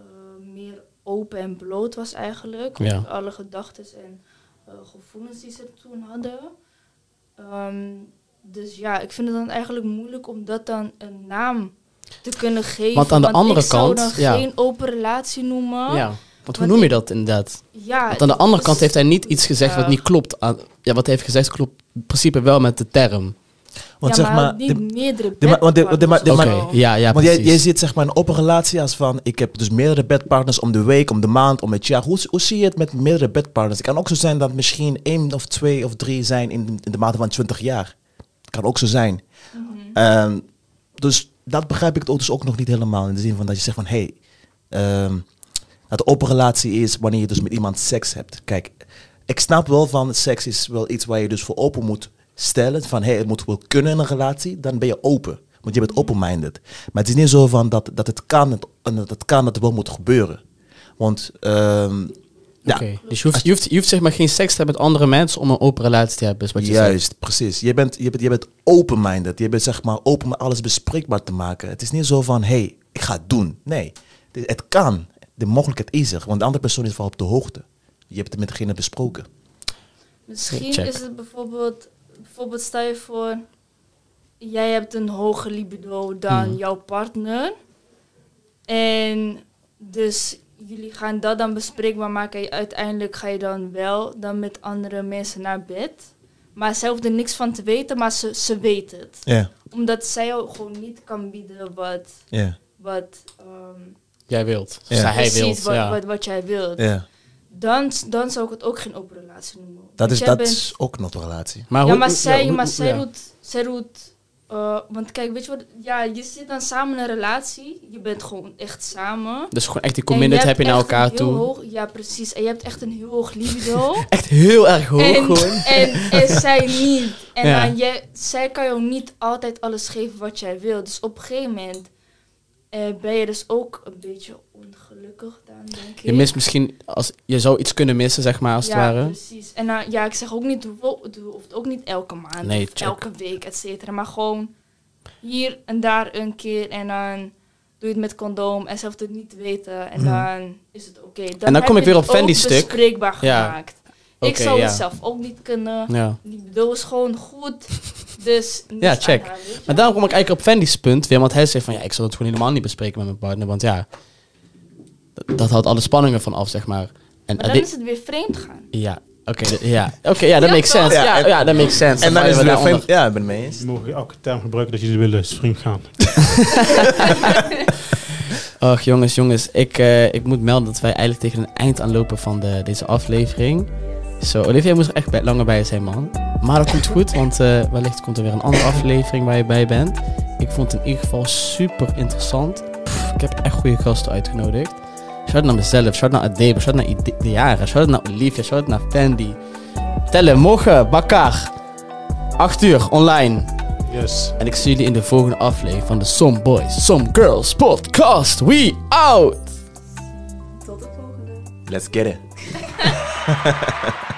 [SPEAKER 5] meer open en bloot was eigenlijk.
[SPEAKER 1] Ja.
[SPEAKER 5] Alle gedachten en eh, gevoelens die ze toen hadden. Ehm, dus ja, ik vind het dan eigenlijk moeilijk om dat dan een naam te kunnen geven.
[SPEAKER 1] Want aan de andere
[SPEAKER 5] ik zou
[SPEAKER 1] kant,
[SPEAKER 5] dan
[SPEAKER 1] ja.
[SPEAKER 5] geen open relatie noemen.
[SPEAKER 1] Ja, want hoe noem je dat inderdaad?
[SPEAKER 5] Ja,
[SPEAKER 1] Want aan de andere kant heeft hij niet iets gezegd wat niet klopt. Aan, ja, wat hij heeft gezegd klopt in principe wel met de term.
[SPEAKER 2] Want
[SPEAKER 5] ja,
[SPEAKER 2] zeg
[SPEAKER 5] maar,
[SPEAKER 2] maar,
[SPEAKER 5] niet
[SPEAKER 2] de-
[SPEAKER 5] meerdere
[SPEAKER 2] de- maar- want de- de-
[SPEAKER 5] bedpartners
[SPEAKER 2] Want jij, jij ziet zeg maar een open relatie als van, ik heb dus meerdere bedpartners om de week, om de maand, om het jaar. Hoe, hoe zie je het met meerdere bedpartners? Het kan ook zo zijn dat misschien één of twee of drie zijn in, in de mate van 20 jaar. Het kan ook zo zijn.
[SPEAKER 5] Mhm.
[SPEAKER 2] Ehm, dus dat begrijp ik ook dus ook nog niet helemaal. In de zin van dat je zegt van, hé, hey, ehm, dat de open relatie is wanneer je dus met iemand seks hebt. Kijk, ik snap wel van, seks is wel iets waar je dus voor open moet stellen. Van, hé, hey, het moet wel kunnen in een relatie. Dan ben je open. Want je bent open-minded. Maar het is niet zo van dat, dat het kan en dat het kan dat het wel moet gebeuren. Want ehm, ja.
[SPEAKER 1] Dus je hoeft, je, hoeft, je hoeft zeg maar geen seks te hebben met andere mensen om een open relatie te hebben, is wat je zegt.
[SPEAKER 2] Juist, precies. Je bent, je bent, je bent open-minded. Je bent zeg maar open om alles bespreekbaar te maken. Het is niet zo van, hé, hey, ik ga het doen. Nee, het, het kan. De mogelijkheid is er. Want de andere persoon is wel op de hoogte. Je hebt het met degene besproken.
[SPEAKER 5] Misschien
[SPEAKER 1] Check.
[SPEAKER 5] is het bijvoorbeeld, bijvoorbeeld stel je voor, jij hebt een hoger libido dan
[SPEAKER 1] Mhm.
[SPEAKER 5] jouw partner. En dus jullie gaan dat dan bespreekbaar maken. En uiteindelijk ga je dan wel dan met andere mensen naar bed. Maar zij hoeft er niks van te weten, maar ze, ze weet het.
[SPEAKER 2] Ja,
[SPEAKER 5] Omdat zij jou gewoon niet kan bieden wat,
[SPEAKER 2] ja,
[SPEAKER 5] wat, ehm,
[SPEAKER 1] Jij wilt.
[SPEAKER 2] Ja.
[SPEAKER 1] Hij wilt.
[SPEAKER 5] wat,
[SPEAKER 1] ja.
[SPEAKER 5] wat, wat jij wilt.
[SPEAKER 2] ja.
[SPEAKER 5] Dan, dan zou ik het ook geen open relatie noemen.
[SPEAKER 2] Dat, is, dat
[SPEAKER 5] bent-
[SPEAKER 2] is ook nog een relatie.
[SPEAKER 1] Maar
[SPEAKER 5] ja,
[SPEAKER 1] hoe-
[SPEAKER 5] maar zij,
[SPEAKER 1] ja, hoe-
[SPEAKER 5] maar zij
[SPEAKER 1] ja.
[SPEAKER 5] doet, zij doet eh, want kijk, weet je wat, ja, je zit dan samen in een relatie, je bent gewoon echt samen.
[SPEAKER 1] Dus gewoon echt die
[SPEAKER 5] En
[SPEAKER 1] commitment heb je naar elkaar toe.
[SPEAKER 5] Hoog, ja, precies. En je hebt echt een heel hoog libido.
[SPEAKER 1] Echt heel erg hoog
[SPEAKER 5] en,
[SPEAKER 1] gewoon.
[SPEAKER 5] en, en zij niet. En
[SPEAKER 1] Ja.
[SPEAKER 5] dan jij, zij kan jou niet altijd alles geven wat jij wil. Dus op een gegeven moment eh, ben je dus ook een beetje dan, denk ik.
[SPEAKER 1] Je mist misschien, als, je zou iets kunnen missen, zeg maar, als
[SPEAKER 5] ja,
[SPEAKER 1] het ware.
[SPEAKER 5] precies. En dan, ja, ik zeg ook niet, het hoeft ook niet elke maand
[SPEAKER 1] Nee,
[SPEAKER 5] of elke week, et cetera. Maar gewoon hier en daar een keer en dan doe je het met condoom en ze hoeft het niet te weten en
[SPEAKER 2] Mhm.
[SPEAKER 5] dan is het oké.
[SPEAKER 1] En dan kom ik weer op Fendi's
[SPEAKER 5] ook
[SPEAKER 1] stuk.
[SPEAKER 5] bespreekbaar
[SPEAKER 1] Ja.
[SPEAKER 5] gemaakt. ik zou
[SPEAKER 1] ja.
[SPEAKER 5] het zelf ook niet kunnen.
[SPEAKER 1] Ja.
[SPEAKER 5] Die bedoel is gewoon goed. Dus
[SPEAKER 1] Ja, check.
[SPEAKER 5] haar.
[SPEAKER 1] Maar daarom kom ik eigenlijk op Fendi's punt weer, want hij zegt van ja, ik zal het gewoon helemaal niet bespreken met mijn partner, want ja, dat, houdt alle spanningen van af, zeg maar. En
[SPEAKER 5] Maar
[SPEAKER 1] eh,
[SPEAKER 5] dan is het weer vreemd gaan.
[SPEAKER 1] ja, oké, ja, oké, ja, dat
[SPEAKER 5] Ja,
[SPEAKER 1] makes sense.
[SPEAKER 2] Ja,
[SPEAKER 1] Ja,
[SPEAKER 2] en-
[SPEAKER 1] ja, dat makes sense.
[SPEAKER 2] En dan is het weer vreemd. Ja, ik ben het mee eens.
[SPEAKER 4] Je mag elke term gebruiken dat jullie willen, is vriend gaan.
[SPEAKER 1] Och, jongens, jongens. Ik, eh, ik moet melden dat wij eigenlijk tegen een eind aanlopen van de, deze aflevering. Zo, Olivia moest er echt bij, langer bij zijn, man. Maar dat komt goed, want eh, wellicht komt er weer een andere aflevering waar je bij bent. Ik vond het in ieder geval super interessant. Pff, ik heb echt goede gasten uitgenodigd. Shout naar mezelf, shout naar Adebe, shout naar Diara, shout naar Olivia, shout naar Fendi. Tellen, morgen, Bakar. 8 uur, online.
[SPEAKER 4] Yes.
[SPEAKER 1] En ik zie jullie in de volgende aflevering van de Some Boys, Some Girls podcast. We out!
[SPEAKER 3] Tot de volgende.
[SPEAKER 2] Let's get it.